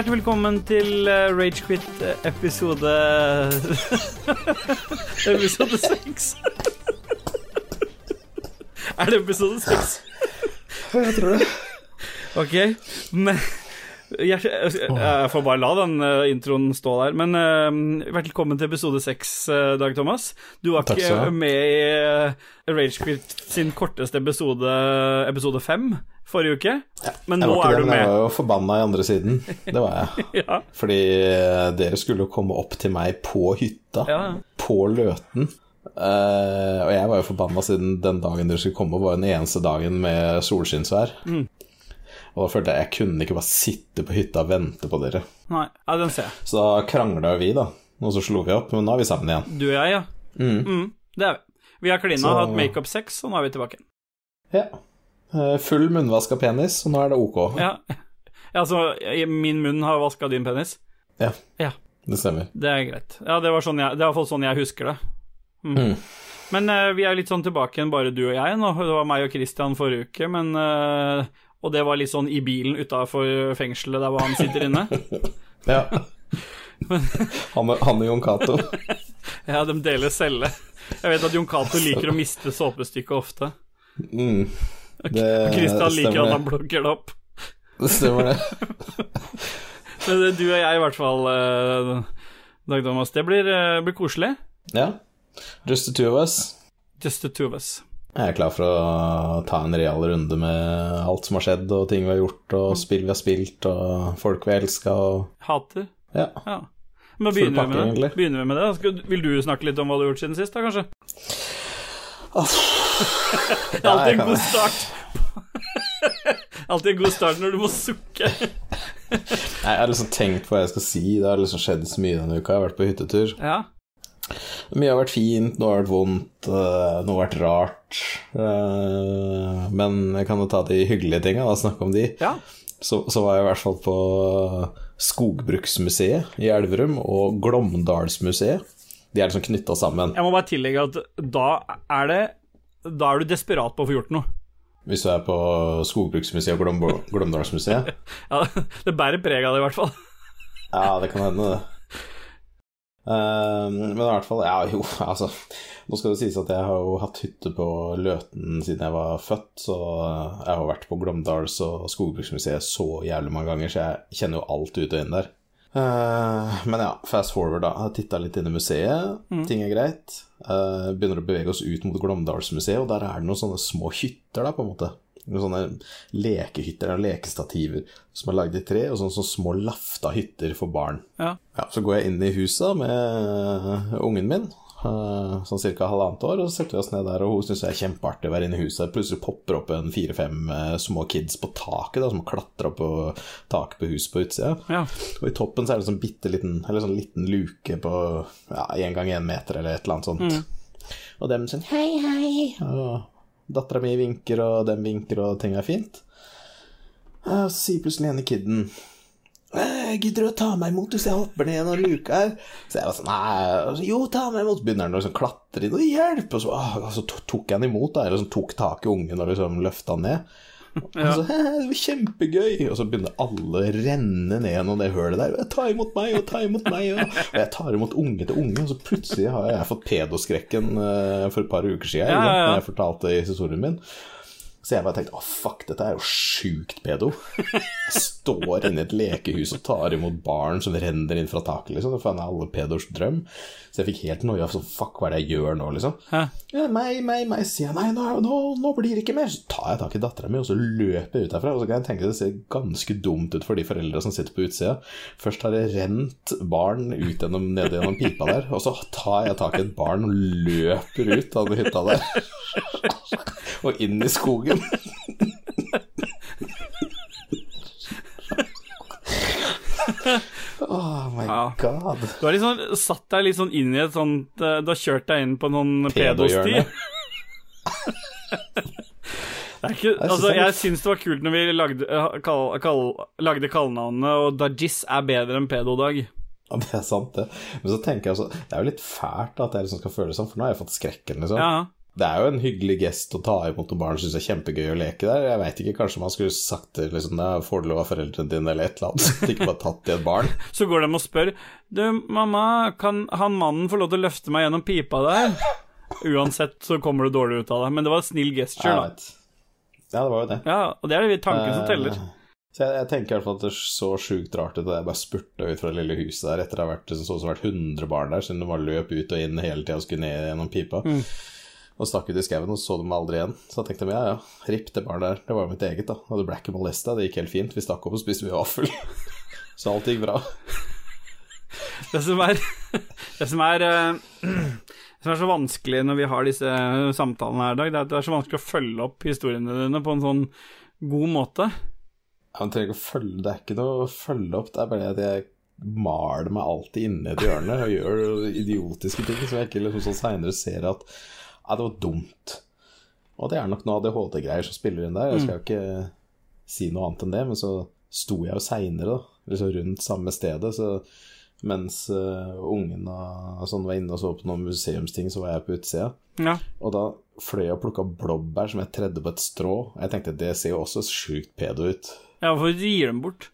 Hjertelig velkommen til uh, Ragequit eh, episode Episode seks. er det episode seks? Jeg tror det. Ok, men jeg, jeg får bare la den uh, introen stå der. Men uh, velkommen til episode seks, uh, Dag Thomas. Du var Takk ikke med i Ragequit sin korteste episode, episode fem, forrige uke. Men nå er du med. jeg var jo forbanna i andre siden. Det var jeg. Ja, Fordi eh, dere skulle jo komme opp til meg på hytta, ja. på Løten. Uh, og jeg var jo forbanna siden den dagen dere skulle komme, var den eneste dagen med solskinnsvær. Mm. Og da følte jeg jeg kunne ikke bare sitte på hytta og vente på dere. Nei, ja, den ser jeg. Så da krangla vi, da. Og så slo vi opp, men nå er vi sammen igjen. Du og jeg, ja. Mm. Mm, det er vi. Vi har klina, Så- hatt makeup-sex, og nå er vi tilbake. Ja. Eh, Full munnvask av penis, og nå er det ok. Ja, ja altså, i- min munn har vaska din penis. Ja, Ja, det stemmer. det er greit. Ja, det var sånn jeg, det er i hvert fall sånn jeg husker det. Mm. Mm. Men uh, vi er litt sånn tilbake igjen, bare du og jeg nå. Det var meg og Christian forrige uke, men eh, Og det var litt sånn i bilen utafor fengselet der hvor han sitter inne. Ja. Han, og- han og Jon Cato. Ja, de deler celle. Jeg vet at Jon Cato liker å miste såpestykket ofte. Mm. Og Det Christian liker at han blokker det opp. Det stemmer det. Men du og jeg, i hvert fall, eh, Dag Thomas. Det blir, eh, blir koselig. Ja. Just the two of us. Just the two of us. Jeg er klar for å ta en real runde med alt som har skjedd, og ting vi har gjort, og spill vi har spilt, og folk vi har elska, og Hater. Ja. Ja. Men begynner vi med det? Begynner vi med det? Vil du snakke litt om hva du har gjort siden sist, da, kanskje? Alltid en god start. Alltid en god start når du må sukke. Nei, Jeg har liksom tenkt på hva jeg skal si. Det har liksom skjedd så mye denne uka. Jeg har vært på hyttetur. Ja. Mye har vært fint, noe har vært vondt, øh, noe har vært rart. Øh, Men jeg kan jo ta de hyggelige tinga, og snakke om de. ja. Så, så var jeg i hvert fall på Skogbruksmuseet i Elverum og Glåmdalsmuseet. De er liksom knytta sammen. Jeg må bare tillegge at da er det Da er du desperat på å få gjort noe. Hvis du er på Skogbruksmuseet og Glåmdalsmuseet. Ja, det bærer preg av det, i hvert fall. Ja, det kan hende, det. Eh, men i hvert fall Ja, jo, altså Nå skal det sies at jeg har jo hatt hytte på Løten siden jeg var født, så jeg har vært på Glåmdals- og Skogbruksmuseet så jævlig mange ganger, så jeg kjenner jo alt ut og inn der. Eh, men ja, fast forward, da. Jeg har titta litt inn i museet. Ting er greit. Eh, begynner å bevege oss ut mot Glåmdalsmuseet, og der er det noen sånne små hytter, da, på en måte. Sånne lekehytter og lekestativer som er lagd i tre, og sånne, sånne små lafta hytter for barn. Ja. Ja, så går jeg inn i huset med ungen min, eh, sånn ca. halvannet år, og så setter vi oss ned der, og hun syns det er kjempeartig å være inne i huset. Plutselig popper opp en fire-fem eh, små kids på taket, da, som klatrer opp på taket på huset på utsida. Ja. Og i toppen så er det sånn bitte liten, eller sånn liten luke på ja, én gang én meter, eller et eller annet sånt. Og dem sånn hei, hei, og dattera mi vinker, og den vinker, og ting er fint. Og Så sier plutselig ene kiden «Eh, Gidder du å ta meg imot hvis jeg hopper ned gjennom luka her? Så jeg var sånn Nei, jo, ta meg imot. Begynner han å liksom klatre inn og hjelp. Og så, å, så tok jeg han imot, da, eller så tok tak i ungen og liksom løfta han ned. Og så, det var kjempegøy! Og så begynner alle å renne ned gjennom det hølet der. Ta imot meg, og ta imot meg, og, og jeg tar imot unge til unge, og så plutselig har jeg fått pedoskrekken eh, for et par uker siden, Ja, ja, ja. når jeg fortalte i historien min. Så jeg bare tenkte å fuck, dette er jo sjukt pedo. Jeg står inne i et lekehus og tar imot barn som renner inn fra taket, liksom. Det er alle pedos drøm. Så jeg fikk helt noia sånn fuck, hva er det jeg gjør nå, liksom. Ja, meg, meg, meg, sier jeg. Nei, nå, nå, nå blir det ikke mer. Så tar jeg tak i dattera mi, og så løper jeg ut derfra. Og så kan jeg tenke det ser ganske dumt ut for de foreldra som sitter på utsida. Først har det rent barn ut gjennom, ned gjennom pipa der, og så tar jeg tak i et barn og løper ut av den hytta der. og inn i skogen. Oh my Ja. god. Du har liksom satt deg litt sånn inn i et sånt eh, Du har kjørt deg inn på noen pedosti. Det er ikke, altså, det jeg syns det var kult når vi lagde, eh, kall, kall, lagde kallenavnene, og Dajis er bedre enn Pedodag. Ja, det er sant, det. Men så tenker jeg altså Det er jo litt fælt at jeg liksom skal føle sånn, for nå har jeg fått skrekken, liksom. Ja, Det er jo en hyggelig gest å ta imot noen barn syns det er kjempegøy å leke der. Jeg veit ikke, kanskje man skulle sagt det liksom, får du lov av foreldrene dine, eller et eller annet. Ikke bare tatt i et barn. Så går de og spør Du, mamma, kan han mannen få lov til å løfte meg gjennom pipa der? Uansett så kommer du dårlig ut av det. Men det var en snill gesture, da. Ja, det var jo det. Ja, og det er det tanken som teller. Eh, Så jeg, jeg tenker i hvert fall at det så sjukt rart ut da jeg bare spurta ut fra det lille huset der etter å ha vært, så, så vært 100 barn der, siden det bare løp ut og inn hele tida og skulle ned gjennom pipa. Mm. Og stakk ut i skauen og så dem aldri igjen. Så da tenkte jeg ja, ja, ripp det barnet der. Det var jo mitt eget, da. Og det ble ikke molesta, det gikk helt fint. Vi stakk opp og spiste mye vaffel. så alt gikk bra. Det som er Det som er eh, Det som er så vanskelig når vi har disse samtalene her i dag, det er at det er så vanskelig å følge opp historiene dine på en sånn god måte. Ja, Man trenger ikke å følge Det er ikke noe å følge opp, det er bare det at jeg maler meg alltid inne i et hjørne og gjør idiotiske ting som jeg ikke liksom sånn seinere ser at ja, det var dumt. Og det er nok noe ADHD-greier som spiller inn der. Jeg skal jo ikke si noe annet enn det, men så sto jeg jo seinere, da, liksom rundt samme stedet, så mens uh, ungen og sånn var inne og så på noen museumsting, så var jeg på utsida. Ja. Og da fløy jeg og plukka blåbær som jeg tredde på et strå. Jeg tenkte det ser jo også sjukt pedo ut. ja, hvorfor gir dem bort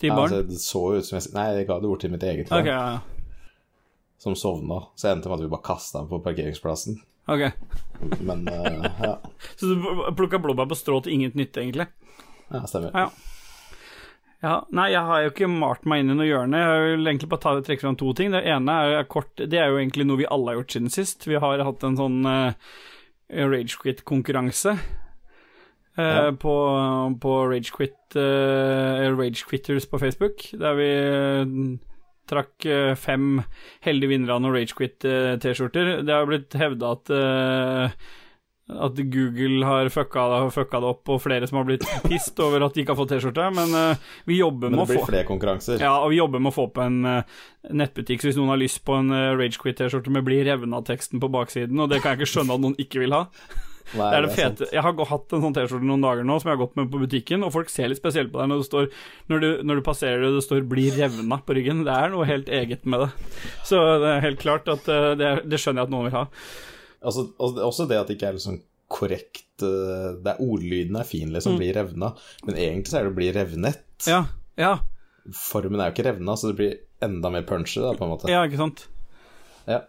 til Ja, barn? altså, det så ut som jeg Nei, jeg ga det bort til mitt eget barn, Okay, ja, ja. som sovna. Så endte det med at vi bare kasta dem på parkeringsplassen. Ok. Men uh, ja. Så du plukka blåbær på strå til inget nytte, egentlig? ja, stemmer. Ja. Ja, nei, jeg har jo ikke malt meg inn i noe hjørne. Jeg vil egentlig bare ta, trekke fram to ting. Det ene er, kort Det er jo egentlig noe vi alle har gjort siden sist. Vi har hatt en sånn uh, ragequit-konkurranse. Uh, Ja. På, på Ragequit uh, Ragequitters på Facebook, der vi eh, trakk eh, fem heldige vinnere av noen Ragequit-T-skjorter. Det har blitt hevda at uh, at Google har fucka, fucka det opp, og flere som har blitt pissed over at de ikke har fått T-skjorte. Men uh, vi jobber med å få Men det blir flere konkurranser. ja, og vi jobber med å få på en uh, nettbutikk, så hvis noen har lyst på en uh, Ragequit-T-skjorte med 'bli revna'-teksten på baksiden, og det kan jeg ikke skjønne at noen ikke vil ha Nei, Det er det fete. Jeg har hatt en sånn T-skjorte noen dager nå som jeg har gått med på butikken, og folk ser litt spesielt på deg når du, står Når du, når du passerer det, det står 'bli revna' på ryggen. Det er noe helt eget med det. Så det er helt klart at eh, det, det skjønner jeg at noen vil ha. Altså, også, også det at det ikke er liksom korrekt eh, Det er Ordlyden er fin, liksom. Blir revna. Men egentlig så er det bli revnet. Mm. Ja, ja, Formen er jo ikke revna, så det blir enda mer punchy, da, på en måte. ja, ikke sant? Ja.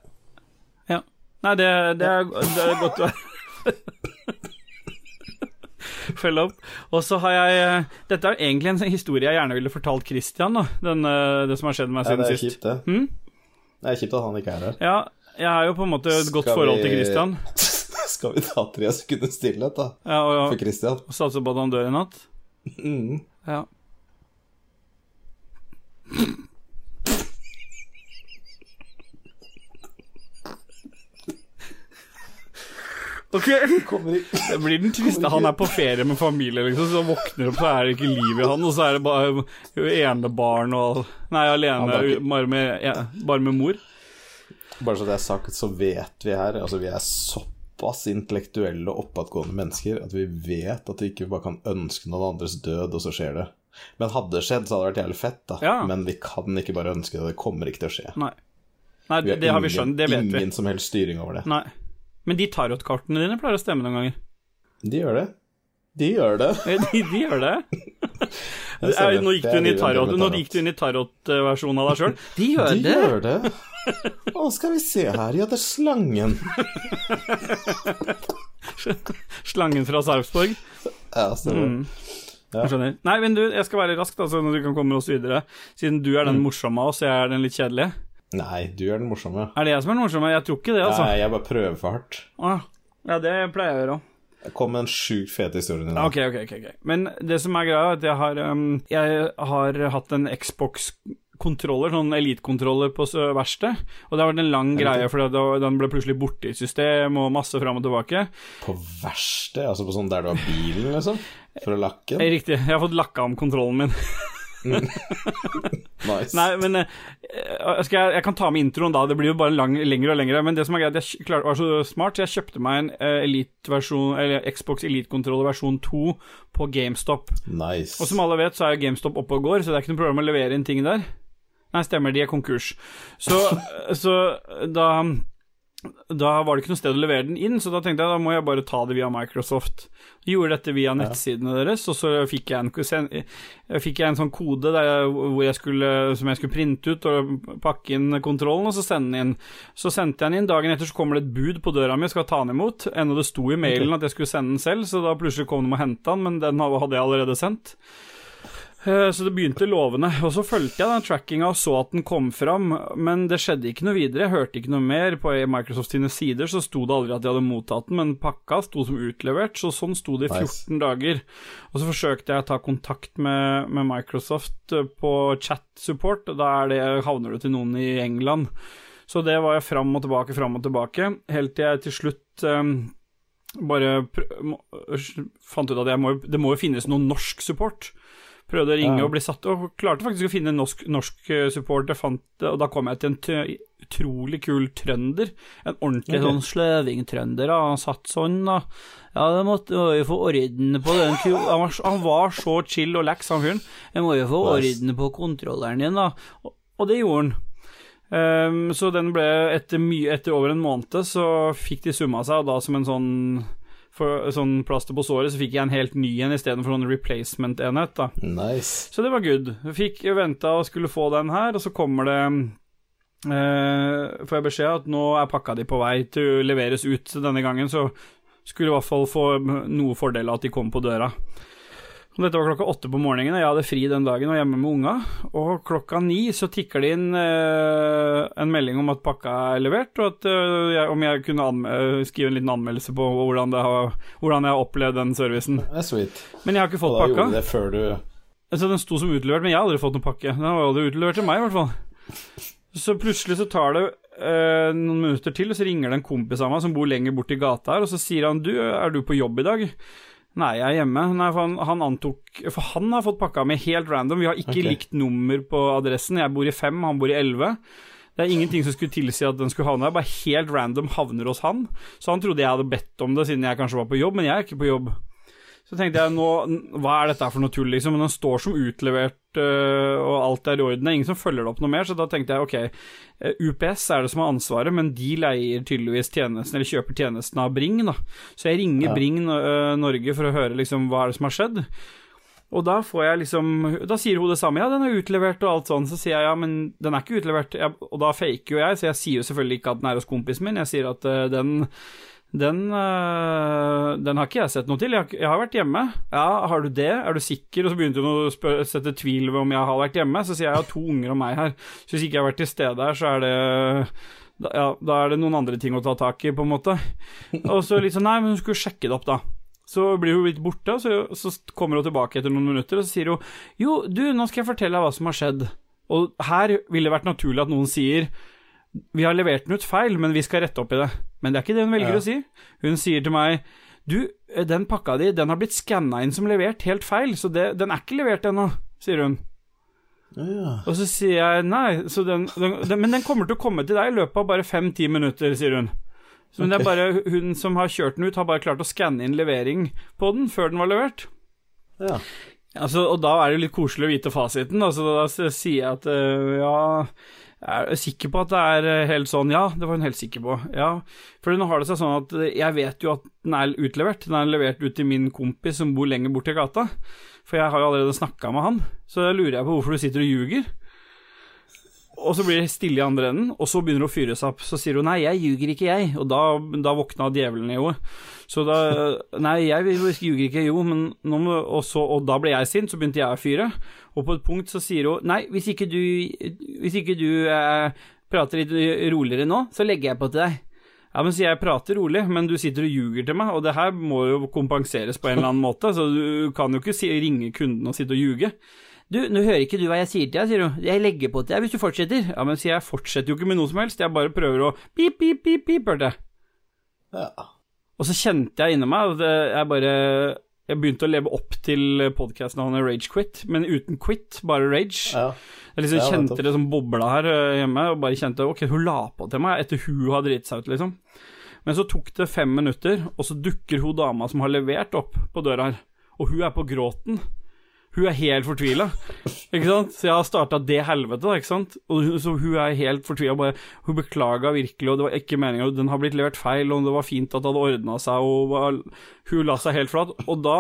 Ja. Nei, det, det, er, det er godt å Følge opp. Og så har jeg eh, Dette er egentlig en historie jeg gjerne ville fortalt Christian, da. Den, eh, det som har skjedd meg Ja, siden det er sist. kjipt, det. Hmm? Det er kjipt at han ikke er her. Ja, jeg har jo på en måte et godt vi... forhold til Christian. Skal vi ta tre sekunder stillhet, da? Ja, og, For Christian? og satse på at han dør i natt. Mm. Ja. Ok, det blir den triste. Han er på ferie med familie, liksom, så våkner opp, så er det ikke liv i han, og så er det bare enebarn og Nei, alene, ikke- bare med, ja, bare med mor. Bare så det er sagt, så vet vi her Altså, vi er såpass intellektuelle og oppadgående mennesker at vi vet at vi ikke bare kan ønske noen andres død, og så skjer det. Men hadde det skjedd, så hadde det vært jævlig fett, da. Ja. Men vi kan ikke bare ønske det. Det kommer ikke til å skje. Nei. Nei, Vi det, har vi skjønt, det vet vi. ingen som helst styring over det. Nei. Men de tarotkortene dine pleier å stemme noen ganger. De gjør det. De gjør det. De, de gjør det. Eh, Nå gikk du er inn i tarot tarot. tarot-versjonen av deg sjøl. De gjør De det! gjør det. Å, skal vi se her, ja, det er slangen. Slangen fra Sarpsborg. Ja, stemmer. Mm. Ja. Skjønner. Nei, men du, jeg skal være rask, da, så du kan komme oss videre. Siden du er den Mm. morsomme av oss, jeg er den litt kjedelige. Nei, du er den morsomme. Er det jeg som er den morsomme? Jeg tror ikke det, altså. Nei, jeg bare prøver for hardt. Ah, ja, det pleier jeg å gjøre òg. Jeg kom en sjukt fet historie i dag. okay, ok, ok. Men det som er greia, er at jeg har, um, jeg har hatt en Xbox-kontroller, sånn elitekontroller på verkstedet. og det har vært en lang greie, for den ble plutselig borte i system, og masse fram og tilbake. På verksted? Altså på sånn der du har bilen, liksom? For å lakke den? Riktig, jeg har fått lakka om kontrollen min. Nice. Nei, men eh, skal jeg, jeg kan ta med introen da, det blir jo bare lang, lengre og lengre. Men det som er greit, jeg klar, var så smart, så jeg kjøpte meg en uh, Elite-versjon, eller Xbox Elite-kontroller versjon 2 på GameStop. nice. Og som alle vet, så er jo GameStop oppe og går, så det er ikke noe problem å levere inn ting der. Nei, stemmer, de er konkurs. Så, så da da var det ikke noe sted å levere den inn, så da tenkte jeg da må jeg bare ta det via Microsoft. Jeg gjorde dette via nettsidene deres, og så fikk jeg en, fikk jeg en sånn kode jeg, jeg skulle, som jeg skulle printe ut og pakke inn kontrollen, og så sende den inn. Så sendte jeg den inn. Dagen etter så kommer det et bud på døra mi, skal ta den imot. Ennå det sto i mailen at jeg skulle sende den selv, så da plutselig kom de og henta den, men den hadde jeg allerede sendt. Eh, så det begynte lovende. Og så fulgte jeg den trackinga og så at den kom fram, men det skjedde ikke noe videre. Jeg hørte ikke noe mer. På Microsoft sine sider så sto det aldri at de hadde mottatt den, men pakka sto som utlevert, så sånn sto det i 14 nice. dager. Og så forsøkte jeg å ta kontakt med, med Microsoft eh, på chat-support, og da det, havner du til noen i England. Så det var jeg fram og tilbake, fram og tilbake, helt til jeg til slutt um, bare fant ut at må, det må jo finnes noen norsk support. Prøvde å ringe og bli satt, og klarte faktisk å finne norsk, norsk eh, support. Jeg fant, og da kom jeg til en utrolig kul trønder. En ordentlig okay. sånn sløvingtrønder. Han satt sånn, da. Ja, det måtte jo få orden på den han var, han var, så chill og lax, han fyren. Jeg må jo få orden på kontrolleren din, da. Og, og det gjorde han. Um, så den ble etter, mye, etter over en måned så fikk de summa seg, og da som en sånn for sånn plaster på såret, så fikk jeg en helt ny en istedenfor sånn replacement-enhet. da. Nice. Så det var good. Jeg fikk venta og skulle få den her, og så kommer det eh, Får jeg beskjed at nå er pakka di på vei til å leveres ut denne gangen, så skulle i hvert fall få noe fordel av at de kom på døra. Dette var klokka åtte på morgenen, og jeg hadde fri den dagen og var hjemme med unga. Og klokka ni så tikker det inn eh, en melding om at pakka er levert, og at, eh, jeg, om jeg kunne skrive en liten anmeldelse på hvordan, har, hvordan, jeg har opplevd den servicen. Det er sweet. Men jeg har ikke fått pakka. Og da gjorde du det før du Altså, Den sto som utlevert, men jeg har aldri fått noen pakke. Den var aldri utlevert til meg, i hvert fall. Så plutselig så tar det eh, noen minutter til, og så ringer det en kompis av meg som bor lenger borti gata her, og så sier han du, er du på jobb i dag? Nei, jeg er hjemme. Nei, for han, han, antok For han har fått pakka med helt random. Vi har ikke okay. likt nummer på adressen. Jeg bor i fem, han bor i elleve. Det er ingenting som skulle tilsi at den skulle havne der, Bare helt random havner hos han. Så han trodde jeg hadde bedt om det siden jeg kanskje var på jobb, men jeg er ikke på jobb. Så tenkte jeg nå, hva er dette for noe tull, liksom? Men den står som utlevert, og alt er i orden. Det er ingen som følger det opp noe mer, så da tenkte jeg ok, eh, UPS er det som har ansvaret, men de leier tydeligvis tjenesten, eller kjøper tjenesten av Bring, da. Så jeg ringer ja. Bring uh, Norge for å høre liksom hva er det som har skjedd. Og da får jeg liksom Da sier hun det samme, ja, den er utlevert og alt sånn. Så sier jeg ja, men den er ikke utlevert. Jeg, og da faker jo jeg, så jeg sier jo selvfølgelig ikke at den er hos kompisen min. Jeg sier at uh, den den, øh, den, har ikke jeg sett noe til. Jeg har, jeg har, vært hjemme. Ja, har du det? Er du sikker? Og så begynte hun å sette tvil ved om jeg har vært hjemme. Så sier jeg jeg har to unger og meg her. Så hvis ikke jeg har vært til stede her, så er det da, ja, da er det noen andre ting å ta tak i, på en måte. Og så litt sånn Nei, men hun skulle sjekke det opp, da. Så blir hun litt borte, så, så kommer hun tilbake etter noen minutter, og så sier hun Jo, du, nå skal jeg fortelle deg hva som har skjedd. Og her ville det vært naturlig at noen sier vi har levert den ut feil, men vi skal rette opp i det. Men det er ikke det hun velger ja. å si. Hun sier til meg Du, den pakka di, den har blitt skanna inn som levert helt feil, så det, den er ikke levert ennå, sier hun. Ja. Og så sier jeg nei, den, den, den, men den kommer til å komme til deg i løpet av bare fem-ti minutter, sier hun. Så okay. det er bare hun som har kjørt den ut, har bare klart å skanne inn levering på den før den var levert. Ja. Altså, og da er det litt koselig å vite fasiten. Altså, da sier jeg at uh, ja er sikker på at det er eh, helt sånn, ja, det var hun helt sikker på. Ja, for nå har det seg sånn at eh, jeg vet jo at den er utlevert. Den er levert ut til min kompis som bor lenger borti gata. For jeg har jo allerede snakka med han, så da lurer jeg på hvorfor du sitter og ljuger. Og så blir det stille i andre enden, og så begynner hun å fyre seg opp. Så sier hun 'nei, jeg ljuger ikke, jeg', og da, da våkna djevelen i henne. Så da 'nei, jeg ljuger ikke, jo', men nå må, og, så, og da ble jeg sint, så begynte jeg å fyre. Og på et punkt så sier hun 'nei, hvis ikke du, hvis ikke du eh, prater litt roligere nå, så legger jeg på til deg'. Ja, men sier jeg prater rolig, men du sitter og ljuger til meg, og det her må jo kompenseres på en eller annen måte, så du kan jo ikke si, ringe kunden og sitte og ljuge. Du, nå hører ikke du hva jeg sier til deg, sier hun. Jeg legger på til deg hvis du fortsetter. Ja, men sier jeg fortsetter jo ikke med noe som helst, jeg bare prøver å pip, pip, pip, pip, hørte jeg. Ja. Og så kjente jeg inni meg at jeg bare Jeg begynte å leve opp til podkasten av Rage Quit, men uten quit, bare rage. Ja. Jeg liksom ja, kjente det som bobla her eh, hjemme, og bare kjente ok, hun la på til meg etter hun har driti seg ut, liksom. Men så tok det fem minutter, og så dukker hun dama som har levert opp på døra her, og hun er på gråten. Hun er helt fortvila. Ikke sant? Så jeg har starta det helvete, ikke sant. Og så hun er helt fortvila. Hun beklaga virkelig, og det var ikke meninga. Den har blitt levert feil, og det var fint at det hadde ordna seg, og hun la seg helt flat. Og da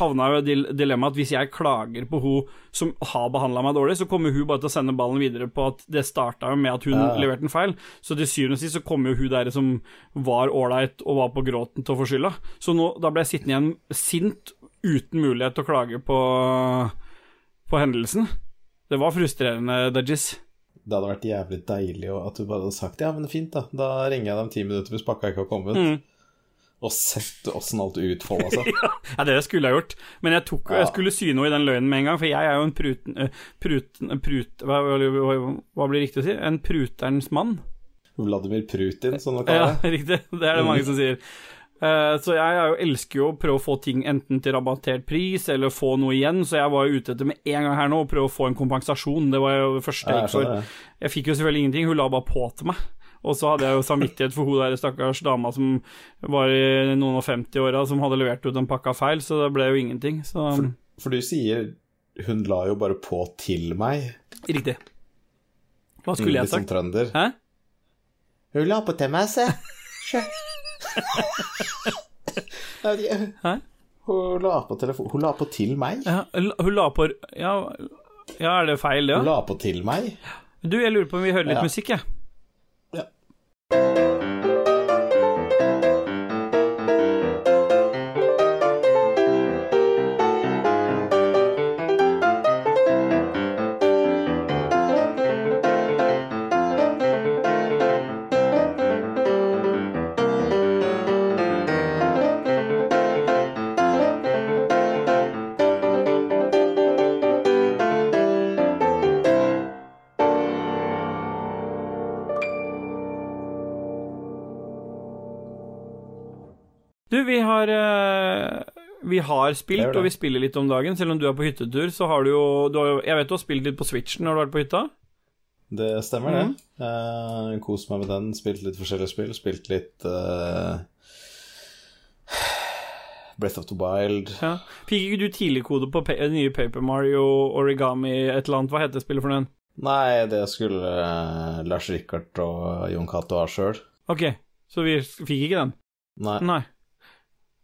havna i dilemmaet at hvis jeg klager på hun som har behandla meg dårlig, så kommer hun bare til å sende ballen videre på at det starta med at hun Ja. leverte en feil. Så til syvende og sist så kommer jo hun der som var ålreit og var på gråten til å få skylda. Så nå, da ble jeg sittende igjen sint uten mulighet til å klage på, på hendelsen. Det var frustrerende, Dudgies. Det hadde vært jævlig deilig at du bare hadde sagt ja, men fint, da. Da ringer jeg dem ti minutter hvis pakka ikke har kommet. Mm. Og sett åssen alt utfolda seg. Ja, det skulle jeg gjort. Men jeg, tok, Ja. jeg skulle sy noe i den løgnen med en gang, for jeg er jo en pruten... eh, pruten prut, hva, hva, hva blir riktig å si? En pruterens mann? Vladimir Prutin, som sånn Ja, det. riktig. Det er det mange som sier. Eh, så jeg er elsker jo å prøve å få ting enten til rabattert pris eller få noe igjen, så jeg var jo ute etter med en gang her nå å prøve å få en kompensasjon. Det var jo det første jeg gikk for. Jeg fikk jo selvfølgelig ingenting, hun la bare på til meg. Og så hadde jeg jo samvittighet for hun der stakkars dama som var i noen og 50-åra, som hadde levert ut en pakka feil, så det ble jo ingenting. Så For, for du sier hun la jo bare på til meg. Riktig. Hva skulle jeg Litt som sagt? trønder. Hæ? Hun la på til meg, se. Jeg vet ikke. Hæ? Hun la på telefon Hun la på til meg. Ja, hun la på Ja, ja er det feil, det? Hun la på til meg. Du, jeg lurer på om vi hører litt Ja. musikk, jeg. Ja. Vi har spilt, og vi spiller litt om dagen. Selv om du er på hyttetur, så har du jo du har, Jeg vet du har spilt litt på Switchen når du har vært på hytta? Det stemmer, det. Uh, Kost meg med den. Spilt litt forskjellige spill. Spilt litt uh... Breath of the Wild. Ja. Fikk ikke du tidligkode på pa nye Paper Mario Origami et eller annet? Hva heter spillet for den? Nei, det skulle uh, Lars Rikard og Jon Cato ha sjøl. Ok, så vi fikk ikke den? Nei. Nei.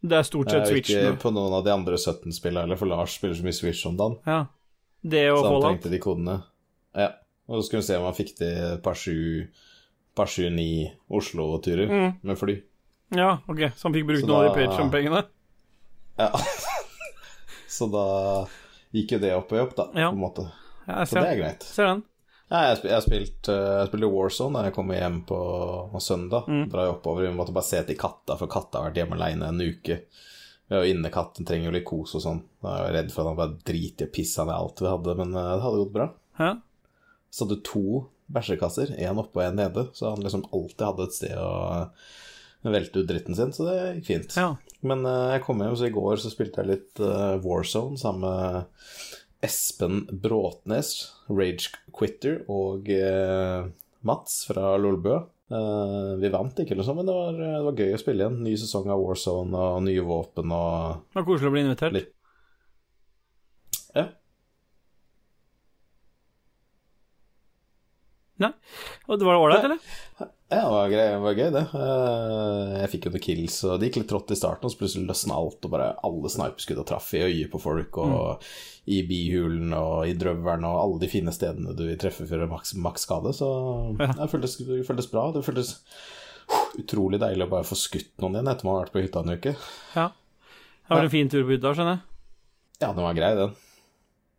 Det er stort sett er ikke på noen av de andre 17 spillene heller, for Lars spiller så mye Switch om dagen. Ja. Det og Så han trengte de kodene. Ja. Og så skulle vi se om han fikk til et par sju par sju ni Oslo-turer Mm. med fly. Ja, ok, så han fikk brukt noen noe av de da- Patreon-pengene? Ja. så da gikk jo det opp og opp, da, Ja. på en måte. Ja, Så det er greit. ser den. Ja, jeg, spil, jeg, spilt, eh, jeg spilte Warzone da jeg kom hjem på, på søndag. Mm. Dra oppover. Vi måtte bare se til katta, for katta har vært hjemme alene en uke. Vi har jo innekatt, den trenger jo litt kos og sånn. Da er jeg redd for at han bare driter og pisser ned alt vi hadde, men eh, det hadde gått bra. Hæ? Så hadde to bæsjekasser, én oppe og én nede, så han liksom alltid hadde et sted å velte ut dritten sin, så det gikk fint. ja. Men uh, jeg kom hjem, så i går så spilte jeg litt uh, Warzone sammen med Espen Bråtnes, Rage Quitter, og eh, Mats fra Lolbø. Uh, vi vant ikke, sånn, men det var, det var gøy å spille igjen. Ny sesong av Warzone og nye våpen og Det var koselig å bli invitert. Litt. Ja. Nei. Og det var ålreit, eller? Ja, det var, det var gøy, det. Eh, Jeg fikk jo noen kills, og det gikk litt trått i starten, og så plutselig løsna alt, og bare alle sniperskudda traff i øyet på folk, og i bihulen og i drøveren, og alle de fine stedene du treffer for maks, maks skade, så Ja. det føltes, det føltes bra. Det føltes utrolig deilig å bare få skutt noen igjen etter man har vært på hytta en uke. Ja. Det var en fin tur på hytta, skjønner jeg. Ja, den var grei, den.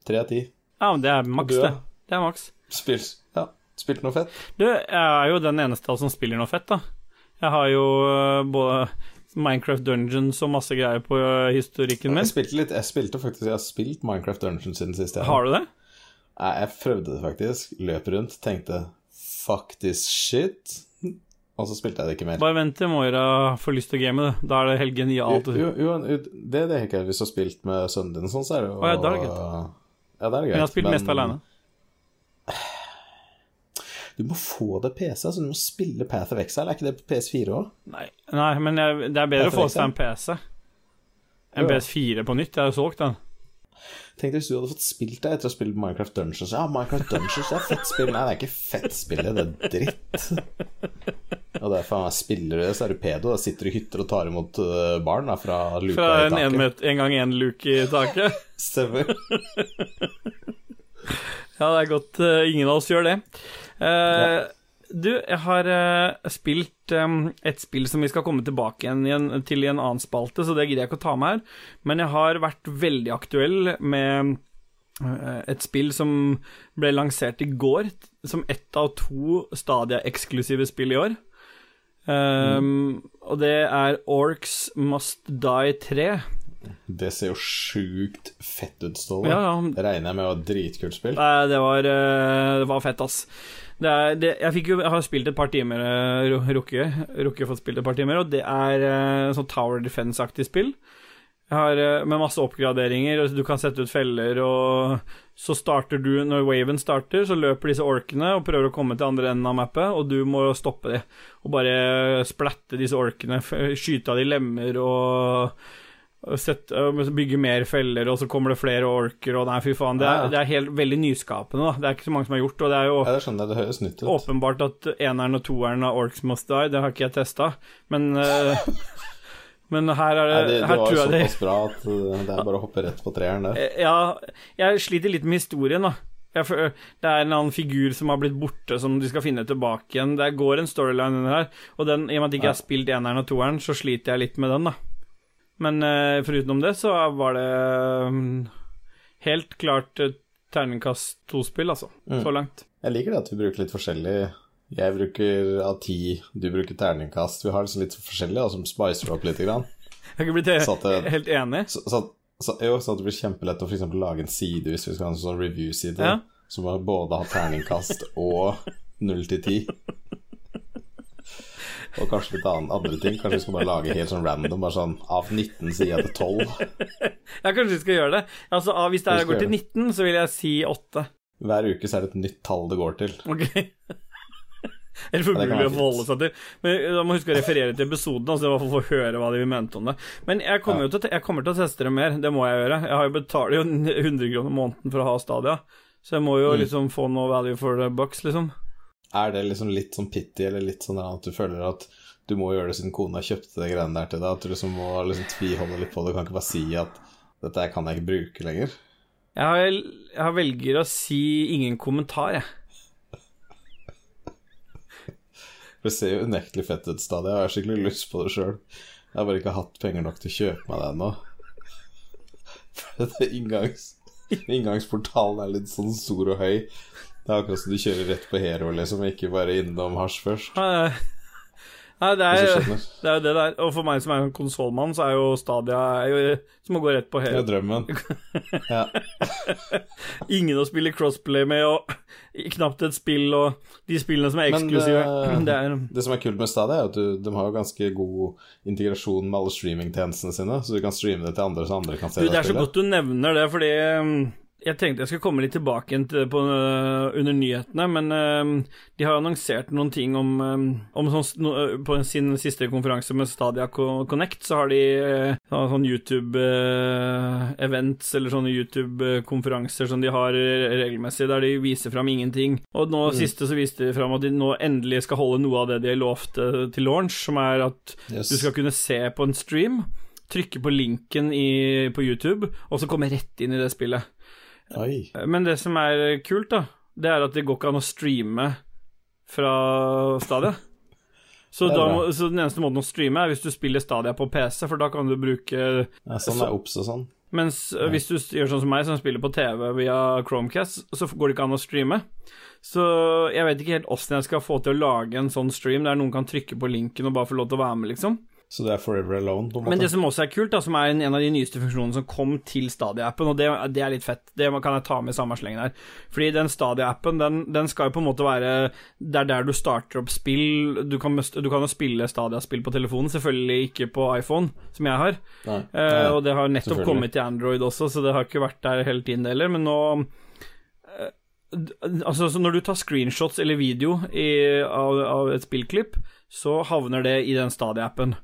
Tre av ti. Ja, men det er maks, det. Det er maks. Spilt, ja, spilt noe fett. Du, jeg er jo den eneste som spiller noe fett, da. Jeg har jo øh, både Minecraft Dungeons og masse greier på øh, historikken min. Jeg spilte litt, jeg spilte faktisk, jeg har spilt Minecraft Dungeons siden sist. Har du det? Nei, jeg prøvde det faktisk. Løp rundt, tenkte fuck this shit. Og så spilte jeg det ikke mer. Bare vent til Moira får lyst til å game, det. Da er det helt genialt. Jo, jo, jo, det er det ikke hvis du har spilt med sønnen din sånn, så er det jo ja, da er det greit. Ja, det er greit. Men jeg har spilt men mest alene. Du må få deg PC, altså du må spille Path of Exile. Er ikke det på PS4 òg? Nei, nei men jeg, det er bedre å få seg en PC. En PS4 på nytt. Jeg har jo solgt den. Tenk deg hvis du hadde fått spilt det etter å ha spilt Minecraft Dungeons. Ja, Minecraft Dungeons er fett spill. Nei, det er ikke fett spill, det er dritt. Og det er faen meg spiller du, så er du pedo. Da sitter du i hytter og tar imot uh, barn da, fra luka Fra i en, en, taket. met- en gang én luke i taket. Stemmer. Ja, det er godt uh, ingen av oss gjør det. Eh, Du, jeg har uh, spilt um, et spill som vi skal komme tilbake igjen, i en- til i en annen spalte, så det gidder jeg ikke å ta med her. Men jeg har vært veldig aktuell med et spill som ble lansert i går, som ett av to Stadia-eksklusive spill i år. Um, Og det er Orcs Must Die 3. Det ser jo sjukt fett ut, Ståle. Ja, ja. Regner jeg med var ha dritkult spill. Nei, det var, eh, det var fett, ass. Det er, det, jeg, jo, jeg har spilt et par timer, eh, Rukke. Har fått spilt et par timer, og det er eh, sånn Tower Defense-aktig spill. Har Med masse oppgraderinger, du kan sette ut feller, og så starter du Når waven starter, så løper disse orkene og prøver å komme til andre enden av mappet, og du må stoppe dem. Og bare splatte disse orkene, skyte av de lemmer og bygge mer feller, og så kommer det flere orker, og nei, fy faen. Det er, ja. det er helt veldig nyskapende, da. Det er ikke så mange som har gjort, og det er jo Ja, det skjønner det høres nytt ut. åpenbart at eneren og toeren av Orcs Must Die, det har ikke jeg testa, men uh, Men her er det, Nei, det, det her var tror såpass bra at uh, det er bare å hoppe rett på treeren der. Eh, Ja, jeg sliter litt med historien, da. Jeg det er en annen figur som har blitt borte, som de skal finne tilbake igjen. Det går en storyline under her, og den, i og med at jeg ikke har spilt eneren og toeren, så sliter jeg litt med den, da. Men uh, foruten det, så var det um, helt klart uh, terningkast to-spill, altså. Mm. Så langt. Jeg liker det at vi bruker litt forskjellig. Jeg bruker av ti, du bruker terningkast. Vi har liksom litt forskjellig, og som spicer opp litt. Grann. Jeg har ikke blitt Så det- helt enig. Så, så, så, jo, så at det blir kjempelett å for lage en side hvis vi skal ha en sånn review-side. Ja. Som må både ha terningkast og 0 til 10. Og kanskje litt annen, andre ting. Kanskje vi skal bare lage helt sånn random. Bare sånn av 19 sier jeg til 12. Ja, kanskje vi skal gjøre det. Altså, Hvis det er her går til 19, så vil jeg si 8. Hver uke så er det et nytt tall det går til. Ok. Eller for Ja, det kan mulig å forholde seg til. Men da må huske å referere til episoden, altså i fall få høre hva de mente om det. Men jeg kommer jo til, å jeg kommer til å teste det mer, det må jeg gjøre. Jeg betaler jo 100 kroner måneden for å ha Stadia, så jeg må jo Mm. liksom få noe value for the bucks, liksom. Er det liksom litt sånn pity, eller litt sånn at du føler at du må gjøre det siden kona kjøpte det greiene der til deg? At du liksom må liksom tviholde litt på det? Du kan ikke bare si at dette kan jeg ikke bruke lenger? Jeg, har, jeg velger å si ingen kommentar, jeg. Det ser jo unektelig fett ut stadig. Jeg har skikkelig lyst på det sjøl. Jeg har bare ikke hatt penger nok til å kjøpe meg det ennå. For inngangs, inngangsportalen er litt sånn stor og høy. Det er akkurat som du kjører rett på Hero, liksom, ikke bare innom hasj først. Nei, Nei, det er, det er jo det der. Og for meg som er en konsollmann, så er jo Stadia er jo som å gå rett på Hero. Det er drømmen. Ja. Ingen å spille crossplay med, og knapt et spill, og de spillene som er eksklusive. eh, det er Det som er kult med Stadia, er at du, de har jo ganske god integrasjon med alle streamingtjenestene sine, så du kan streame det til andre, så andre kan se Du, det det er så godt du nevner det, fordi um, jeg tenkte jeg skulle komme litt tilbake på, uh, under nyhetene, men um, de har annonsert noen ting om, um, om sånn, På sin siste konferanse med Stadia Connect, så har de uh, sånn YouTube-events eller sånne YouTube-konferanser som de har regelmessig, der de viser fram ingenting. Og nå siste så viste de fram at de nå endelig skal holde noe av det de lovte til launch, som er at Yes. du skal kunne se på en stream, trykke på linken i, på YouTube, og så komme rett inn i det spillet. Oi. Men det som er kult, da, det er at det går ikke an å streame fra Stadia. Så, da så den eneste måten å streame er hvis du spiller Stadia på PC, for da kan du bruke Ja, sånn er OBS og sånn. Mens ja. hvis du gjør sånn som meg, som spiller på TV via Chromecast, så går det ikke an å streame. Så jeg vet ikke helt åssen jeg skal få til å lage en sånn stream der noen kan trykke på linken og bare få lov til å være med, liksom. Så det er Forever Alone, på en måte. Men det som også er kult, da, som er en, en av de nyeste funksjonene som kom til Stadia-appen, og det, det er litt fett, det kan jeg ta med i samme slengen her. Fordi den Stadia-appen, den, den skal jo på en måte være Det er der du starter opp spill. Du kan, du kan jo spille Stadia-spill på telefonen, selvfølgelig ikke på iPhone, som jeg har. Nei. nei, uh, og det har nettopp kommet til Android også, så det har ikke vært der hele tiden heller. Men nå eh, Altså, så når du tar screenshots eller video i, av, av et spillklipp, så havner det i den Stadia-appen.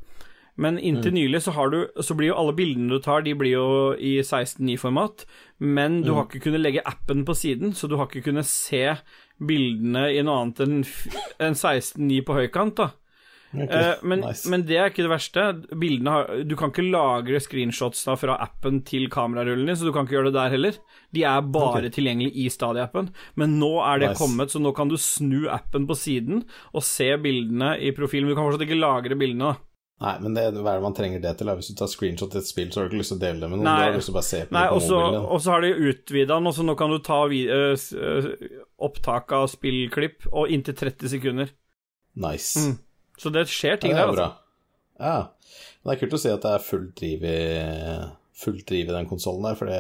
Men inntil nylig så, har du, så blir jo alle bildene du tar, de blir jo i 16.9-format. Men du har ikke kunnet legge appen på siden, så du har ikke kunnet se bildene i noe annet enn en enn 16.9 på høykant, da. Ok, Eh, men, nice. men det er ikke det verste. Har, du kan ikke lagre screenshots da fra appen til kamerarullen din, så du kan ikke gjøre det der heller. De er bare okay. tilgjengelig i Stadia-appen. Men nå er det Nice. kommet, så nå kan du snu appen på siden og se bildene i profilen. Men du kan fortsatt ikke lagre bildene, da. Nei, men det, hva er det man trenger det til? Hvis du tar screenshot til et spill, så har du ikke lyst til å dele det med noen. Nei. Du har lyst til å bare se på Nei, det på og så mobilen. og så har de utvida den, og så nå kan du ta s- øh, opptak av spillklipp og inntil 30 sekunder. Nice. Mm. Så det skjer Ja, ting det der, altså. bra. Ja. Men det er kult å se at det er fullt driv i, fullt driv i den konsollen der, for det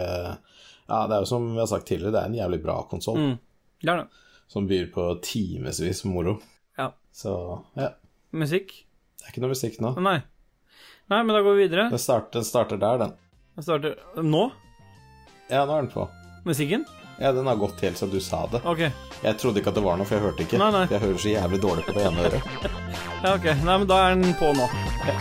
Ja, det er jo som vi har sagt tidligere, det er en jævlig bra konsoll Mm. Det er det. som byr på timevis moro. Ja. Så ja. Musikk? Det er ikke noe musikk nå. Nei. Nei, men da går vi videre. Den starter, den starter der, den. Den starter Nå? Ja, nå er den på. Musikken? Ja, den har gått helt som du sa det. Ok. Jeg trodde ikke at det var noe, for jeg hørte ikke. Nei, nei. Jeg hører så jævlig dårlig på det ene øret. Ja, ok. Nei, men da er den på nå. Du,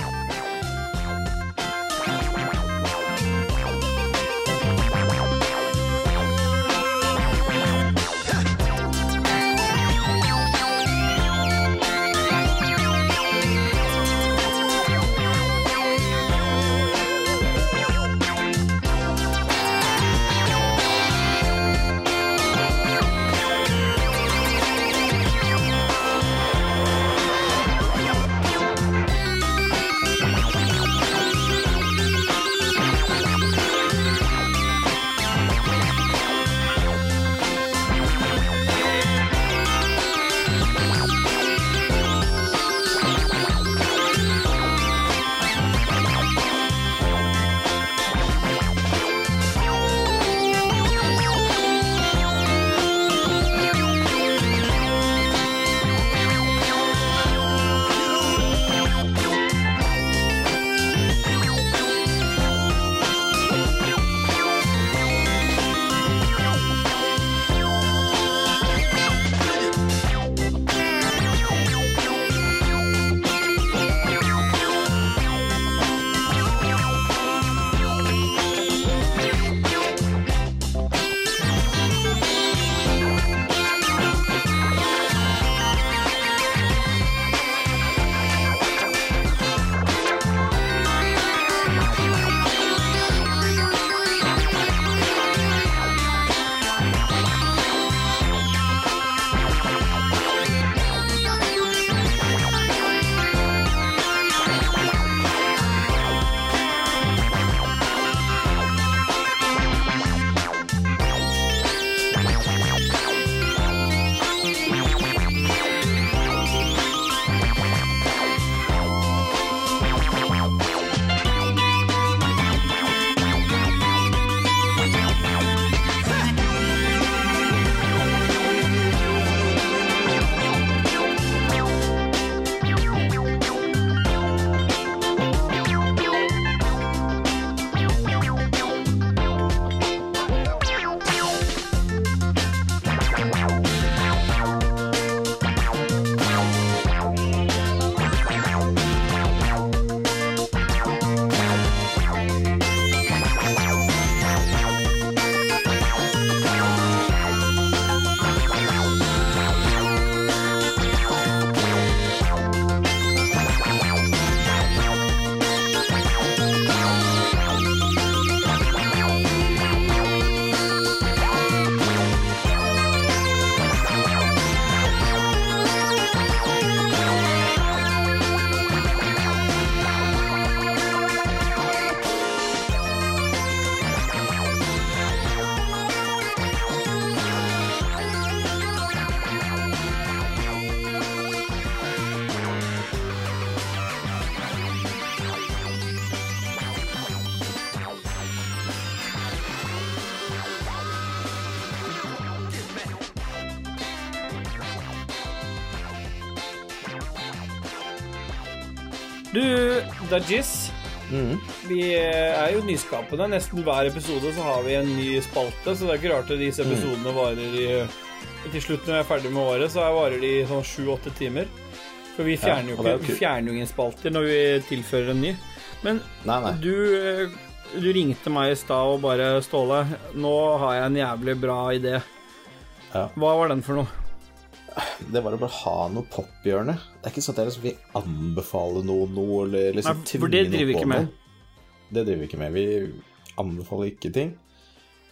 Dajis. Mm. Vi er jo nyskapende. Nesten hver episode så har vi en ny spalte, så det er ikke rart at disse episodene varer i Til slutt, når jeg er ferdig med året, så varer de sånn sju-åtte timer. For vi fjerner, Ja, jo, ikke, vi fjerner jo ingen spalter når vi tilfører en ny. Men Nei, nei. du, eh, du ringte meg i stad og bare 'Ståle, nå har jeg en jævlig bra idé'. Ja. Hva var den for noe? Det var å bare ha noe pophjørne. Det er ikke sånn at jeg liksom vil anbefale noe eller liksom Nei, noe. det driver vi noe ikke på med. noen. Det driver vi ikke med. Vi anbefaler ikke ting.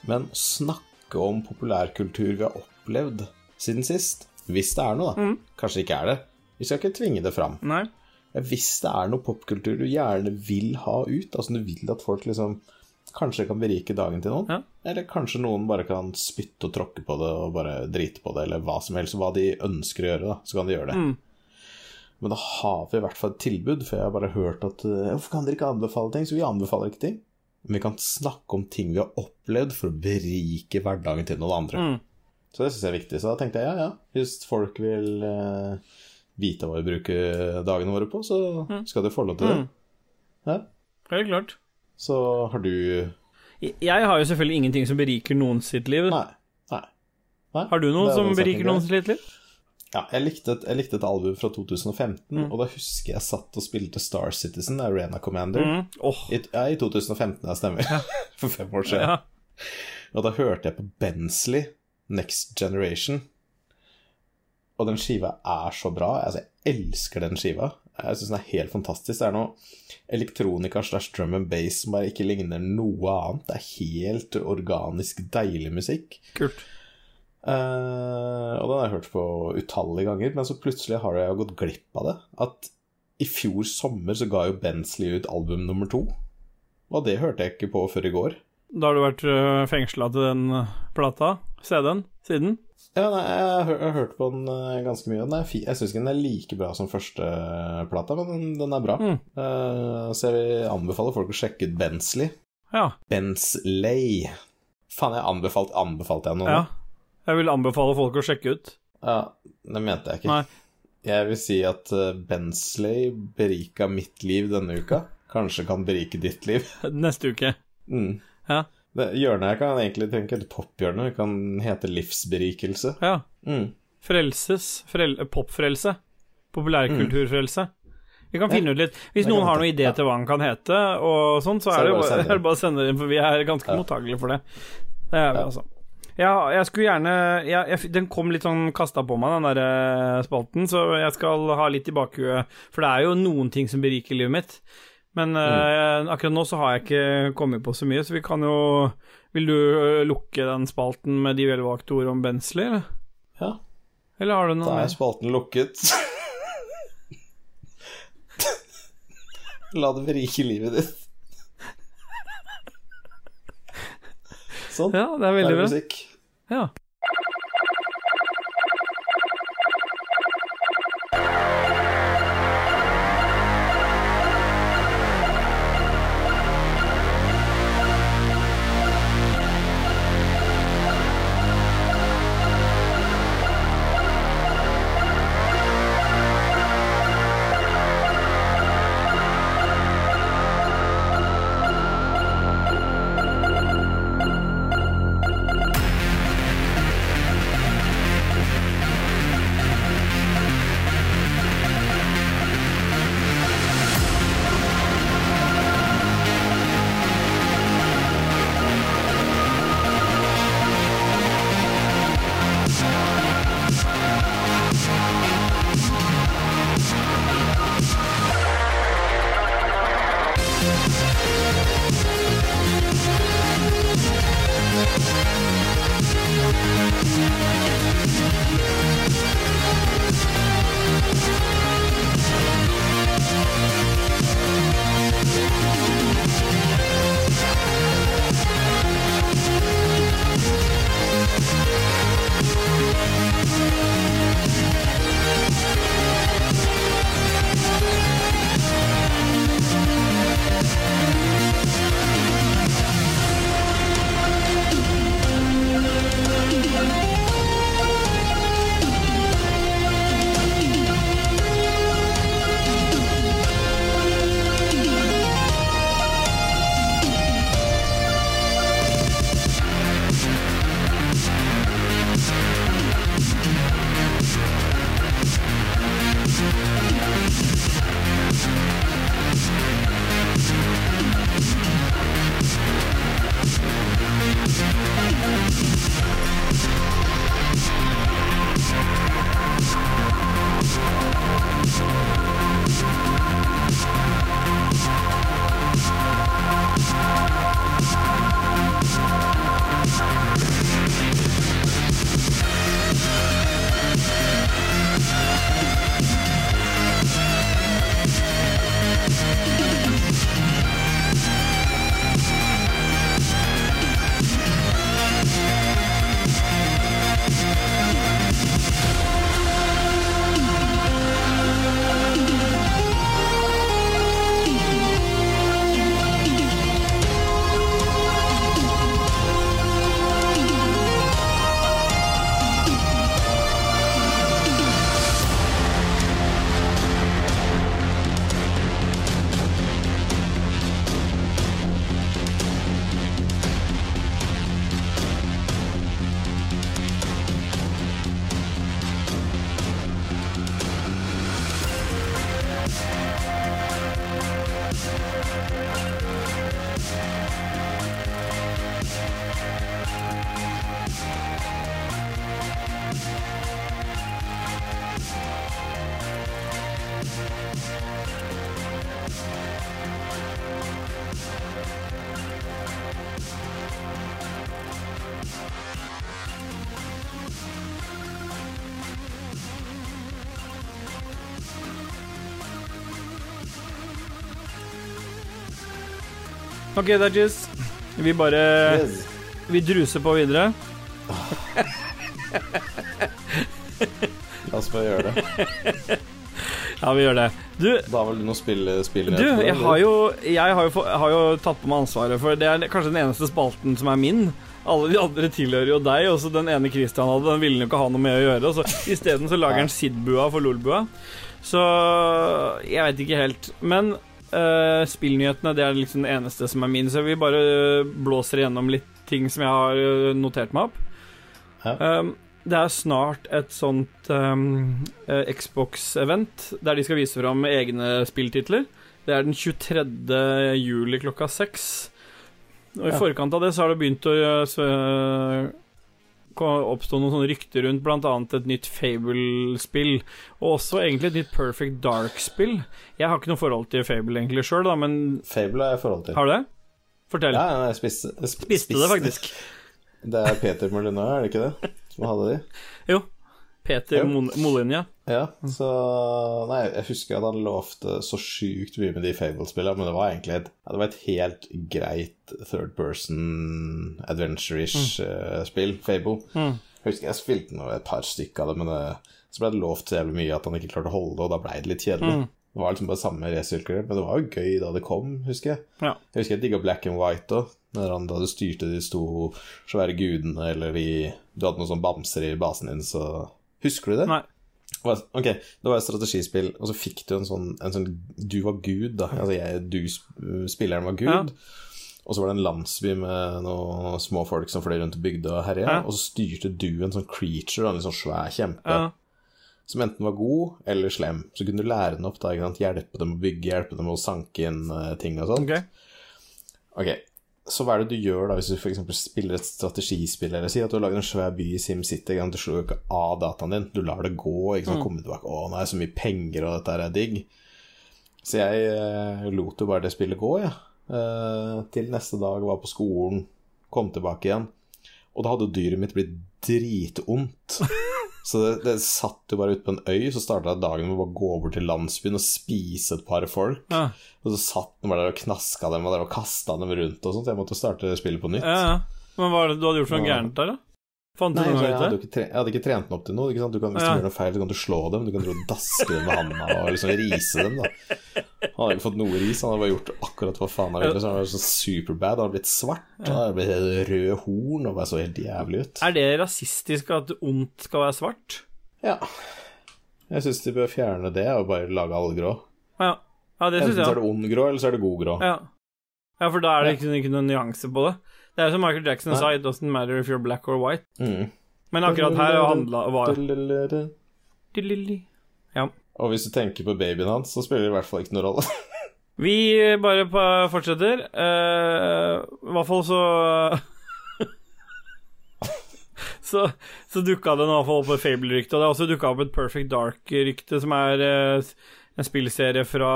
Men snakke om populærkultur vi har opplevd siden sist. Hvis det er noe, da. Mm. Kanskje ikke er det. Vi skal ikke tvinge det fram. Nei? Hvis det er noe popkultur du gjerne vil ha ut, altså du vil at folk liksom kanskje kan berike dagen til noen, Ja. eller kanskje noen bare kan spytte og tråkke på det og bare drite på det, eller hva som helst, hva de ønsker å gjøre, da, så kan de gjøre det. Mm. Men da har vi i hvert fall et tilbud, for jeg har bare hørt at eh, Hvorfor kan dere ikke anbefale ting? Så vi anbefaler ikke ting. Men vi kan snakke om ting vi har opplevd for å berike hverdagen til noen andre. Mm. Så det syns jeg er viktig. Så da tenkte jeg ja, ja, hvis folk vil eh, vite hva vi bruker dagene våre på, så skal de få lov til det. Mm. Ja. Helt klart. Så har du Jeg har jo selvfølgelig ingenting som beriker noen sitt liv. Nei. Nei. Nei. Har du noe som beriker noen sitt liv? Ja, jeg likte, et, jeg likte et album fra 2015, Mm. og da husker jeg satt og spilte Star Citizen, Arena Commander. Mm. Oh. I, ja, i 2015, jeg stemmer. For fem år siden. ja. Og da hørte jeg på Bensley, Next Generation. Og den skiva er så bra. Altså, jeg elsker den skiva. Jeg syns den er helt fantastisk. Det er noe elektronika slash drum and bass som bare ikke ligner noe annet. Det er helt organisk, deilig musikk. Kult. Uh, og den har jeg hørt på utallige ganger, men så plutselig har jeg gått glipp av det. At i fjor sommer så ga jo Bensley ut album nummer to. Og det hørte jeg ikke på før i går. Da har du vært uh, fengsla til den øh, plata? CD-en? Siden? Ja, nei, jeg har, hørt på den eh, ganske mye. Den er jeg syns ikke den er like bra som første eh, men den, den er bra. Mm. Uh, så jeg vil anbefale folk å sjekke ut Bensley. Ja. Bensley. Faen, jeg anbefalt, anbefalte jeg noe? ja. Jeg vil anbefale folk å sjekke ut. ja. Det mente jeg ikke. Nei. Jeg vil si at Bensley berika mitt liv denne uka. Kanskje kan berike ditt liv. Neste uke. Mm. Ja. Det hjørnet her kan egentlig tenke et pophjørne. Det kan hete livsberikelse. ja. Mm. Frelses. Frel Popfrelse. Populærkulturfrelse. Vi kan finne ut litt Hvis noen har noen idé til hva den kan hete, og sånn, så, Så er det bare, er det bare å sende det inn, for vi er ganske Ja. mottagelige for det. Det er vi, Ja. altså. Ja, jeg skulle gjerne jeg, jeg, Den kom litt sånn kasta på meg, den der eh, spalten, så jeg skal ha litt i bakhuet. For det er jo noen ting som beriker livet mitt. Men eh, akkurat nå så har jeg ikke kommet på så mye, så vi kan jo Vil du eh, lukke den spalten med de velvalgte ord om Bensley, eller? Ja, Eller har du noe da er spalten lukket. La det berike livet ditt. Sånn. Ja, det er er veldig bra. musikk. Ja. Ok, Dajis. Vi bare Yes. Vi druser på videre. La oss bare gjøre det. Ja, vi gjør det. Du, Da vel du noe spill, spill du jeg har jo, jeg har jo, har jo tatt på meg ansvaret for Det er kanskje den eneste spalten som er min. Alle de andre tilhører jo deg, og så den ene Christian hadde, den ville han jo ikke ha noe med å gjøre. Så Isteden så lager han Sid-bua for LOL-bua. Så jeg vet ikke helt. Men eh, spillnyhetene det er liksom det eneste som er min, så vi bare blåser igjennom litt ting som jeg har eh, notert meg opp. Ja. Um, det er snart et sånt um, eh, Xbox-event der de skal vise fram egne spilltitler. Det er den 23. juli klokka seks. Og I Ja. forkant av det så har det begynt å eh, oppstå noen sånne rykter rundt bl.a. et nytt Fable-spill. Og også egentlig et nytt Perfect Dark-spill. Jeg har ikke noe forhold til Fable egentlig sjøl, men Fable har jeg forhold til. har du det? Fortell. Ja, jeg spiste, spiste, Spiste det faktisk. Det er Peter Molyneux, er det ikke det? Som hadde de? Jo. Peter. Mon- Molinja. Ja, så Nei, jeg husker at han lovte så sjukt mye med de Fable-spillene, men det var egentlig et, ja, det var et helt greit third person adventure-ish mm. spill, Fable. Mm. Jeg husker jeg spilte noe, et par stykker av det, men det, så ble det lovt så jævlig mye at han ikke klarte å holde det, og da ble det litt kjedelig. Mm. Det var liksom bare samme resirkulering, men det var jo gøy da det kom, husker jeg. Ja. Jeg husker jeg digga Black and White òg, da du styrte de sto svære gudene, eller de Du hadde noen sånne bamser i basen din, så Husker du det? Nei. Ok, det var et strategispill, og så fikk du en sånn, en sånn Du var gud, da. Altså jeg, du, spilleren var gud. Ja. Og så var det en landsby med noen små folk som fløy rundt og bygde og herja. Ja. Og så styrte du en sånn creature, En en sånn svær kjempe, Ja. som enten var god eller slem. Så kunne du lære den opp, da, hjelpe dem å bygge, hjelpe dem å sanke inn eh, ting og sånt. Ok. Ok, så hva er det du gjør da hvis du eksempel spiller et strategispill, eller si at du har laget en svær by i SimCity, du slår jo ikke av dataen din, du lar det gå, ikke sant, komme tilbake, å nei, så mye penger, og dette er digg. Så jeg eh, lot jo bare det spillet gå, ja. Eh, til neste dag var på skolen, kom tilbake igjen, og da hadde dyret mitt blitt dritondt. Så det, det satt jo bare ute på en øy, så starta dagen med å bare gå over til landsbyen og spise et par folk. Ja. Og så satt den bare der og knaska dem og og kasta dem rundt og sånt. Jeg måtte starte spillet på nytt. Ja, ja. Men hva er det du hadde gjort for noe gærent der, da? Fant du Nei, noe så jeg, hadde ikke tre jeg hadde ikke trent den opp til noe. Du kan, hvis Ja. du gjør noe feil, så kan du slå dem. Du kan tro daske dem med handa og liksom rise dem. da Han hadde ikke fått noe ris, han hadde bare gjort akkurat hva faen han ville. Så han var så superbad. Han hadde blitt svart, han hadde blitt røde rød horn og bare så helt jævlig ut. Er det rasistisk at ondt skal være svart? Ja. Jeg syns de bør fjerne det og bare lage alle grå. Ja, ja det Enten så er det ond grå, eller så er det god grå. Ja. ja, for da er det ikke, ikke noen nyanse på det. Det er som Michael Jackson sa, it doesn't matter if you're black or white. Mm. Men akkurat her handla var Ja. Og hvis du tenker på babyen hans, så spiller det i hvert fall ikke noen rolle. Vi bare fortsetter. Eh, I hvert fall så Så, så dukka det i hvert fall opp et Fable-rykte, og det har også dukka opp et Perfect Dark-rykte, som er uh, en spillserie fra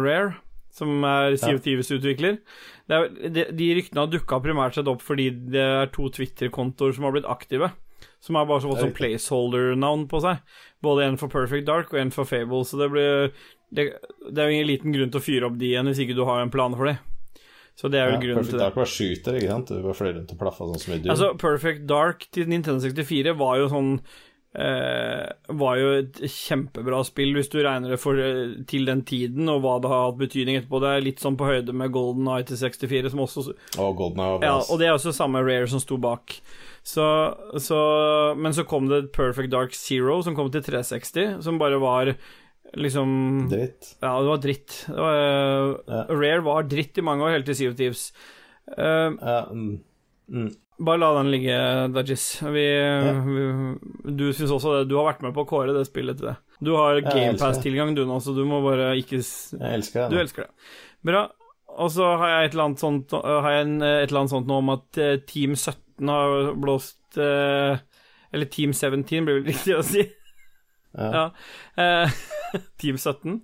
Rare, som er Sea Ja. Er, de, de ryktene har dukka primært sett opp fordi det er to Twitter-kontoer som har blitt aktive. Som har bare så fått sånn placeholder-navn på seg. Både en for Perfect Dark og en for Fable, så det blir det, det er jo ingen liten grunn til å fyre opp de igjen hvis ikke du har en plan for det. Så det er vel Ja, grunnen Perfect til det. Perfect Dark bare skyter, ikke sant? Du bare fløy rundt og plaffa sånn som i Doom. Altså, Perfect Dark til Nintendo 64 var jo sånn Var jo et kjempebra spill hvis du regner det for, eh, til den tiden, og hva det har hatt betydning etterpå. Det er litt sånn på høyde med Golden Eye til 64, som også og Golden Eye Ja, og det er også samme Rare som sto bak. Så, så Men så kom det Perfect Dark Zero, som kom til 360, som bare var liksom Dritt. Ja, det var dritt. Det var, uh, Ja. Rare var dritt i mange år, helt til Sea of Thieves. Uh, Ja, mm, mm. Bare la den ligge, Dajis. Vi, vi, du syns også det. Du har vært med på å kåre det spillet til det. Du har. GamePass-tilgang, du nå, så du må bare ikke Jeg elsker Du det. elsker det. Bra. Og så har jeg et eller annet sånt, har jeg en, et eller annet sånt nå om at eh, Team 17 har blåst eh, Eller Team 17 blir vel riktig å si. Ja. Ja. Eh, Team 17.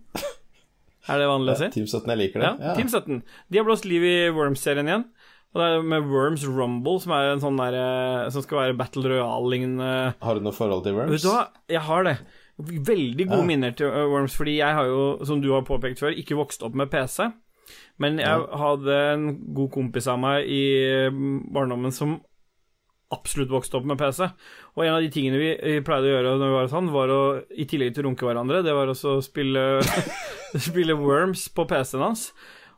Er det vanlig å si? Team 17, jeg liker det. Ja, Team 17. De har blåst liv i Worms-serien igjen. Og det er med Worms Rumble, som er en sånn der eh, Som skal være Battle Royale-lignende Har du noe forhold til Worms? Vet du hva, jeg har det. Veldig gode Ja. minner til uh, Worms, fordi jeg har jo, som du har påpekt før, ikke vokst opp med PC. Men jeg hadde en god kompis av meg i mm, barndommen som absolutt vokste opp med PC. Og en av de tingene vi, vi pleide å gjøre når vi var sånn, var å, i tillegg til å runke hverandre, det var også å spille, spille Worms på PC-en hans.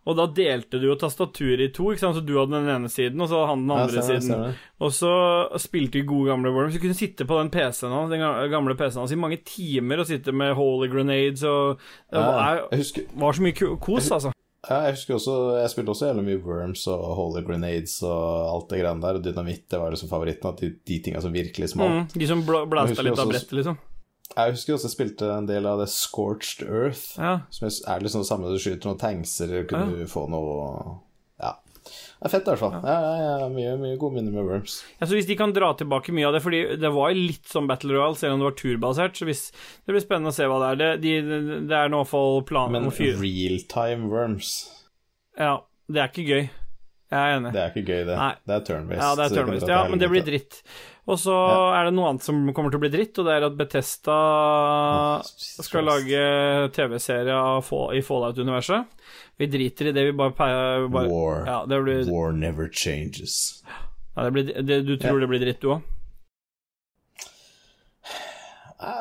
Og da delte du jo tastaturet i to, ikke sant? så du hadde den ene siden, og så han den andre ja, siden. Og så spilte vi gode gamle Worms. Du kunne sitte på den PC-en hans, den gamle PC-en hans i mange timer og sitte med holy grenades og Det Ja, var, jeg, husker, var så mye kos, altså. ja, jeg husker også Jeg spilte også jævlig mye Worms og Holy Grenades og alt det greiene der. Dynamitt det var liksom favoritten. At de, de tinga som virkelig smalt. Mm, de som blasta litt av brettet, liksom. Jeg husker også jeg spilte en del av det Scorched Earth. Ja. Som er liksom det samme du skyter noen tankser, kunne du få noe Ja. Det er fett, i hvert fall. Ja, ja, ja, mye, mye gode minner med Worms. Ja, så Hvis de kan dra tilbake mye av det, fordi det var litt som Battle Royale, selv om det var turbasert, så hvis, det blir spennende å se hva det er. Det, de, det er nå i hvert fall planen Men realtime Worms, Ja, det er ikke gøy. Jeg er enig. det er ikke gøy, det. Nei. Det er turn-based. Ja, det er turn-based. Ja, men det blir dritt. Og så er det noe annet som kommer til å bli dritt, og det er at Betesta skal lage TV-serie i Fallout-universet. Vi driter i det, vi bare, bare War. Ja, det blir, War never changes. ja, det blir det, Du tror Ja. det blir dritt, du òg?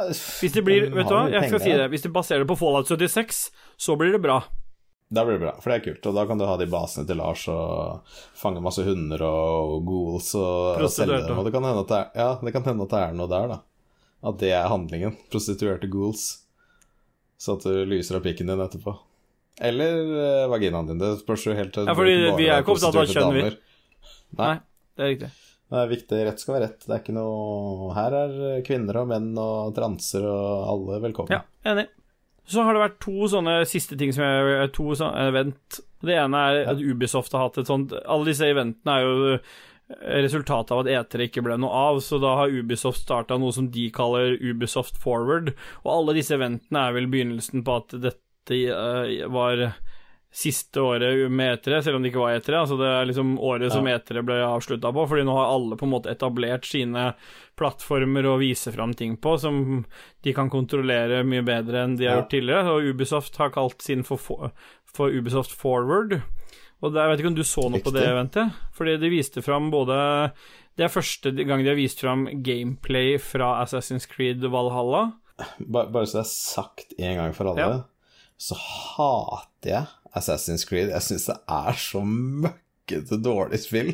Hvis Hvis det blir Vet du hva, jeg skal si det. Hvis de baserer det på Fallout 76, så blir det bra. Da blir det bra, for det er kult. Og da kan du ha de basene til Lars og fange masse hunder og ghouls og, og selge dem. Og det kan hende at det er, ja, det kan hende at det er noe der, da. At det er handlingen. Prostituerte ghouls. Så at du lyser av pikken din etterpå. Eller eh, vaginaen din. Det spørs jo helt Ja, fordi vi er ikke opptatt av kjønn, vi. Nei. Nei, det er riktig. Det er viktig. Rett skal være rett. Det er ikke noe Her er kvinner og menn og transer og alle velkommen. Ja, enig. Så har det vært to sånne siste ting som jeg To sånne event. Det ene er at Ubisoft har hatt et sånt Alle disse eventene er jo resultatet av at E3 ikke ble noe av, så da har Ubisoft starta noe som de kaller Ubisoft Forward, og alle disse eventene er vel begynnelsen på at dette eh, var siste året med E3, selv om det ikke var E3. Altså det er liksom året som E3 ble avslutta på, fordi nå har alle på en måte etablert sine plattformer å vise fram ting på, som de kan kontrollere mye bedre enn de har Ja. gjort tidligere. Og Ubisoft har kalt sin for, for, for Ubisoft Forward. Og der, jeg vet ikke om du så noe på det eventet? Fordi de viste fram både Det er første gang de har vist fram gameplay fra Assassin's Creed Valhalla. Bare, Bare så det er sagt en gang for alle, Ja. så hater jeg Assassin's Creed. Jeg syns det er så møkkete dårlig spill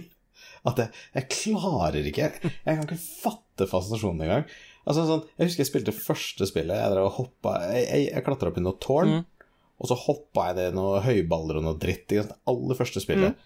at jeg, jeg klarer ikke Jeg kan ikke fatte fascinasjonen engang. Altså, sånn, jeg husker jeg spilte første spillet. Jeg drev og hoppa Jeg, jeg, jeg klatra opp i noe tårn, og så hoppa jeg ned i noen høyballer og noe dritt. Det aller første spillet.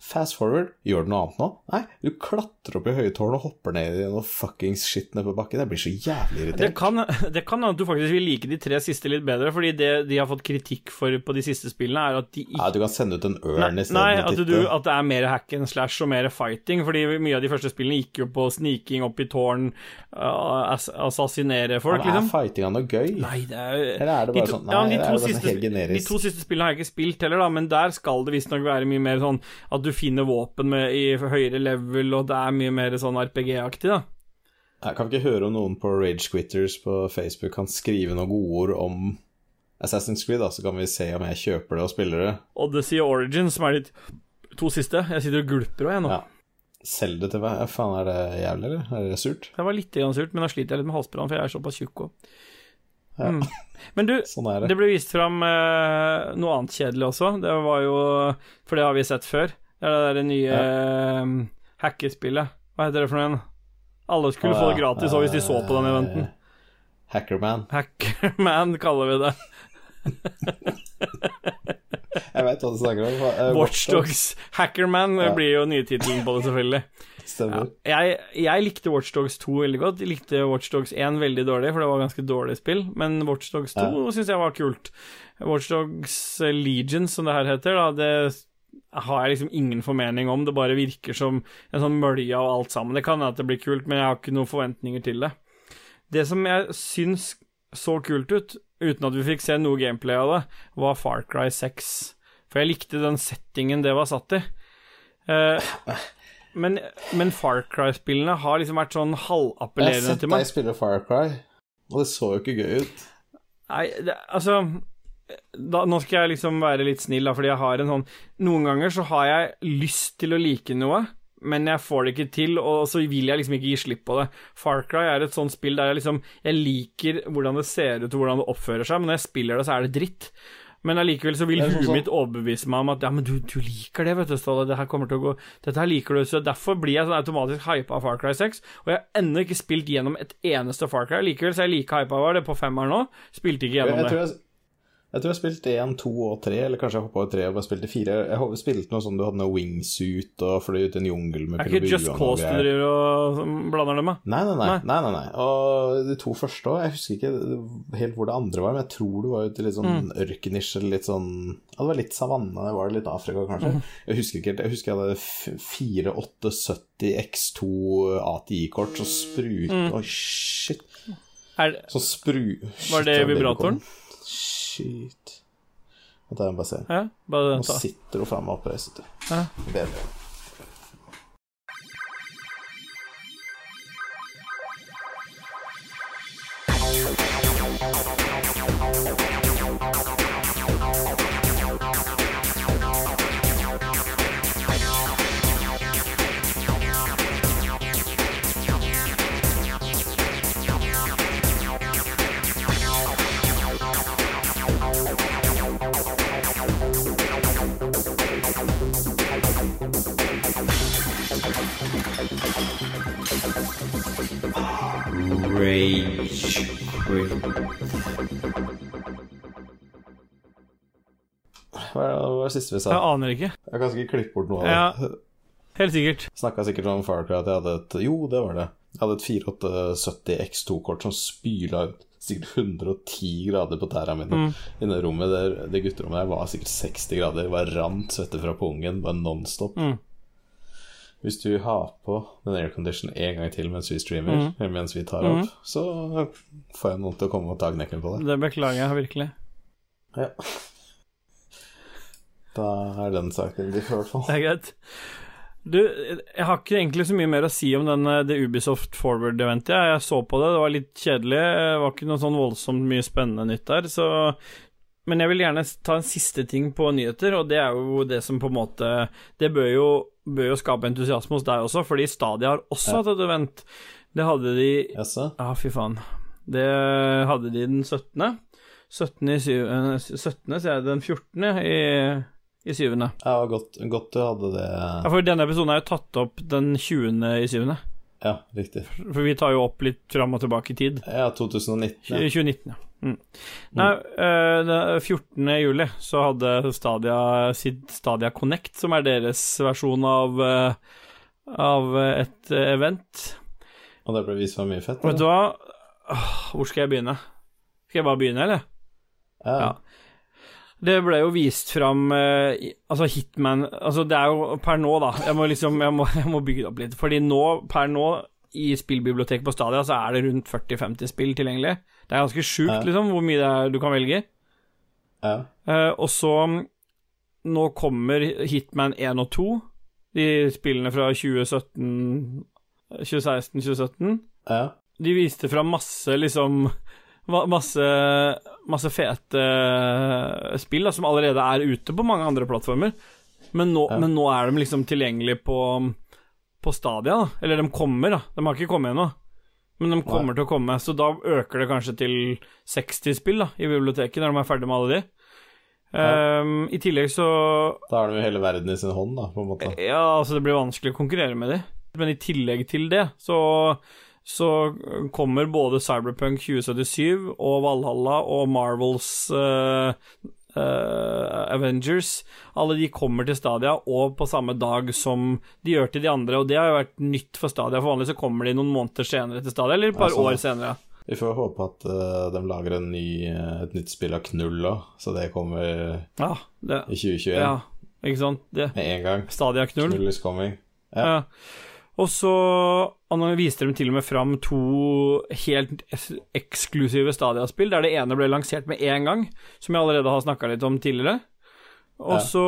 Fast forward, gjør du noe annet nå? Nei, du klatrer opp i høye tårn og hopper ned i noe fuckings shit nede på bakken. Jeg blir så jævlig Det irritert. kan det kan hende at du faktisk vil like de tre siste litt bedre, fordi det de har fått kritikk for på de siste spillene, er at de ikke Nei, du kan sende ut en ørn Nei, isteden nei at, du, at det er mer hack and slash og mer fighting, fordi mye av de første spillene gikk jo på sniking opp i tårn, uh, assassinere folk, Men er liksom. fightinga noe gøy? Nei, det er Eller er det de to, sånn- ja, de, det er bare siste, sånn siste, helt generisk. de to siste spillene har jeg ikke spilt heller, da, men der skal det visstnok være mye mer sånn at du finner våpen med, i høyere level, og det er mye mer sånn RPG-aktig, da. Jeg kan ikke høre om noen på Rage Quitters på Facebook kan skrive noen godord om Assassin's Creed, da, så kan vi se om jeg kjøper det og spiller det. Odyssey og Origin, som er de to siste. Jeg sitter og gulper òg, jeg nå. Ja. Selg det til meg. Faen, er det jævlig, eller? Er det surt? Det var litt grann surt, men da sliter jeg litt med halsbrann, for jeg er såpass tjukk òg. Ja. Mm. Men du, Sånn det. det ble vist fram eh, noe annet kjedelig også. Det var jo For det har vi sett før. Det er det derre nye ja. hackespillet. Hva heter det for noe igjen? Alle skulle få det gratis òg hvis de så på den eventen. Hackerman. Hackerman kaller vi det. Jeg veit hva du snakker om. Uh, Watchdogs. Hackerman Ja. blir jo nytittelen på det, selvfølgelig. Stemmer. Jeg, jeg likte Watchdogs 2 veldig godt. Jeg likte Watchdogs 1 veldig dårlig, for det var ganske dårlig spill. Men Watchdogs 2 Ja. syns jeg var kult. Watchdogs Legion, som det her heter, da, det har jeg liksom ingen formening om. Det bare virker som en sånn mølje av alt sammen. Det kan hende at det blir kult, men jeg har ikke noen forventninger til det. Det som jeg syns så kult ut uten at vi fikk se noe gameplay av det, var Far Cry 6. For jeg likte den settingen det var satt i. Eh, men, men Far Cry-spillene har liksom vært sånn halvappellerende til meg. Jeg har sett deg spille Far Cry, og det så jo ikke gøy ut. Nei, det, altså da, Nå skal jeg liksom være litt snill, da, fordi jeg har en sånn Noen ganger så har jeg lyst til å like noe, men jeg får det ikke til, og så vil jeg liksom ikke gi slipp på det. Far Cry er et sånt spill der jeg liksom Jeg liker hvordan det ser ut og hvordan det oppfører seg, men når jeg spiller det, så er det dritt. Men allikevel så vil sånn huet mitt overbevise meg om at ja, men du, du liker det, vet du, Ståle. Det her kommer til å gå Dette her liker du, så derfor blir jeg sånn automatisk hypa av Far Cry 6. Og jeg har ennå ikke spilt gjennom et eneste Far Cry. Likevel så er jeg like hypa av det på femmeren nå. Spilte ikke gjennom jeg, jeg det. Jeg, tror jeg spilte én, to og tre, eller kanskje jeg hoppa over tre og bare spilte fire. Jeg har spilte noe sånn du hadde noe wingsuit og fløy ut i en jungel med Er ikke Just Cause du driver og blander dem med? Nei nei nei, Nei. nei, nei. Og de to første òg, jeg husker ikke helt hvor det andre var, men jeg tror du var ute i litt sånn Mm. ørkenisje, eller litt sånn Ja, det var litt savanne, det var litt Afrika, kanskje. Mm. Jeg husker ikke helt. Jeg husker jeg hadde f- 4870 X2 ATI-kort som sprut Mm. Oi, shit. Er, Så spru... Shit, Var det vibratoren? kom. Shit. Dette er en bare ja, bare Nå sitter hun faen meg oppreist. Ja. Bedre. Rage. Hva er var det siste vi sa? Jeg aner ikke. Jeg kan sikkert klippe bort noe av det. Ja. Helt sikkert. Snakka sikkert om Far Cry at jeg hadde et Jo, det var det. Jeg hadde et 4870 X2-kort som spyla ut sikkert 110 grader på tæra mine. Mm. I i rommet der, det gutterommet der var sikkert 60 grader. Det var rant svette fra pungen, bare nonstop. Mm. Hvis du har på den aircondition en gang til mens vi streamer, Mm. eller mens vi tar opp, så får jeg noen til å komme og ta knekken på det. Det beklager jeg virkelig. Ja. Da er den saken i hvert fall. Det er greit. Du, jeg har ikke egentlig så mye mer å si om den, eh, det Ubisoft Forward-eventet. Jeg. jeg så på det, det var litt kjedelig. Det var ikke noe sånn voldsomt mye spennende nytt der, så Men jeg vil gjerne ta en siste ting på nyheter, og det er jo det som på en måte Det bør jo, bør jo skape entusiasme hos deg også, fordi Stadia har også Ja. hatt et event. Det hadde de Ja, Ja, fy faen. Det hadde de den 17. 17. i syv... eh, 17. sier jeg. Den 14. i, i syvende. Ja, godt, godt du hadde det Ja, for denne episoden er jo tatt opp den 20. i syvende. Ja, riktig. For vi tar jo opp litt fram og tilbake i tid. Ja, 2019. Ja. 2019, ja. Mm. Nei, eh, den 14. juli så hadde Stadia sitt Stadia Connect, som er deres versjon av uh, av et eh, event. Og det ble vist for mye fett? Vet du hva? Hvor skal jeg begynne? Skal jeg bare begynne, eller? Ja. Ja. Det ble jo vist fram eh, Altså, Hitman Altså, det er jo per nå, da Jeg må liksom Jeg må, jeg må bygge det opp litt. Fordi nå, per nå, i spillbiblioteket på Stadia, så er det rundt 40-50 spill tilgjengelig. Det er ganske sjukt, Ja. liksom, hvor mye det er du kan velge. ja. Eh, og så Nå kommer Hitman 1 og 2, de spillene fra 2017 2016-2017. ja. De viste fram masse, liksom Masse, masse fete eh, spill da, som allerede er ute på mange andre plattformer. Men nå, Ja. men nå er de liksom tilgjengelig på, på Stadia, da. Eller de kommer, da. De har ikke kommet ennå. Men de kommer til å komme, så da øker det kanskje til 60 spill da, i biblioteket når de er ferdig med alle de. Um, I tillegg så Da har de jo hele verden i sin hånd, da, på en måte. ja, altså det blir vanskelig å konkurrere med de. Men i tillegg til det, så, så kommer både Cyberpunk 2077 og Valhalla og Marvels uh, uh, Avengers. Alle de kommer til Stadia, og på samme dag som de gjør til de andre. Og det har jo vært nytt for Stadia. For vanlig så kommer de noen måneder senere til Stadia, eller et par sånn, år senere. Vi får håpe at uh, de lager en ny, et nytt spill av Knull òg, så det kommer Ja, det, i 2021 ja ikke sant. Det. med en gang. Stadia-knull. Knull is coming. Ja. Ja. Og så viste de til og med fram to helt eksklusive Stadia-spill, der det ene ble lansert med én gang, som jeg allerede har snakka litt om tidligere. Og Ja. så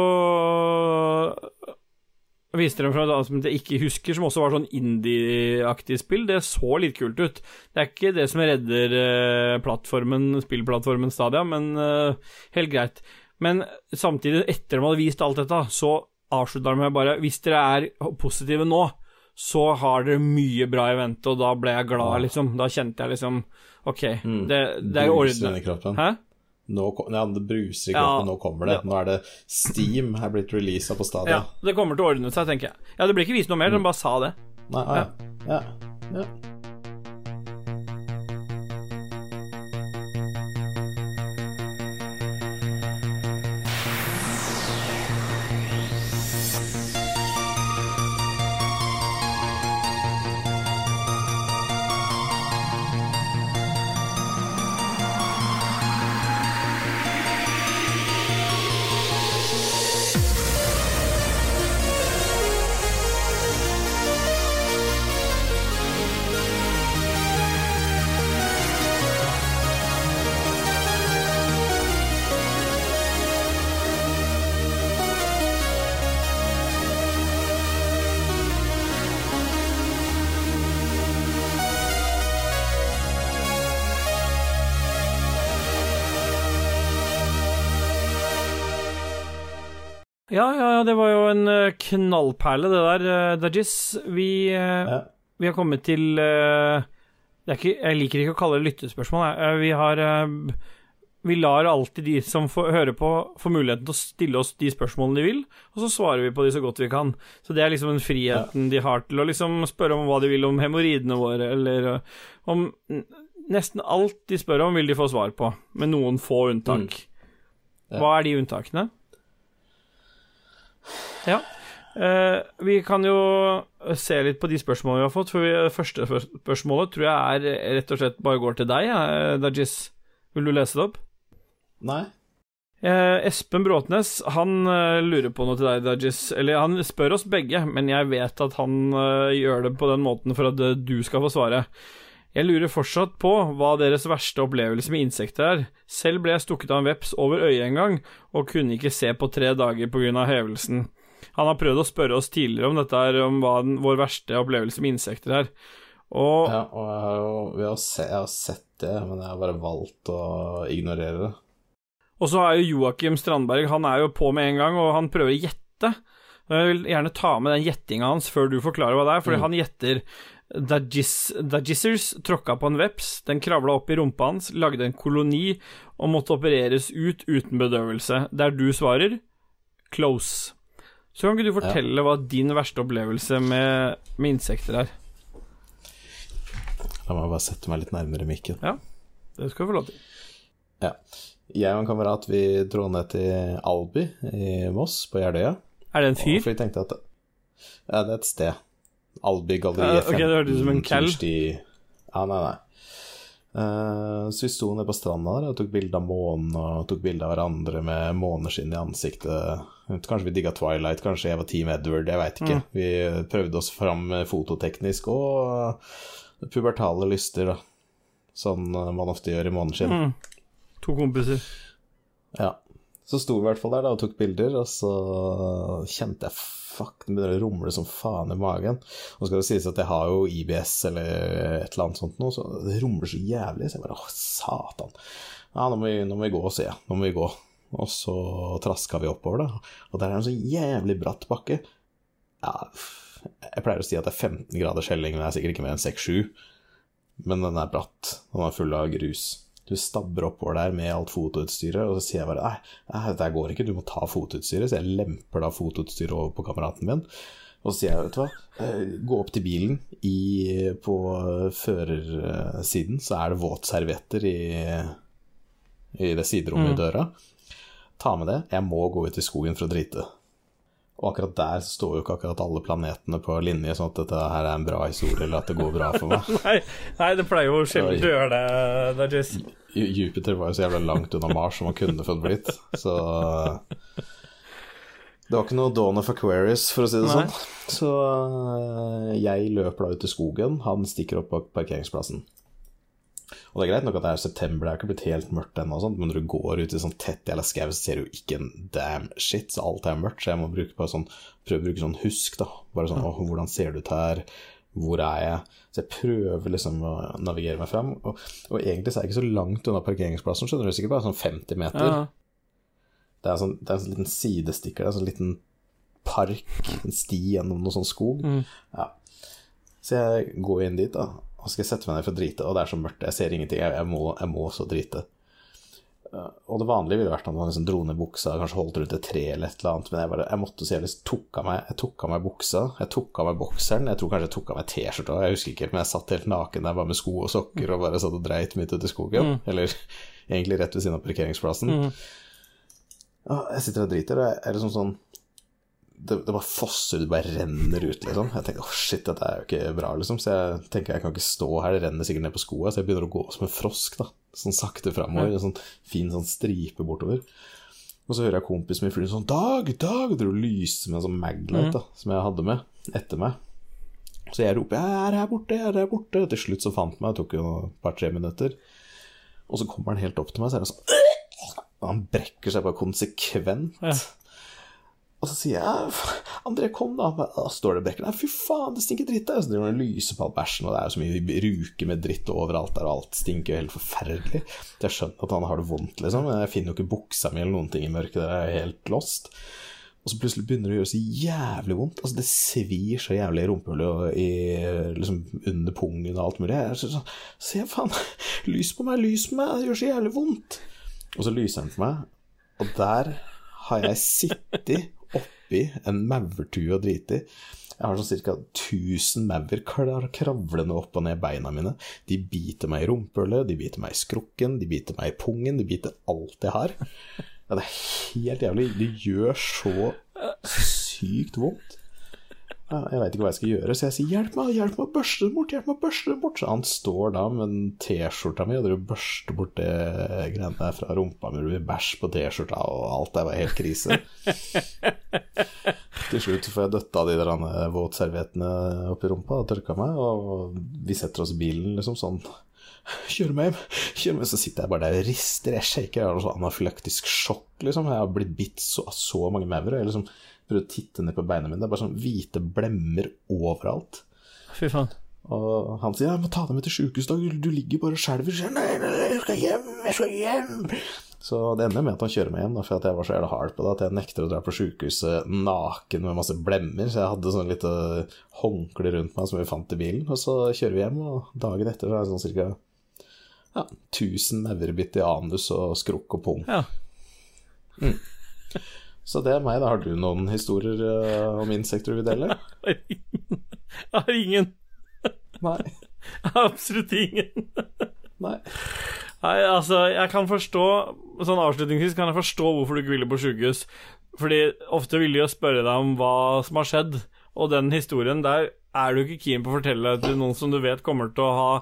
viste de fram et annet som jeg ikke husker, som også var sånn indie-aktig spill. Det så litt kult ut. Det er ikke det som redder eh, plattformen, spillplattformen Stadia, men eh, helt greit. Men samtidig, etter de hadde vist alt dette, så avslutta de med bare Hvis dere er positive nå, så har dere mye bra i vente, og da ble jeg glad, liksom. Da kjente jeg liksom OK, Mm. det, det er kroppen. Hæ? Nå, ja, det bruser i Ja. kroppen, nå kommer det. Ja. Nå er det Steam er blitt releasa på Stadia. Ja, det kommer til å ordne seg, tenker jeg. Ja, det blir ikke vist noe mer, de bare sa det. Nei, ja. ja. ja. Ja, knallperle, det der, uh, Dajis. Vi, eh, ja. vi har kommet til eh, det ikke, Jeg liker ikke å kalle det lyttespørsmål. jeg. Eh, vi har eh, Vi lar alltid de som får, hører på, få muligheten til å stille oss de spørsmålene de vil, og så svarer vi på de så godt vi kan. Så det er liksom den friheten de har til å liksom spørre om hva de vil om hemoroidene våre, eller eh, om Nesten alt de spør om, vil de få svar på, med noen få unntak. Ja. Hva er de unntakene? Ja. Eh, vi kan jo se litt på de spørsmålene vi har fått. For vi, første spørsmålet tror jeg er rett og slett bare går til deg, ja, Dajis. Vil du lese det opp? Nei. Eh, Espen Bråtnes han eh, lurer på noe til deg, Dajis. Eller han spør oss begge, men jeg vet at han eh, gjør det på den måten for at eh, du skal få svare. Jeg lurer fortsatt på hva deres verste opplevelse med insekter er. Selv ble jeg stukket av en veps over øyet en gang, og kunne ikke se på tre dager pga. hevelsen. Han har prøvd å spørre oss tidligere om dette her, om hva den, vår verste opplevelse med insekter er. Og Ja, og jeg har jo jeg har se, jeg har sett det, men jeg har bare valgt å ignorere det. Og så er jo Joakim Strandberg Han er jo på med en gang, og han prøver å gjette. Jeg vil gjerne ta med den gjettinga hans før du forklarer hva det er, fordi Mm. han gjetter Dajis, Dajissers tråkka på en veps, den kravla opp i rumpa hans, lagde en koloni og måtte opereres ut uten bedøvelse. Der du svarer close. Så kan ikke du fortelle hva din verste opplevelse med, med insekter er? La meg bare sette meg litt nærmere mikken. Ja, Det skal du få lov til. Jeg og en kamerat vi dro ned til Alby i Moss, på Jeløya. Er det en fyr? For vi tenkte at det, Ja, det er et sted. Albi Ja, galleri ok, det hørtes ut som en cal. Ja, nei, nei. Uh, så vi sto nede på stranda der og tok bilde av månen og tok bilde av hverandre med måneskinn i ansiktet. Kanskje vi digga Twilight, kanskje jeg var Team Edward, jeg veit ikke. Mm. Vi prøvde oss fram fototeknisk og pubertale lyster, da. Sånn man ofte gjør i måneskinn. Mm. To kompiser. Ja. Så sto vi i hvert fall der da og tok bilder, og så kjente jeg fuck, det begynner å rumle som faen i magen. Nå skal det sies at jeg har jo IBS eller et eller annet sånt noe, så det rumler så jævlig. Så jeg bare åh, satan. Ja, nå må vi, nå må vi gå, sier jeg. Nå må vi gå. Og så traska vi oppover, da. Og der er det en så jævlig bratt bakke. Ja, jeg pleier å si at det er 15 graders helling, men det er sikkert ikke mer enn 6-7. Men den er bratt. Den er full av grus. Du stabber oppover der med alt fotoutstyret, og så sier jeg bare nei, nei, dette går ikke, du må ta fotoutstyret. Så jeg lemper da fotoutstyret over på kameraten min. Og så sier jeg, vet du hva, eh, gå opp til bilen. I, på førersiden så er det våtservietter i, i det siderommet Mm. i døra. Ta med det. Jeg må gå ut i skogen for å drite. Og akkurat der står jo ikke akkurat alle planetene på linje, sånn at dette her er en bra historie, eller at det går bra for meg. Nei, nei, det pleier jo sjelden å gjøre det, Dajis. Ju- Jupiter var jo så jævla langt unna Mars som man kunne fått blitt, så Det var ikke noe Dawn of Aquarius, for å si det Nei. sånn. Så øh, jeg løper da ut i skogen, han stikker opp på parkeringsplassen. Og det er greit nok at det er september, det er ikke blitt helt mørkt ennå, men når du går ut i sånn tett jævla skau, så ser du jo ikke en damn shit, så alt er mørkt, så jeg må sånn, prøve å bruke sånn husk, da. Bare sånn åh, hvordan ser det ut her? Hvor er jeg? Så jeg prøver liksom å navigere meg fram. Og, og egentlig så er jeg ikke så langt unna parkeringsplassen, skjønner du, sikkert bare sånn 50 meter. Ja. Det er, sånn, det er en sånn liten sidestikker, det er en sånn liten park, en sti gjennom noe sånn skog. Mm. Ja. Så jeg går inn dit, da, og skal sette meg ned for å drite, og det er så mørkt, jeg ser ingenting, jeg, jeg, må, jeg må så drite. Uh, Og det vanlige ville vært at man liksom dro ned buksa, kanskje holdt rundt et tre eller et eller annet, men jeg bare, jeg måtte så jeg liksom tok av meg, jeg tok av meg buksa, jeg tok av meg bokseren, jeg tror kanskje jeg tok av meg t-skjorta, jeg husker ikke helt, men jeg satt helt naken der bare med sko og sokker og bare satt og dreit midt ute i skogen, eller egentlig rett ved siden av parkeringsplassen. Mm. jeg sitter og driter, og jeg er liksom sånn det, det bare fosser ut, det bare renner ut, liksom. Jeg tenker åh, shit, dette er jo ikke bra, liksom. Så jeg tenker jeg kan ikke stå her, det renner sikkert ned på skoa, så jeg begynner å gå som en frosk, da. Sånn sakte framover, en sånn fin sånn stripe bortover. Og så hører jeg kompisen min fly sånn Dag, Dag! Dro og lyste med en sånn Maglite, da, som jeg hadde med, etter meg. Så jeg roper 'Jeg er her borte, jeg er her borte'. Og til slutt så fant han meg, det tok jo et par-tre minutter. Og så kommer han helt opp til meg, så er det sånn han brekker seg bare konsekvent. Ja. Og så sier jeg André, kom da. Da står det og brekker. Nei, fy faen, det stinker dritt der. Så driver han og lyser på all bæsjen, og det er så mye ruke med dritt overalt der, og alt stinker jo helt forferdelig. Så jeg skjønner at han har det vondt, liksom. Jeg finner jo ikke buksa mi eller noen ting i mørket der, jeg er helt lost. Og så plutselig begynner det å gjøre så jævlig vondt. Altså, det svir så jævlig i rumpehullet og liksom, under pungen og alt mulig. Jeg er så sånn Se, faen, lys på meg, lys på meg, det gjør så jævlig vondt. Og så lyser han på meg, og der har jeg sittet oppi en maurtue og driti. Jeg har sånn ca. 1000 maur kravlende opp og ned beina mine. De biter meg i rumpehullet, de biter meg i skrukken, de biter meg i pungen, de biter alt jeg har. Ja, det er helt jævlig. Det gjør så sykt vondt. Ja, jeg veit ikke hva jeg skal gjøre, så jeg sier 'hjelp meg, hjelp meg å børste det bort', hjelp meg å børste det bort. Så han står da med den T-skjorta mi og driver børster bort det greiene der fra rumpa mi, det blir bæsj på T-skjorta, og alt der var helt krise. Til slutt får jeg døtta de der våtserviettene oppi rumpa og tørka meg, og vi setter oss i bilen liksom sånn Kjør meg hjem, kjør meg Så sitter jeg bare der og rister, jeg shaker, jeg har sånn anafylaktisk sjokk, liksom. Jeg har blitt bitt så, av så mange maur. Jeg liksom prøver å titte ned på beina mine, det er bare sånn hvite blemmer overalt. Fy faen. Og han sier 'jeg må ta deg med til sjukehuset, du, du ligger bare og skjelver'. Jeg, Nei, nei, nei, jeg skal hjem, jeg skal hjem. Så det ender med at han kjører meg hjem, da, for at jeg var så jævla hard på det at jeg nekter å dra på sjukehuset naken med masse blemmer. Så jeg hadde sånn lite håndkle rundt meg som vi fant i bilen. Og så kjører vi hjem, og dagen etter så er det sånn cirka ja, 1000 maurbitt i anus og skrukk og pung. Ja. Så det er meg, da. Har du noen historier eh, om insekter du vil dele? Jeg har ingen. Nei. Absolutt ingen. Nei. Nei, altså, jeg kan forstå Sånn avslutningsvis kan jeg forstå hvorfor du ikke ville på sjukehus. Fordi ofte vil de jo spørre deg om hva som har skjedd, og den historien der er du ikke keen på å fortelle til noen som du vet kommer til å ha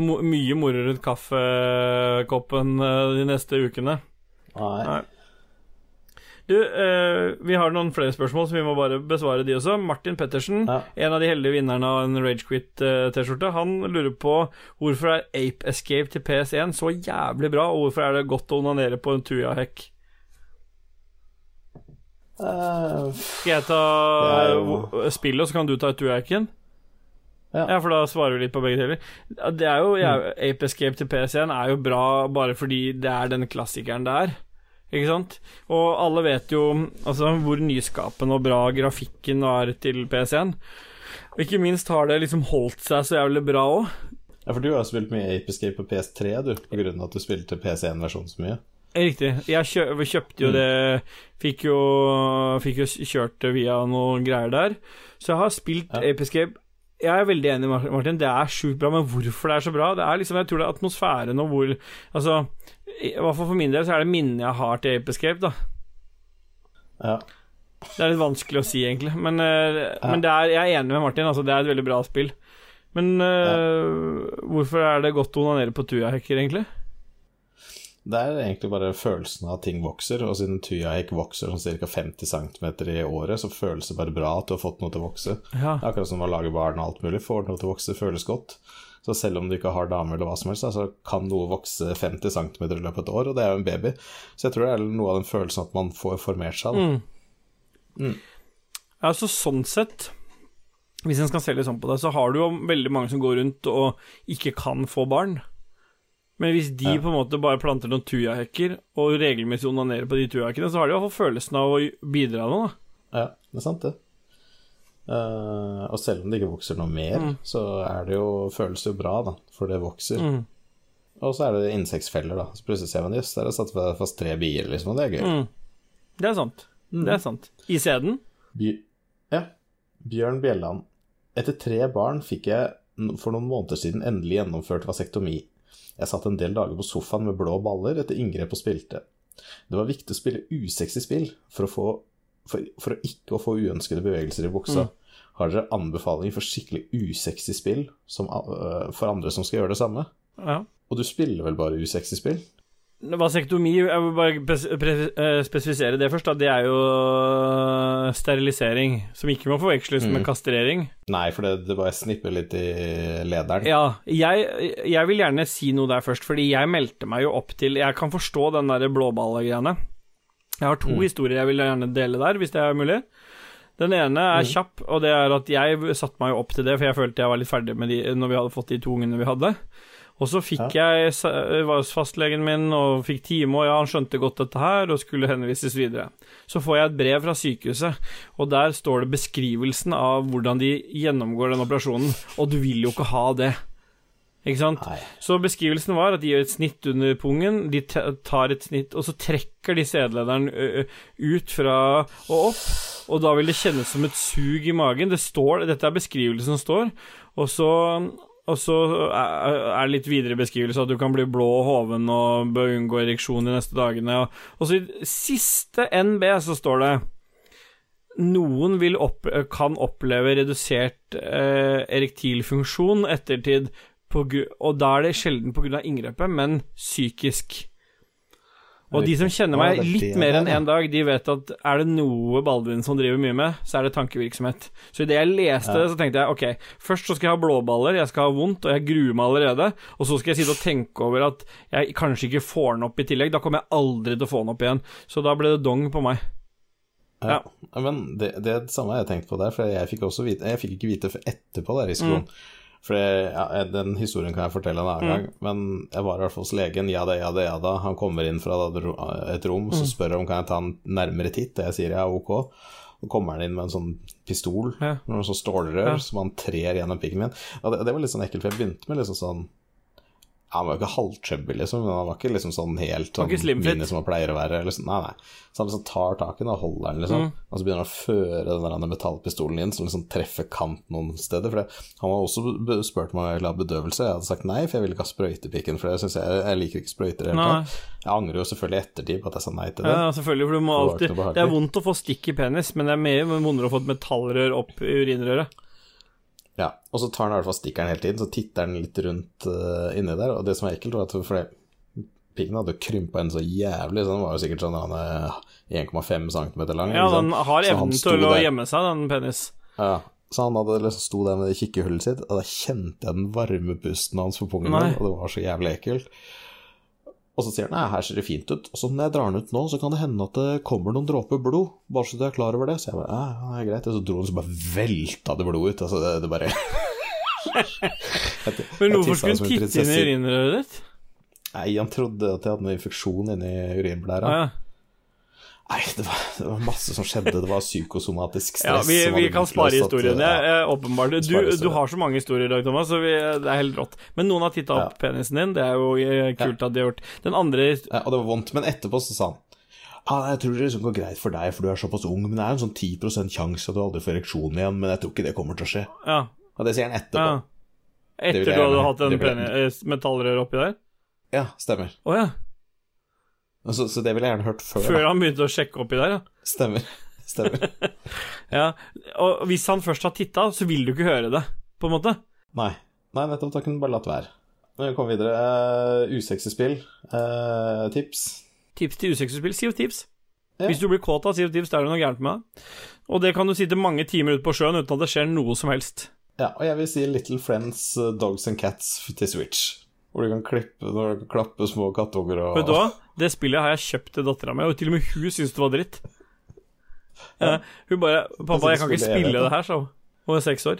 mye moro rundt kaffekoppen eh, de neste ukene. Nei. Nei. Du, eh, vi har noen flere spørsmål, så vi må bare besvare de også. Martin Pettersen, Ja. en av de heldige vinnerne av en Ragequit-T-skjorte, han lurer på hvorfor er Ape Escape til PS1 så jævlig bra, og hvorfor er det godt å onanere på en Tuya-hekk? Skal jeg ta jo- spillet, og så kan du ta Tuya-hekken? Ja. Ja, for da svarer vi litt på begge deler. Det er jo, ja, Ape Escape til PS1 er jo bra bare fordi det er den klassikeren det er. Ikke sant? Og alle vet jo altså, hvor nyskapende og bra grafikken er til PC-en. Og ikke minst har det liksom holdt seg så jævlig bra òg. Ja, for du har spilt mye Apescape på PS3, du, på grunn av at du spilte PC1-versjonen så mye. Riktig. Jeg kjø kjøpte jo Mm. det Fikk jo, fikk jo kjørt det via noen greier der. Så jeg har spilt Ja. Ape Escape. Jeg er veldig enig, Martin. Det er sjukt bra, men hvorfor det er så bra? Det er liksom, Jeg tror det er atmosfæren og hvor Altså, i hvert fall for min del så er det minnet jeg har til Ape Escape, da. Ja. Det er litt vanskelig å si, egentlig. Men, ja. men det er, jeg er enig med Martin. Altså, det er et veldig bra spill. Men eh, hvorfor er det godt å onanere på tujahekker, egentlig? Det er egentlig bare følelsen av at ting vokser, og siden tuja ikke vokser sånn ca. 50 cm i året, så føles det bare bra at du har fått noe til å vokse. Ja. Akkurat som å lage barn og alt mulig. Får noe til å vokse, føles godt. Så selv om du ikke har dame eller hva som helst, så kan noe vokse 50 cm i løpet av et år, og det er jo en baby. Så jeg tror det er noe av den følelsen at man får formert seg. Da. Mm. Ja, så sånn sett Hvis en skal se litt sånn på det, så har du jo veldig mange som går rundt og ikke kan få barn. Men hvis de Ja. på en måte bare planter noen tujahekker og regelmessig onanerer på de tujahekkene, så har de i hvert fall følelsen av å bidra noe, da. Ja, det er sant, det. Uh, og selv om det ikke vokser noe mer, Mm. så er det jo, føles det jo bra, da, for det vokser. Mm. Og så er det insektfeller, da. Så plutselig ser man jøss, der er det satt fast tre bier, liksom, og det er gøy. Mm. Det er sant. Mm. Det er sant. I sæden? Ja. Bjørn Bjelland. Etter tre barn fikk jeg for noen måneder siden endelig gjennomført vasektomi. Jeg satt en del dager på sofaen med blå baller etter inngrep og spilte. Det var viktig å spille usexy spill for å, få, for, for å ikke å få uønskede bevegelser i buksa. Har dere anbefaling for skikkelig usexy spill som, uh, for andre som skal gjøre det samme? Ja. Og du spiller vel bare usexy spill? Vasektomi, jeg vil bare eh, spesifisere det først, da. Det er jo øh, sterilisering, som ikke må forveksles med Mm. kastrering. Nei, for det, det bare snipper litt i lederen. Ja, jeg, jeg vil gjerne si noe der først, fordi jeg meldte meg jo opp til Jeg kan forstå den der blåballgreiene. Jeg har to Mm. historier jeg vil gjerne dele der, hvis det er mulig. Den ene er Mm. kjapp, og det er at jeg satte meg jo opp til det, for jeg følte jeg var litt ferdig med de når vi hadde fått de to ungene vi hadde. Og så fikk jeg sa- var hos fastlegen min og fikk time, og ja, han skjønte godt dette her og skulle henvises videre. Så får jeg et brev fra sykehuset, og der står det beskrivelsen av hvordan de gjennomgår den operasjonen, og du vil jo ikke ha det. Ikke sant? Nei. Så beskrivelsen var at de gjør et snitt under pungen, de tar et snitt, og så trekker de sædlederen ut fra og opp, og da vil det kjennes som et sug i magen. Det står, Dette er beskrivelsen som står, og så og så er det litt videre beskrivelse at du kan bli blå og hoven og bør unngå ereksjon de neste dagene. Og, så i siste NB så står det noen opp, kan oppleve redusert eh, erektil ettertid, på, og da er det sjelden pga. inngrepet, men psykisk. Og de som kjenner meg litt mer enn én en dag, de vet at er det noe Baldvin som driver mye med, så er det tankevirksomhet. Så idet jeg leste Ja. det, så tenkte jeg ok, først så skal jeg ha blåballer, jeg skal ha vondt, og jeg gruer meg allerede. Og så skal jeg sitte og tenke over at jeg kanskje ikke får den opp i tillegg. Da kommer jeg aldri til å få den opp igjen. Så da ble det dong på meg. Ja. Men det, det er det samme jeg tenkte på der, for jeg fikk også vite Jeg fikk ikke vite etterpå der risikoen. For ja, den historien kan jeg fortelle en annen gang, men jeg var i hvert fall hos legen. Ja da, ja da, ja da. Han kommer inn fra et rom, så spør han om kan jeg ta en nærmere titt, og jeg sier ja, ok. Så kommer han inn med en sånn pistol, Ja. noen sånn stålrør, Ja. som han trer gjennom pikken min. Og det, det var litt sånn ekkelt, for jeg begynte med liksom sånn Han var jo ikke halvchubby, liksom, han var ikke liksom sånn helt sånn mini som han pleier å være. Liksom. Nei, nei. Så han liksom tar tak i den og holder den, liksom. Mm. Og så begynner han å føre den der metallpistolen inn, som liksom treffer kant noen steder. For det, han var også spurt om ville ha bedøvelse. Jeg hadde sagt nei, for jeg ville ikke ha sprøytepikken. For jeg, syns jeg, jeg liker ikke sprøyter i det hele tatt. Jeg angrer jo selvfølgelig i ettertid på at jeg sa nei til det. Ja, selvfølgelig, for du må alltid. Det er vondt å få stikk i penis, men det er mer vondere å få et metallrør opp i urinrøret. Ja, og så tar han i hvert fall stikkeren hele tiden, så titter han litt rundt uh, inni der, og det som er ekkelt, var at for pikken hadde krympa inn så jævlig, så den var jo sikkert sånn han er 1,5 cm lang. Ja, ikke den har evnen til å gjemme seg, den penis. Ja, så han hadde liksom sto der med det kikkehullet sitt, og da kjente jeg den varme pusten hans på pungen og det var så jævlig ekkelt. Og så sier han nei, her ser det fint ut, og så når jeg drar den ut nå, så kan det hende at det kommer noen dråper blod, bare så du er klar over det. Så jeg bare ja, ja, det er greit, og så dro han så bare velta det blod ut, altså det, det bare Jeg- Men hvorfor skulle hun titte inn i urinrøret ditt? Nei, han trodde at jeg hadde noe infeksjon inni urinblæra. Ah, ja. Nei, det var, det var masse som skjedde, det var psykosomatisk stress. ja, vi, vi kan spare historiene, historien. Ja. åpenbart. Du, du har så mange historier i dag, Thomas, så vi, det er helt rått. Men noen har titta opp penisen din, det er jo kult kult at de har gjort. Den andre Ja, og det var vondt, men etterpå så sa han ah, jeg tror det liksom går greit for deg, for du er såpass ung, men det er en sånn 10% sjanse at du aldri får ereksjon igjen, men jeg tror ikke det kommer til å skje. Ja. Og det sier han etterpå. ja. Etter du hadde hatt en eh, metallrør oppi der? Ja, stemmer. Oh, ja. Så, så det ville jeg gjerne hørt før. Før han begynte å sjekke oppi der, ja. Stemmer. Stemmer. ja. Og hvis han først har titta, så vil du ikke høre det, på en måte. Nei. Nei, nettopp. Da kunne du bare latt være. vi kommer videre. Uh, usexy spill. Uh, tips. Tips til usexy spill. jo tips. Ja. Hvis du blir kåt av Siv tips, da er det noe gærent med deg. Og det kan du sitte mange timer ute på sjøen uten at det skjer noe som helst. Ja, og jeg vil si Little Friends, uh, Dogs and Cats til Switch. Hvor du kan klippe når du kan klappe små kattunger og Vet du hva? Det spillet har jeg kjøpt til dattera mi, og til og med hun syntes det var dritt. Eh, hun bare 'Pappa, jeg kan ikke spille det her', sa hun. Hun er seks år.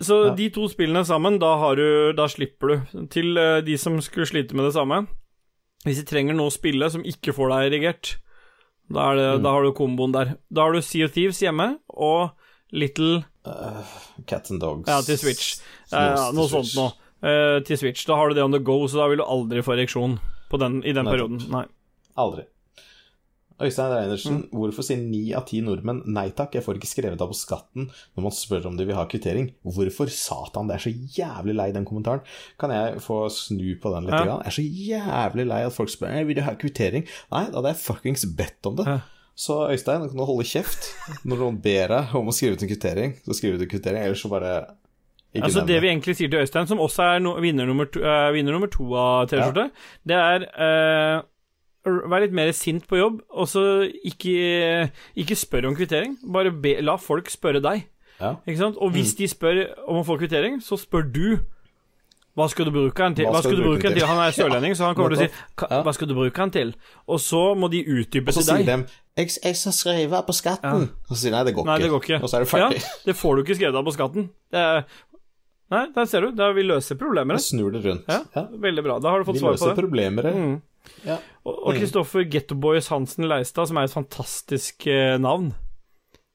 Så Ja. de to spillene sammen, da, har du, da slipper du. Til eh, de som skulle slite med det samme Hvis de trenger noe å spille som ikke får deg erigert, da, er det, Mm. da har du komboen der. Da har du Sea of Thieves hjemme og Little uh, Cats and Dogs. Ja, til Switch. Ja, ja, noe sånt noe. Eh, til Switch. Da har du det on the go, så da vil du aldri få ereksjon på den, i den Nei, perioden. Nei. Aldri. Øystein Reinersen, Mm. hvorfor sier ni av ti nordmenn nei takk, jeg får ikke skrevet av på skatten når man spør om de vil ha kvittering? Hvorfor satan, det er så jævlig lei den kommentaren. Kan jeg få snu på den litt? Ja. Jeg er så jævlig lei at folk spør jeg vil du ha kvittering. Nei, da hadde jeg fuckings bedt om det. Ja. Så Øystein, kan du holde kjeft når noen ber deg om å skrive ut en kvittering? Så skriver du kvittering, ellers så bare ikke Altså nevn Det vi egentlig sier til Øystein, som også er no vinner, nummer to, uh, vinner nummer to av T-skjorte, det er uh, Vær litt mer sint på jobb, og så ikke, ikke spør om kvittering. Bare be, la folk spørre deg. Ja. Ikke sant? Og Mm. hvis de spør om å få kvittering, så spør du. Hva skal du bruke den til? Hva skal du bruke den til? Han er sørlending, så han kommer til å si Hva skal du bruke den til? Og så må de utdype Og så sier de jeg, 'Jeg skal skrive på skatten'. Og så sier de nei, det går Nei, det går ikke. Og så er det ferdig. Ja, det får du ikke skrevet av på skatten. Det er Nei, der ser du. Der vi løser problemer. Da snur det rundt. Ja, Ja. Veldig bra. Da har du fått Vi svar på det. Vi løser problemer. Mm. Ja. Og Kristoffer mm. Gettoboys Hansen Leistad, som er et fantastisk eh, navn.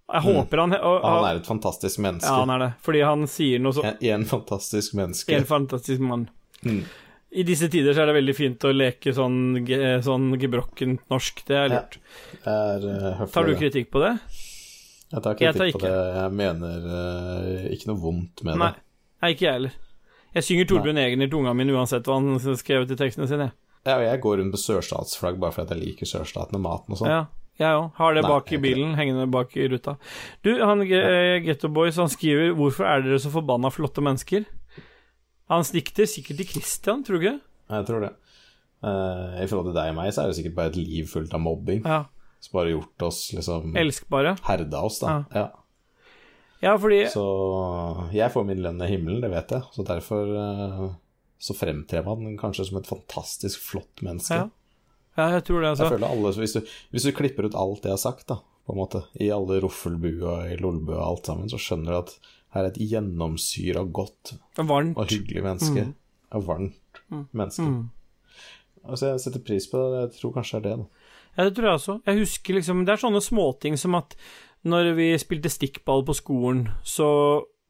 Jeg håper han og, Han er et fantastisk menneske. Ja, han er det. Fordi han sier noe så En, en fantastisk menneske. En fantastisk mann. Mm. I disse tider så er det veldig fint å leke sånn, sånn gebrokkent norsk. Det er Ja, lurt. er uh. Tar du kritikk på det? Jeg tar Jeg kritikk tar på det. Jeg mener uh, ikke noe vondt med Nei. det. Nei, ikke jeg heller. Jeg synger Torbjørn Eggen i tunga mi uansett hva han har skrevet i tekstene sine. Ja, og jeg går rundt med sørstatsflagg bare fordi jeg liker sørstaten og maten og sånn. Ja, jeg òg. Har det Nei, bak i gjør ikke bilen, hengende bak i ruta. Du, han eh, Getto Boys, han skriver 'Hvorfor er dere så forbanna flotte mennesker?' Han sikter sikkert til Christian, tror du ikke? Jeg tror det. Uh, I forhold til deg og meg, så er det sikkert bare et liv fullt av mobbing. Ja. Som bare gjort oss liksom Elskbare. Herda oss, da. Ja. Ja, fordi Så jeg får min lønn i himmelen, det vet jeg. Så derfor eh, så fremtrer man kanskje som et fantastisk flott menneske. Ja. Ja, jeg tror det, Jeg altså. føler alle, hvis, du, hvis du klipper ut alt det jeg har sagt, da, på en måte, i alle ruffelbua i lolbu og alt sammen, så skjønner du at her er et gjennomsyra godt Varmt. og hyggelig menneske. Mm. Og varmt menneske. Altså, jeg setter pris på det. Jeg tror kanskje det er det. da. Ja, det tror jeg også. Jeg husker liksom Det er sånne småting som at når vi spilte stikkball på skolen, så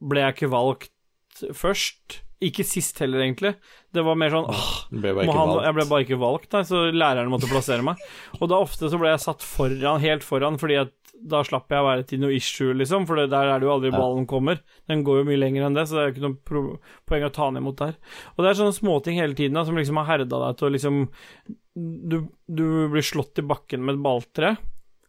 ble jeg ikke valgt først. Ikke sist heller, egentlig. Det var mer sånn åh, ble han, jeg ble bare ikke valgt, nei, så læreren måtte plassere meg. Og da ofte så ble jeg satt foran, helt foran, fordi at da slapp jeg å være til noe issue, liksom, for der er det jo aldri ballen kommer. Den går jo mye lenger enn det, så det er jo ikke noe poeng å ta den imot der. Og det er sånne småting hele tiden da, som liksom har herda deg til å liksom du, du blir slått i bakken med et balltre,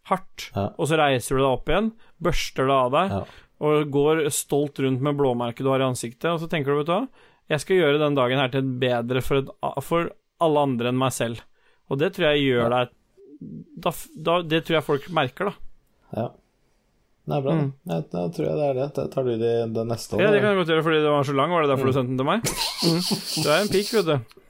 hardt, Ja. og så reiser du deg opp igjen, børster det av deg, Ja. og går stolt rundt med blåmerket du har i ansiktet, og så tenker du, vet du hva, jeg skal gjøre den dagen her til bedre for, et, for alle andre enn meg selv. Og det tror jeg gjør deg da, da, Det tror jeg folk merker, da. Ja. Det er bra. Mm. Jeg, da tror jeg det er det. Tar du det, det neste Ja, det kan jeg godt gjøre, fordi det var så lang. Var det derfor du sendte den til meg? Mm. Du er en pikk, vet du.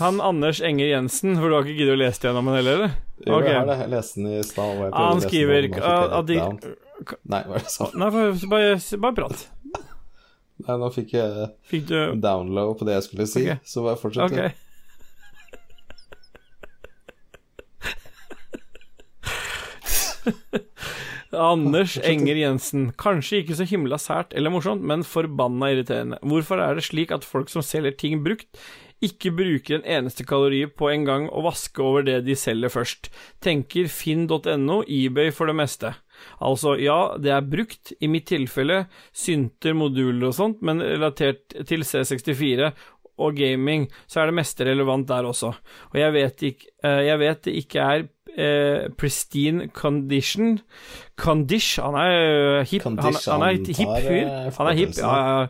Han Anders Enger Jensen, for du har ikke giddet å lese gjennom den heller. Jo, okay. jeg har det. Jeg leste den i stad. å Han skriver at de. Nei, hva er det jeg? Nei, bare, bare prat. Nei, nå fikk jeg Fikk du download på det jeg skulle si, okay. så bare fortsett. Okay. Anders Enger Jensen. Kanskje ikke så himla sært eller morsomt, men forbanna irriterende. Hvorfor er det slik at folk som selger ting brukt, ikke bruker en eneste kalori på en gang å vaske over det de selger først? Tenker finn.no, eBay for det meste. Altså, ja, det er brukt, i mitt tilfelle synter, moduler og sånt, men relatert til C64 og gaming, så er det meste relevant der også. Og jeg vet, ikke, eh, jeg vet det ikke er eh, pristine condition Condish Han er eh, hip. Han, han er hip fyr. eh, Han er hip, ja, ja.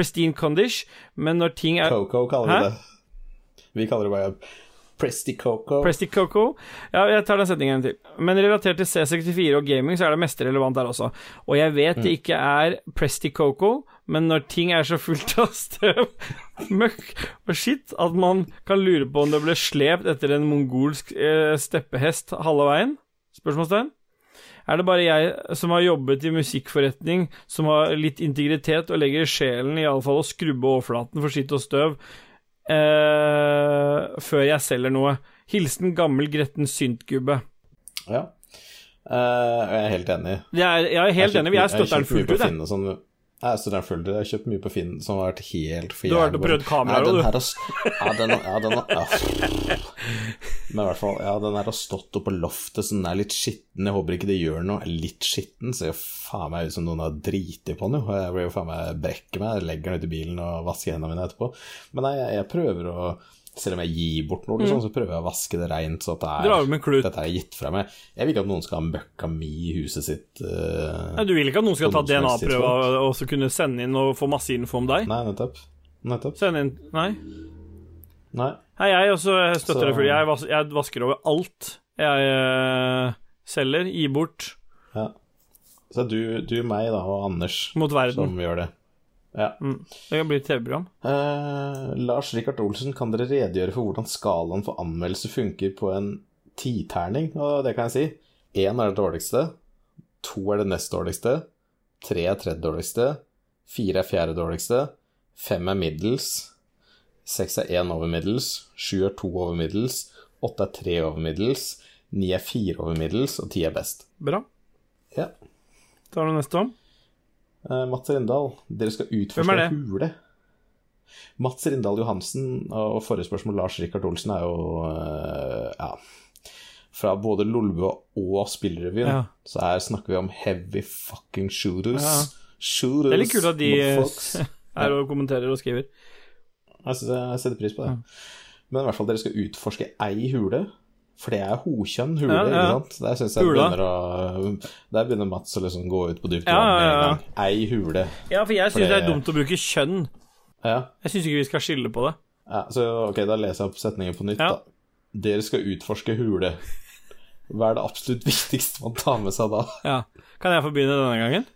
Pristine condish, men når ting er Coco kaller Hæ? vi det. Vi kaller det bare Presti Coco. Presti Coco. Ja, jeg tar den setningen en til. Men relatert til C64 og gaming, så er det meste relevant der også. Og jeg vet det ikke er Presti Coco, men når ting er så fullt av støv, møkk og skitt at man kan lure på om det ble slept etter en mongolsk eh, steppehest halve veien? Spørsmålstegn. Er det bare jeg som har jobbet i musikkforretning, som har litt integritet og legger sjelen i alle fall å skrubbe overflaten for skitt og støv eh, før jeg selger noe? Hilsen gammel gretten syntgubbe. Ja. Eh, jeg er helt enig. Jeg er, jeg er helt Jeg enig, jeg er støtter den fullt ut, jeg. Jeg den fullt. Jeg har kjøpt mye på Finn som har vært helt for Du har vært og prøvd kameraer, du. Ja, den, ja, den ja. Men i hvert fall, ja, den her har stått oppå på loftet, så den er litt skitten. Jeg håper ikke det gjør noe. Litt skitten ser jo faen meg ut som noen har driti på den, jo. Jeg blir jo faen meg brekker meg, legger den ut i bilen og vasker hendene mine etterpå. Men nei, jeg, jeg prøver å selv om jeg gir bort noe, liksom, så prøver jeg å vaske det reint, så det er? Dette er gitt fra meg. Jeg vil ikke at noen skal ha møkka mi i huset sitt. Uh, Nei, Du vil ikke at noen skal ta DNA-prøve og så kunne sende inn og få masse info om deg? Nei, nettopp. Nettopp. Sende inn Nei. Nei. Nei, jeg også støtter Så- det, fordi jeg, vas jeg vasker over alt jeg uh, selger, gir bort Ja. Så du, du, meg da, og Anders mot verden. som gjør det. Ja. Mm. Det kan bli et TV-program. Eh, Lars Rikard Olsen, kan dere redegjøre for hvordan skalaen for anmeldelse funker på en titerning? Og det kan jeg si. Én er det dårligste. To er det nest dårligste. Tre er tredje dårligste. Fire er fjerde dårligste. Fem er middels. Seks er én over middels. Sju er to over middels. Åtte er tre over middels. Ni er fire over middels, og ti er best. Bra. Ja. Tar du neste om? Eh, Mats Rindal, dere skal utforske en hule. Mats Rindal Johansen og forrige spørsmål Lars Rikard Olsen er jo uh, ja, fra både Lolbua og Spillrevyen. Ja. Så her snakker vi om heavy fucking shooters. Ja. Shooters, Det er litt kult at de er og kommenterer og skriver. Jeg jeg setter pris på det. Men i hvert fall dere skal utforske ei hule. For det er hokjønn hule, Ja, ja. ikke sant? Der synes jeg Hula. begynner å Der begynner Mats å liksom gå ut på dypt vann med en gang. Ei hule. Ja, for jeg syns det er dumt å bruke kjønn. Ja. Jeg syns ikke vi skal skille på det. Ja, så ok, da leser jeg opp setningen på nytt, da. Dere skal utforske hule. Hva er det absolutt viktigste man tar med seg da? Ja. Kan jeg få begynne denne gangen?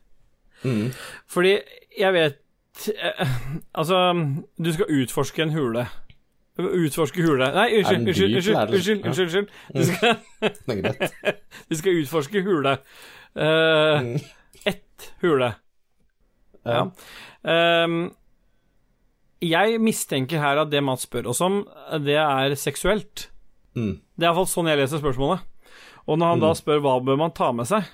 Mm. Fordi jeg vet eh, Altså, du skal utforske en hule. Utforske hule Nei, unnskyld, unnskyld, unnskyld. unnskyld, unnskyld, unnskyld. Du skal, du skal utforske hule. Eh, Mm. ett hule. Ja. Um, jeg mistenker her at det Mats spør oss om, det er seksuelt. Mm. Det er iallfall sånn jeg leser spørsmålet. Og når han da spør hva bør man ta med seg,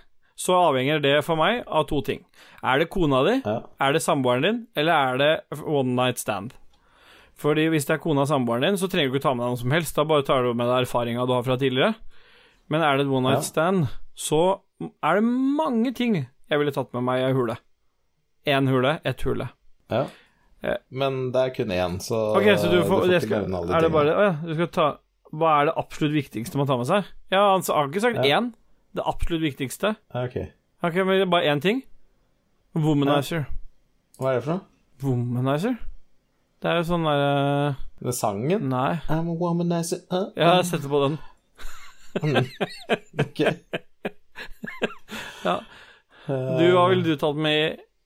så avhenger det for meg av to ting. Er det kona di, Ja. er det samboeren din, eller er det one night stand? Fordi hvis det er kona og samboeren din, så trenger du ikke ta med deg noe som helst, da bare tar du med deg erfaringa du har fra tidligere. Men er det et one night Ja. stand, så er det mange ting jeg ville tatt med meg i ei hule. Én hule, ett hule. ja. Eh. Men det er kun én, så Ok, så du får, det ikke skal, alle Er det tingene. bare Å ja, du skal ta Hva er det absolutt viktigste man tar med seg? Ja, han har ikke sagt Ja. én. Det absolutt viktigste. Ja, Ok. Ok, men bare én ting. Womanizer. Hva er det for noe? Womanizer? Det er jo sånn derre Det er sangen? Nei. I'm a womanizer uh, Jeg setter på den. Ok. Ja. Du, hva ville du tatt med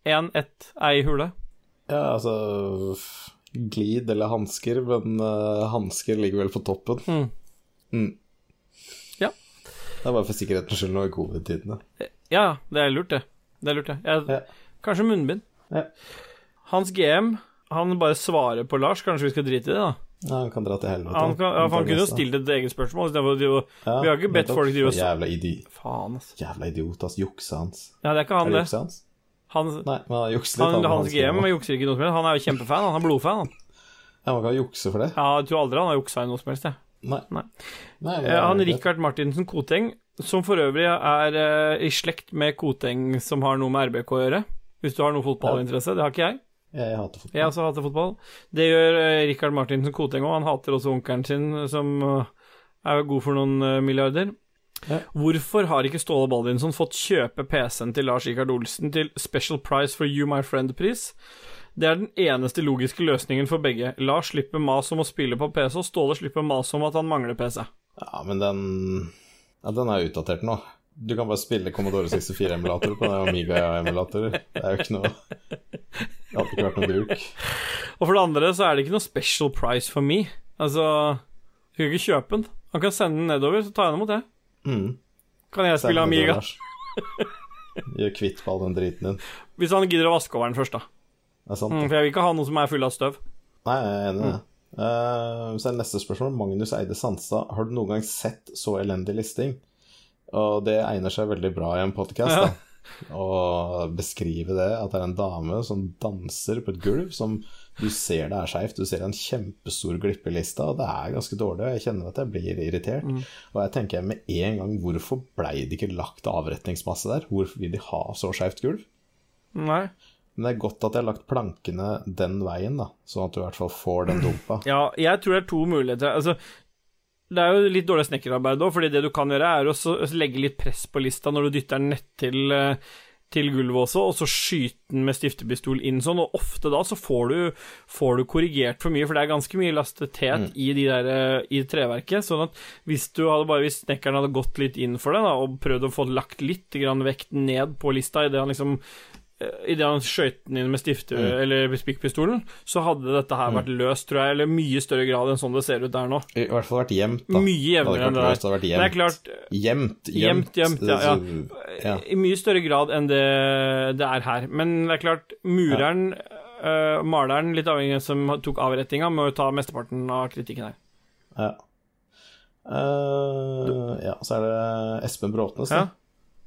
i én, ett, ei hule? Ja, altså Glid eller hansker, men uh, hansker ligger vel på toppen. Mm. Mm. Ja. Det er bare for sikkerhetens skyld nå i covid-tidene. Ja, det er lurt, det. Det er lurt, det. Jeg, Ja. Kanskje munnbind. Ja. Hans GM, han bare svarer på Lars. Kanskje vi skal drite i det, da? Ja, han kan dra til helvete. Han, kan, ja, for han kunne jo stilt et eget spørsmål. og- Ja, vi har ikke bedt folk drive og Jævla, idiot. Faen, altså. jævla idiot, ass. Juksa hans. Ja, det er ikke Er han, det det. hans? Han, Nei, men han jukser litt. han, han, hans GM jukser ikke noe som helst. Han er jo kjempefan. Han er blodfan. Han. Ja, man kan jukse for det. Ja, jeg tror aldri han har juksa i noe som helst. Jeg. Nei. Nei. Nei Eh, det er Han Richard Martinsen Koteng, som for øvrig er uh, i slekt med Koteng som har noe med RBK å gjøre. Hvis du har noe fotballinteresse. Det har ikke jeg. Jeg hater fotball. Jeg også hater fotball. Det gjør eh, Rikard Martinsen Koteng òg. Han hater også onkelen sin, som eh, er god for noen eh, milliarder. Ja. Hvorfor har ikke Ståle Baldinsson fått kjøpe PC-en til Lars Rikard Olsen til Special Price for You My Friend-pris? Det er den eneste logiske løsningen for begge. Lars slipper mas om å spille på PC, og Ståle slipper mas om at han mangler PC. Ja, men den Ja, den er utdatert nå. Du kan bare spille Commodore 64-emulator på den Amiga-emulator. Det er jo ikke noe Det har ikke vært noe bruk. Og for det andre så er det ikke noe special price for me. Altså, du kan ikke kjøpe den. Han kan sende den nedover, så tar jeg den imot, jeg. Mm. Kan jeg spille Amiga? Gjør kvitt på all den driten din. Hvis han gidder å vaske over den først, da. Det er sant. Mm, for jeg vil ikke ha noe som er full av støv. Nei, jeg er enig i det. Eh, så er neste spørsmål. Magnus Eide Sandstad, har du noen gang sett så elendig listing? Og det egner seg veldig bra i en podkast. Å beskrive det, at det er en dame som danser på et gulv, som du ser det er skeivt. Du ser en kjempestor glippe i lista, og det er ganske dårlig. og Jeg kjenner at jeg blir irritert. Og jeg tenker med en gang, hvorfor blei det ikke lagt avretningsmasse der? Hvorfor vil de ha så skeivt gulv? Nei. Men det er godt at jeg har lagt plankene den veien, da, sånn at du i hvert fall får den dumpa. Ja, jeg tror det er to muligheter. Altså, det er jo litt dårlig snekkerarbeid òg, fordi det du kan gjøre, er å legge litt press på lista når du dytter den nett til, eh, gulvet også, og så skyte den med stiftepistol inn sånn, og ofte da så får du, får du korrigert for mye, for det er ganske mye elastitet i, de der, eh, i treverket, sånn at hvis du hadde bare, hvis snekkeren hadde gått litt inn for det, da, og prøvd å få lagt litt grann vekt ned på lista idet han liksom Idet han skøyt den inn med stifte, eller spikkpistolen, så hadde dette her vært løst, tror jeg, eller mye større grad enn sånn det ser ut der nå. I hvert fall vært gjemt, da. Mye jevnere enn det der. det Det er klart, Gjemt, Gjemt, gjemt, ja, ja. Ja. i mye større grad enn det det er her. Men det er klart, mureren, uh, maleren, litt avhengig av hvem som tok avrettinga, må jo ta mesteparten av kritikken her. Ja. Uh, ja, så er det Espen Bråtnes, da. Ja.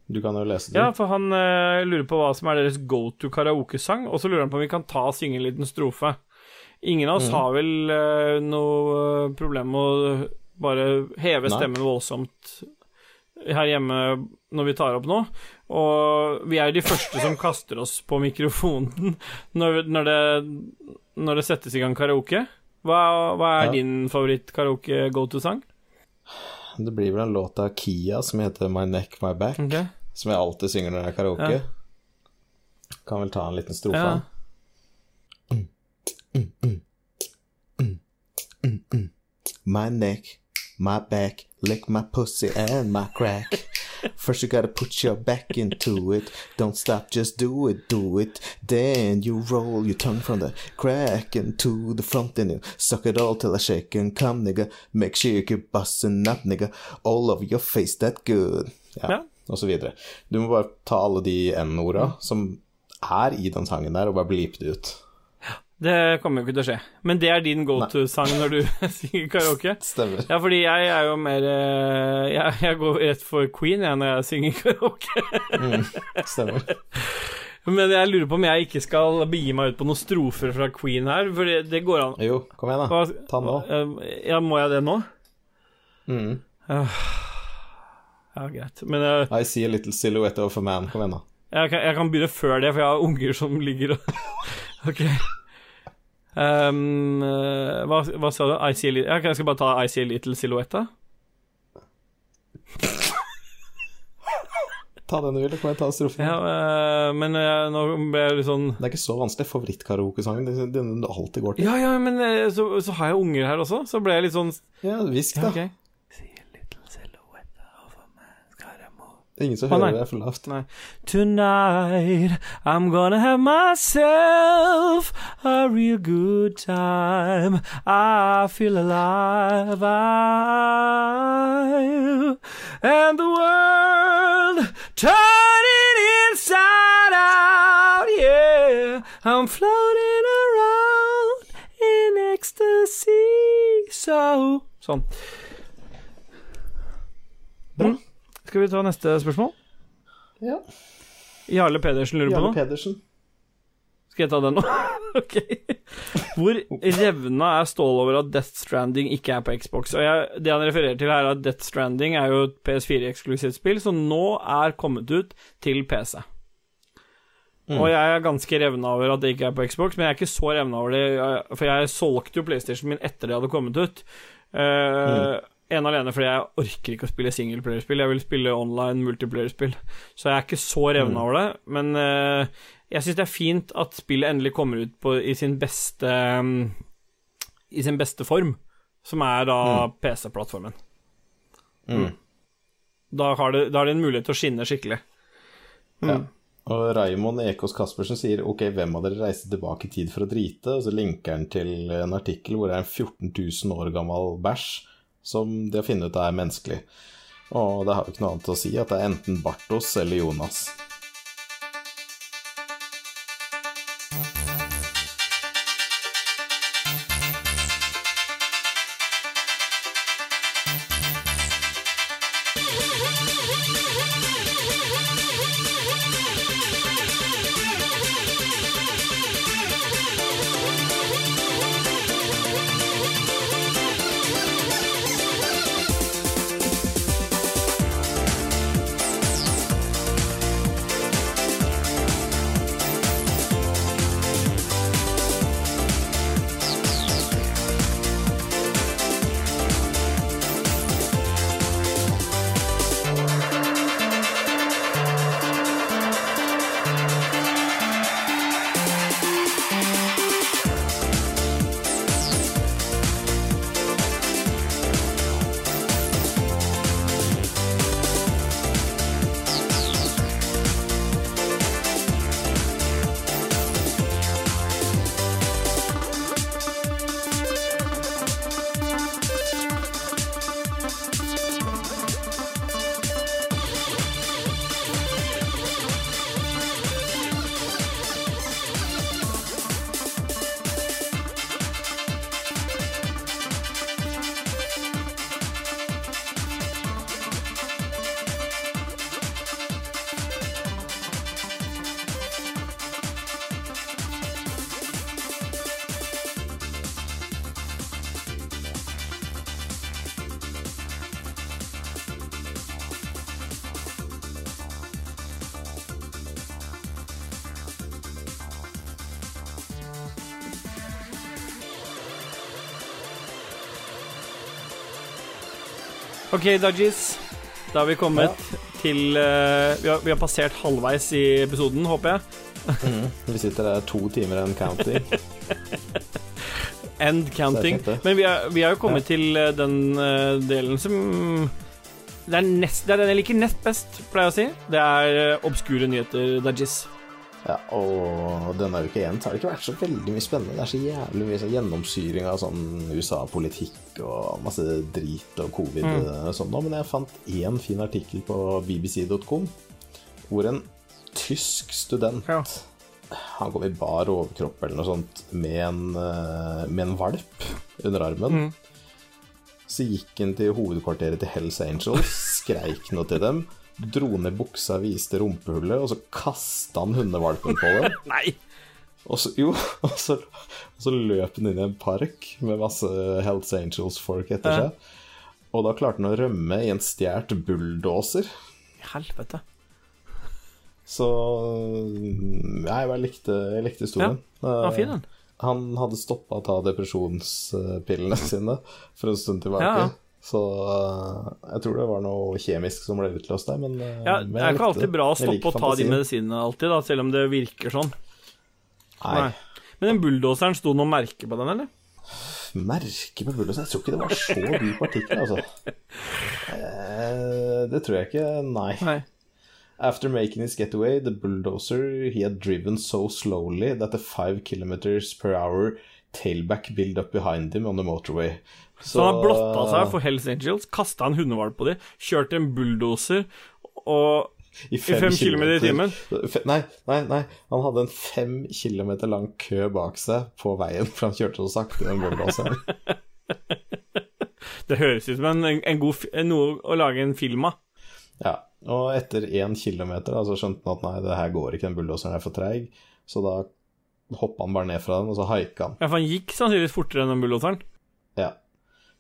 Du kan jo lese det. Ja, for han uh, lurer på hva som er deres go to karaokesang, og så lurer han på om vi kan ta og synge en liten strofe. Ingen av oss har vel uh, noe eh, problem med å bare heve Nei. stemmen voldsomt her hjemme når vi tar opp nå. Og vi er de første som kaster oss på mikrofonen når, når, det, når det settes i gang karaoke. Hva, hva er Ja. din favoritt-karaoke-go-to-sang? Det blir vel en låt av Kia som heter My Neck, My Back, Okay. Som jeg alltid synger når det er karaoke. Ja. Kan vel ta en liten strofe. Ja. My neck, my back, lick my pussy and my crack. First you gotta put your back into it. Don't stop, just do it, do it. Then you roll your tongue from the crack into the front and you suck it all till I shake and come, nigga. Make sure you keep busting up, nigga. All over your face, that good. Yeah. Ja. Videre. Du må bare ta alle de N-orda som er i den sangen der, og bare bleepe det ut. Det kommer jo ikke til å skje. Men det er din go-to-sang når du synger karaoke? Stemmer. Ja, fordi jeg er jo mer eh, Jeg, jeg går rett for Queen jeg, når jeg synger karaoke. Stemmer. Men jeg lurer på om jeg ikke skal begi meg ut på noen strofer fra Queen her, for det, det går an. Jo, kom igjen, da. Ta den nå. Eh, Ja, må jeg det nå? Mm. Ja, greit. Men eh, I see a little silhouette of a man. Kom igjen, da. jeg, kan, jeg kan begynne før det, for jeg har unger som ligger og Ok. Um, hva, hva sa du? I see a little Jeg skal bare ta I see a little silhouette. Ta den du vil. kan jeg ta strofen. Ja, eh, men eh, nå ble jeg litt sånn Det er ikke så vanskelig. Favorittkaraokesangen. Det er Den du alltid går til. Ja, ja, men så, så har jeg unger her også, så ble jeg litt sånn Ja, hvisk, da. Ok. Ingen som hører det er for lavt. Tonight I'm gonna have myself a real good time. I feel alive. I, and the world turning inside out. Yeah, I'm floating around in ecstasy. So. Bra. Mm. Skal vi ta neste spørsmål? Ja. Jarle Pedersen lurer på Jarle noe. Pedersen. Skal jeg ta den nå? ok. Hvor revna er Stål over at Death Stranding ikke er på Xbox? Og jeg, Det han refererer til her, er at Death Stranding er jo et PS4-eksklusivt spill, som nå er kommet ut til PC. Mm. Og jeg er ganske revna over at det ikke er på Xbox, men jeg er ikke så revna over det, for jeg solgte jo PlayStation min etter det hadde kommet ut. Eh, ene alene fordi jeg orker ikke å spille singleplayerspill. Jeg vil spille online multiplayerspill. Så jeg er ikke så revna over det. Men uh, jeg syns det er fint at spillet endelig kommer ut på, i sin beste um, I sin beste form, som er da PC-plattformen. Mm. Da har, det, da har det en mulighet til å skinne skikkelig. Mm. Ja. Og Raymond Ekås Caspersen sier ok, hvem av dere reiste tilbake i tid for å drite? Og så linker han til en artikkel hvor det er en 14 000 år gammel bæsj som de har funnet ut er menneskelig. Og det har jo ikke noe annet å si at det er enten Bartos eller Jonas. Ok, Dajis. Da har vi kommet til uh, vi, har, vi har passert halvveis i episoden, håper jeg. Vi sitter der to timer and counting. End counting. Men vi har, vi jo kommet til eh, den uh, delen som det er, nest, det er den jeg liker nest best, pleier jeg å si. Det er obskure nyheter, Dajis. Ja, og denne uka igjen så har det ikke vært så veldig mye spennende. Det er så jævlig mye sånn gjennomsyring av sånn USA-politikk og masse drit og covid og sånn nå. Men jeg fant én fin artikkel på bbc.com hvor en tysk student Ja. Han kom i bar overkropp eller noe sånt med en, eh, med en valp under armen. Så gikk han til hovedkvarteret til Hells Angels, skreik noe til dem, dro ned buksa, viste rumpehullet, og så kasta han hundevalpen på dem. Nei! Og så, jo, og så, og så løp han inn i en park med masse Hells Angels-folk etter Ja. seg. Og da klarte han å rømme i en stjålet bulldoser. Helvete. Så Nei, jeg likte, jeg likte historien. Ja, fin den. Han hadde stoppa å ta depresjonspillene sine for en stund tilbake. Ja, ja. Så eh, jeg tror det var noe kjemisk som ble utløst der, men, eh, Ja, men det er ikke alltid bra å stoppe og ta de medisinene alltid, da, selv om det virker sånn. Nei. Nei. Men den bulldoseren, sto det noe merke på den, eller? Merke på bulldoseren? Jeg tror ikke det var så dyp partikkel, altså. Eh, det tror jeg ikke, nei. Nei. After making his getaway, the bulldozer he had driven so slowly that the five kilometers per hour tailback built up behind him on the motorway. Så han blotta seg for Hells Angels, kasta en hundevalp på dem, kjørte en bulldoser og i fem kilometer i timen? Nei, nei, nei. Han hadde en fem kilometer lang kø bak seg på veien, for han kjørte så sakte, den bulldozeren. Det høres ut som en, en god noe å lage en film av. Ja, og etter én kilometer da, så skjønte han at nei, det her går ikke, den bulldozeren er for treig. Så da hoppa han bare ned fra den, og så haika han. Ja, for han gikk sannsynligvis fortere enn den bulldoseren. Ja.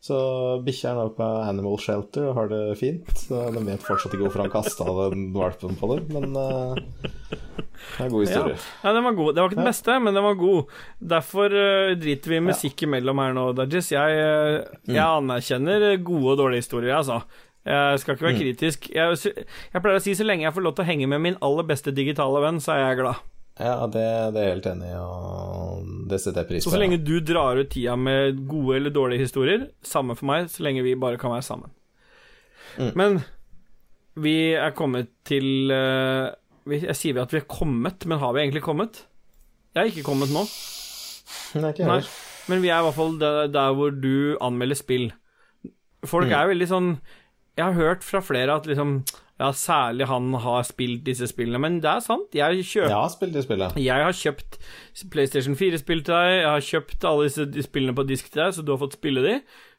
Så bikkja er nå på Animal Shelter og har det fint. Så de vet fortsatt ikke hvorfor han kasta den valpen på dem, men uh, det er en god historie. Ja. ja, den var god. Det var ikke den beste, men den var god. Derfor uh, driter vi musikk imellom her nå, Dajis. Jeg, uh, jeg anerkjenner gode og dårlige historier, altså. Jeg skal ikke være kritisk. Jeg, jeg, pleier å si så lenge jeg får lov til å henge med min aller beste digitale venn, så er jeg glad. Ja, det, det er jeg helt enig i, og det setter jeg pris på. Så så lenge du drar ut tida med gode eller dårlige historier, samme for meg, så lenge vi bare kan være sammen. Mm. Men vi er kommet til uh, Jeg sier vi at vi er kommet, men har vi egentlig kommet? Jeg er ikke kommet nå. Nei, ikke Nei. Men vi er i hvert fall der, der hvor du anmelder spill. Folk Mm. er veldig sånn Jeg har hørt fra flere at liksom Ja, særlig han har spilt disse spillene, men det er sant. Jeg kjøpt, jeg har spilt det spillet. jeg har kjøpt PlayStation 4-spill til deg, jeg har kjøpt alle disse spillene på disk til deg, så du har fått spille de.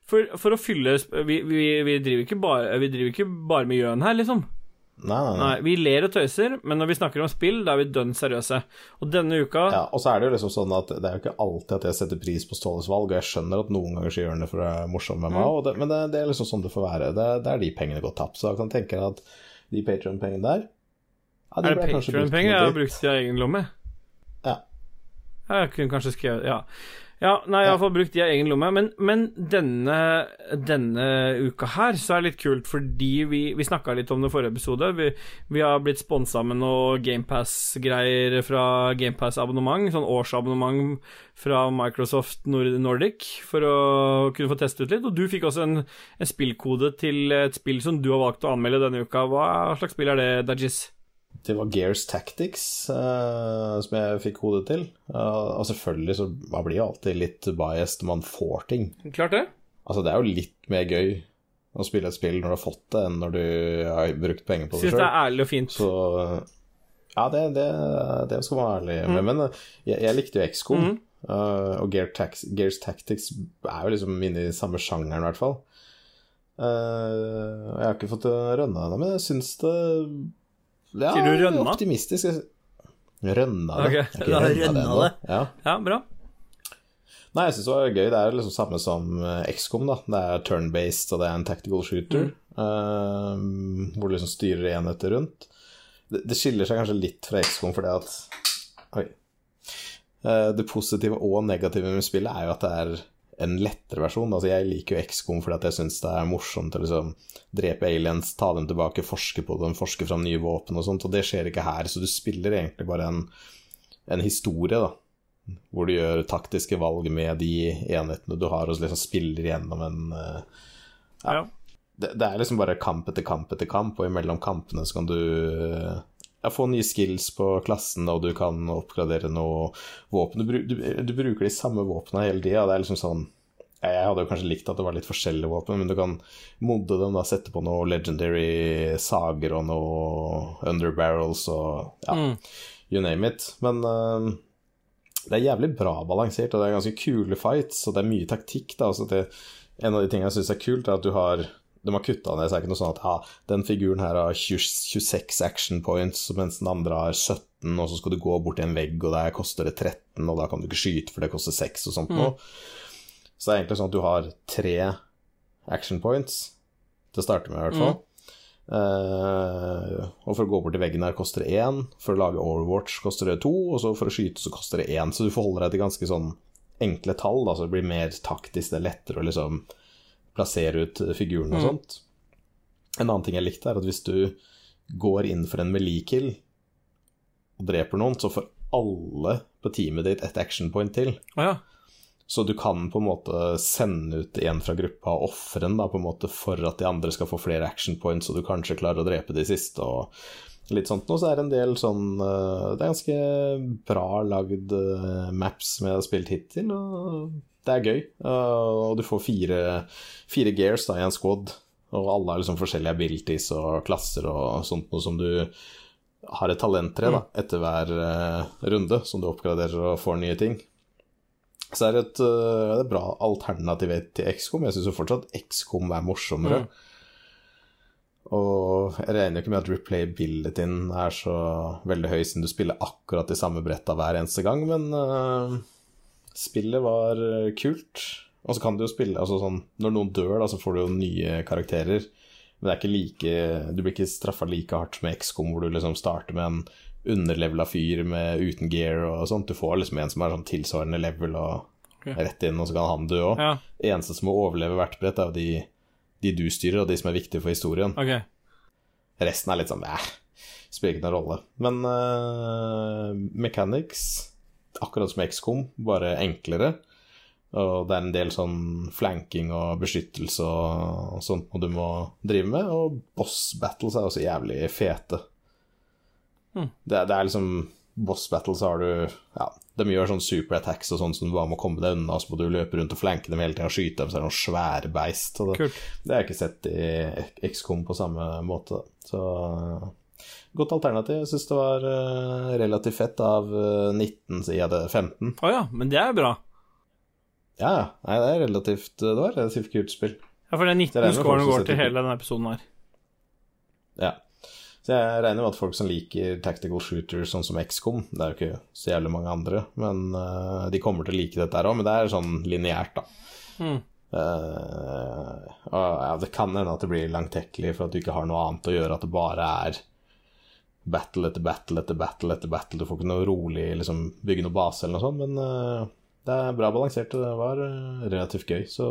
For, for å fylle vi, vi, vi, driver ikke bare, vi driver ikke bare med gjøn her, liksom. Nei, nei, nei. Nei, Vi ler og tøyser, men når vi snakker om spill, da er vi dønn seriøse. Og denne uka Ja, og så er det jo liksom sånn at det er jo ikke alltid at jeg setter pris på Ståles valg, og jeg skjønner at noen ganger så gjør han det for å være morsom med meg, Mm. det, men det, det er liksom sånn det får være. Det, det er de pengene gått tapt. Så jeg kan tenke deg at de Patrion-pengene der ja, de Er det Patrion-penger jeg har brukt i egen lomme? Ja. Jeg kunne kanskje skrevet Ja. Ja, nei, jeg har fått brukt de av egen lomme, men, men denne, denne uka her så er det litt kult, fordi vi, vi snakka litt om det i forrige episode. Vi, vi har blitt sponsa med noe GamePass-greier fra GamePass-abonnement, sånn årsabonnement fra Microsoft Nordic, for å kunne få testet ut litt. Og du fikk også en, en spillkode til et spill som du har valgt å anmelde denne uka. Hva slags spill er det, Dajis? Det var Gears Tactics uh, som jeg fikk hodet til. Uh, og selvfølgelig så man blir jo alltid litt biased når man får ting. Klart det? Altså, det er jo litt mer gøy å spille et spill når du har fått det, enn når du har brukt penger på det Syns det er ærlig og fint. Så ja, det, det, det skal man være ærlig med. Men eh, jeg, jeg likte jo XCOM, Mm. Uh, og Gear Tax, Gears Tactics er jo liksom inne i samme sjangeren, i hvert fall. Uh, jeg har ikke fått rønna ennå, men jeg syns det ja, Sier du rønna? Optimistisk. Rønna det. Okay. Da rønna rønna ennå? det. Ja. Ja, bra. Nei, jeg syns det var gøy. Det er liksom samme som eh, XCOM, da. Det er turn-based, og det er en tactical shooter. eh, hvor du liksom styrer enheter rundt. Det, det skiller seg kanskje litt fra XCOM fordi at Oi. Uh, det positive og negative med spillet er jo at det er en lettere versjon. Altså, jeg liker jo XCOM fordi at jeg syns det er morsomt å liksom drepe aliens, ta dem tilbake, forske på dem, forske fram nye våpen og sånt, og det skjer ikke her. Så du spiller egentlig bare en, en historie, da hvor du gjør taktiske valg med de enhetene du har, og så liksom spiller gjennom en uh, Ja. det, det er liksom bare kamp etter kamp etter kamp, og imellom kampene så kan du eh, ja, få nye skills på klassen, og du kan oppgradere noe våpen. Du, du, du bruker de samme våpnene hele tida. Det er liksom sånn Jeg hadde jo kanskje likt at det var litt forskjellige våpen, men du kan modde dem, da, sette på noe legendary sager og noe underbarrels og ja, Mm. you name it. Men uh, det er jævlig bra balansert, og det er ganske kule fights, og det er mye taktikk. da, altså det, En av de tingene jeg syns er kult, er at du har de har kutta ned, så er det ikke noe sånn at ja, den figuren her har 26 action points, mens den andre har 17, og så skal du gå bort til en vegg, og der koster det 13, og da kan du ikke skyte, for det koster 6 og sånt noe. Så det er egentlig sånn at du har tre action points til å starte med, i hvert fall. Eh, og for å gå bort til veggen her koster det én, for å lage Overwatch koster det to, og så for å skyte så koster det én. Så du forholder deg til ganske sånn enkle tall, da, så det blir mer taktisk, det er lettere å liksom plassere ut figurene og sånt. En annen ting jeg likte, er at hvis du går inn for en melee-kill og dreper noen, så får alle på teamet ditt et action point til. Oh, ja. Så du kan på en måte sende ut en fra gruppa og ofre da, på en måte for at de andre skal få flere action points, og du kanskje klarer å drepe de siste, og litt sånt. Nå så er det en del sånn eh, Det er ganske bra lagd eh, maps som jeg har spilt hittil, og det er gøy. Eh, Og du får fire, fire gears da, i en squad, og alle har liksom forskjellige abilities og klasser og sånt noe som du har et talent til da, etter hver uh, runde, som du oppgraderer og får nye ting. Så er det et, uh, det er et bra alternativ til XCOM. Jeg syns fortsatt XCOM er morsommere. Og jeg regner ikke med at replayabilityen er så veldig høy siden du spiller akkurat de samme bretta hver eneste gang, men øh, spillet var øh, kult. Og så kan du jo spille altså sånn Når noen dør, da, så får du jo nye karakterer. Men det er ikke like Du blir ikke straffa like hardt med XCOM, hvor du liksom starter med en underlevela fyr med, uten gear og sånt. Du får liksom en som er sånn tilsvarende level og okay. rett inn, og så kan han dø òg. Ja, Eneste som må overleve hvert brett, er jo de, de du styrer, og de som er viktige for historien. ok. Resten er litt sånn eh, spiller ikke noen rolle. Men uh, mechanics, akkurat som XCOM, bare enklere. Og det er en del sånn flanking og beskyttelse og, sånt du må drive med. Og boss battles er også jævlig fete. Mm. Det, det er liksom Boss battles har du Ja, de gjør sånn super attacks og sånn som du bare må komme deg unna, så må du løpe rundt og flanke dem hele tida og skyte dem, så er det noen svære beist. Det, det har jeg ikke sett i XCOM på samme måte. Så godt alternativ. Jeg syns det var eh, relativt fett av eh, 19, sier jeg det 15. Å ja, men det er bra. Ja, ja. Nei, det er relativt Det var relativt kult spill. Ja, for det er 19 regner scorene går til hele denne episoden her. Ja. Så jeg regner med at folk som liker tactical shooters sånn som XCOM Det er jo ikke så jævlig mange andre, men uh, de kommer til å like dette her òg. Men det er sånn lineært, da. Mm. Uh, og ja, det kan hende at det blir langtekkelig for at du ikke har noe annet å gjøre, at det bare er battle etter battle etter battle etter battle. Du får ikke noe rolig liksom, bygge noe base eller noe sånt, men uh, det er bra balansert, og det var uh, relativt gøy, så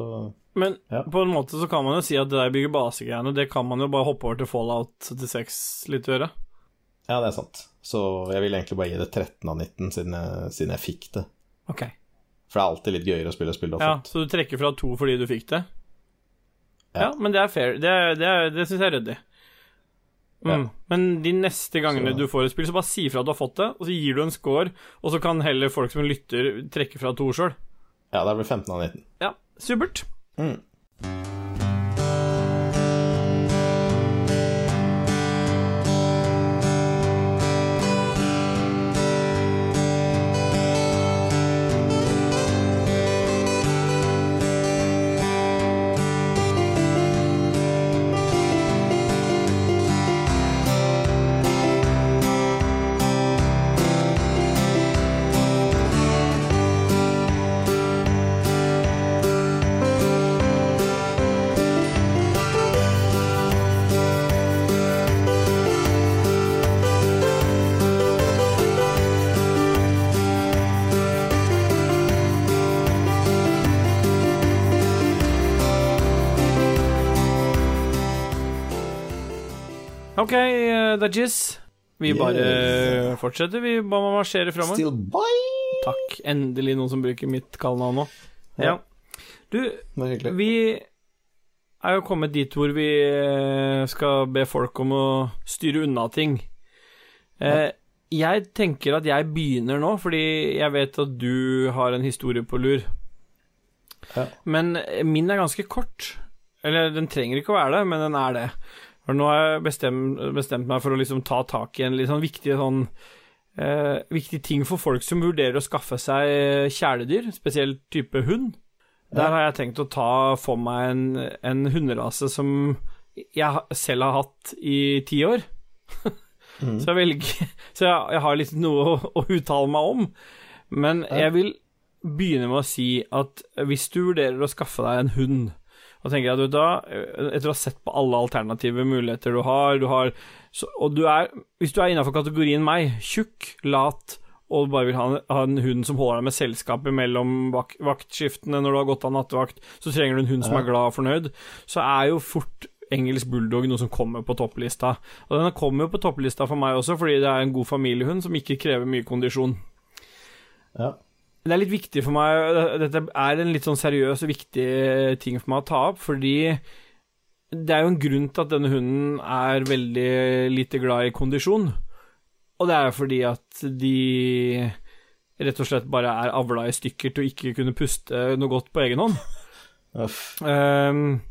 Men Ja. på en måte så kan man jo si at det der bygger basegreiene, det kan man jo bare hoppe over til Fallout 76 litt gjøre. ja, det er sant. Så jeg vil egentlig bare gi det 13 av 19, siden jeg, siden jeg fikk det. Ok. For det er alltid litt gøyere å spille spill du har Ja, så du trekker fra to fordi du fikk det? Ja, Ja. men det er fair. Det, er- det, er- det syns jeg er ryddig. Mm. Ja. Men de neste gangene Så- du får et spill, så bare si fra at du har fått det, og så gir du en score, og så kan heller folk som lytter, trekke fra to sjøl. Ja, det blir 15 av 19. Ja, supert. Mm. Ok, det er Jizz. Vi Yes. bare fortsetter. Vi bare marsjerer framover. Takk. Endelig noen som bruker mitt kallenavn nå. Ja. Ja. Du, vi er jo kommet dit hvor vi eh, skal be folk om å styre unna ting. Eh, jeg tenker at jeg begynner nå, fordi jeg vet at du har en historie på lur. Ja. Men min er ganske kort. Eller den trenger ikke å være det, men den er det. For nå har jeg bestemt, bestemt meg for å liksom ta tak i en litt sånn viktig sånn eh, Viktig ting for folk som vurderer å skaffe seg kjæledyr, spesielt type hund. Der har jeg tenkt å ta for meg en, en hunderase som jeg selv har hatt i ti år. mm. Så jeg velger Så jeg, jeg har litt noe å, å uttale meg om. Men jeg vil begynne med å si at hvis du vurderer å skaffe deg en hund, og tenker jeg at du da, etter å ha sett på alle alternative muligheter du har, du har så, Og du er, hvis du er innafor kategorien meg, tjukk, lat og bare vil ha en, ha en hund som holder deg med selskapet mellom vak vaktskiftene når du har gått av nattevakt, så trenger du en hund som er glad og fornøyd, så er jo fort engelsk bulldog noe som kommer på topplista. Og den kommer jo på topplista for meg også, fordi det er en god familiehund som ikke krever mye kondisjon. Ja. Det er litt viktig for meg Dette er en litt sånn seriøs og viktig ting for meg å ta opp, fordi det er jo en grunn til at denne hunden er veldig lite glad i kondisjon. Og det er jo fordi at de rett og slett bare er avla i stykker til å ikke kunne puste noe godt på egen hånd. Ehm,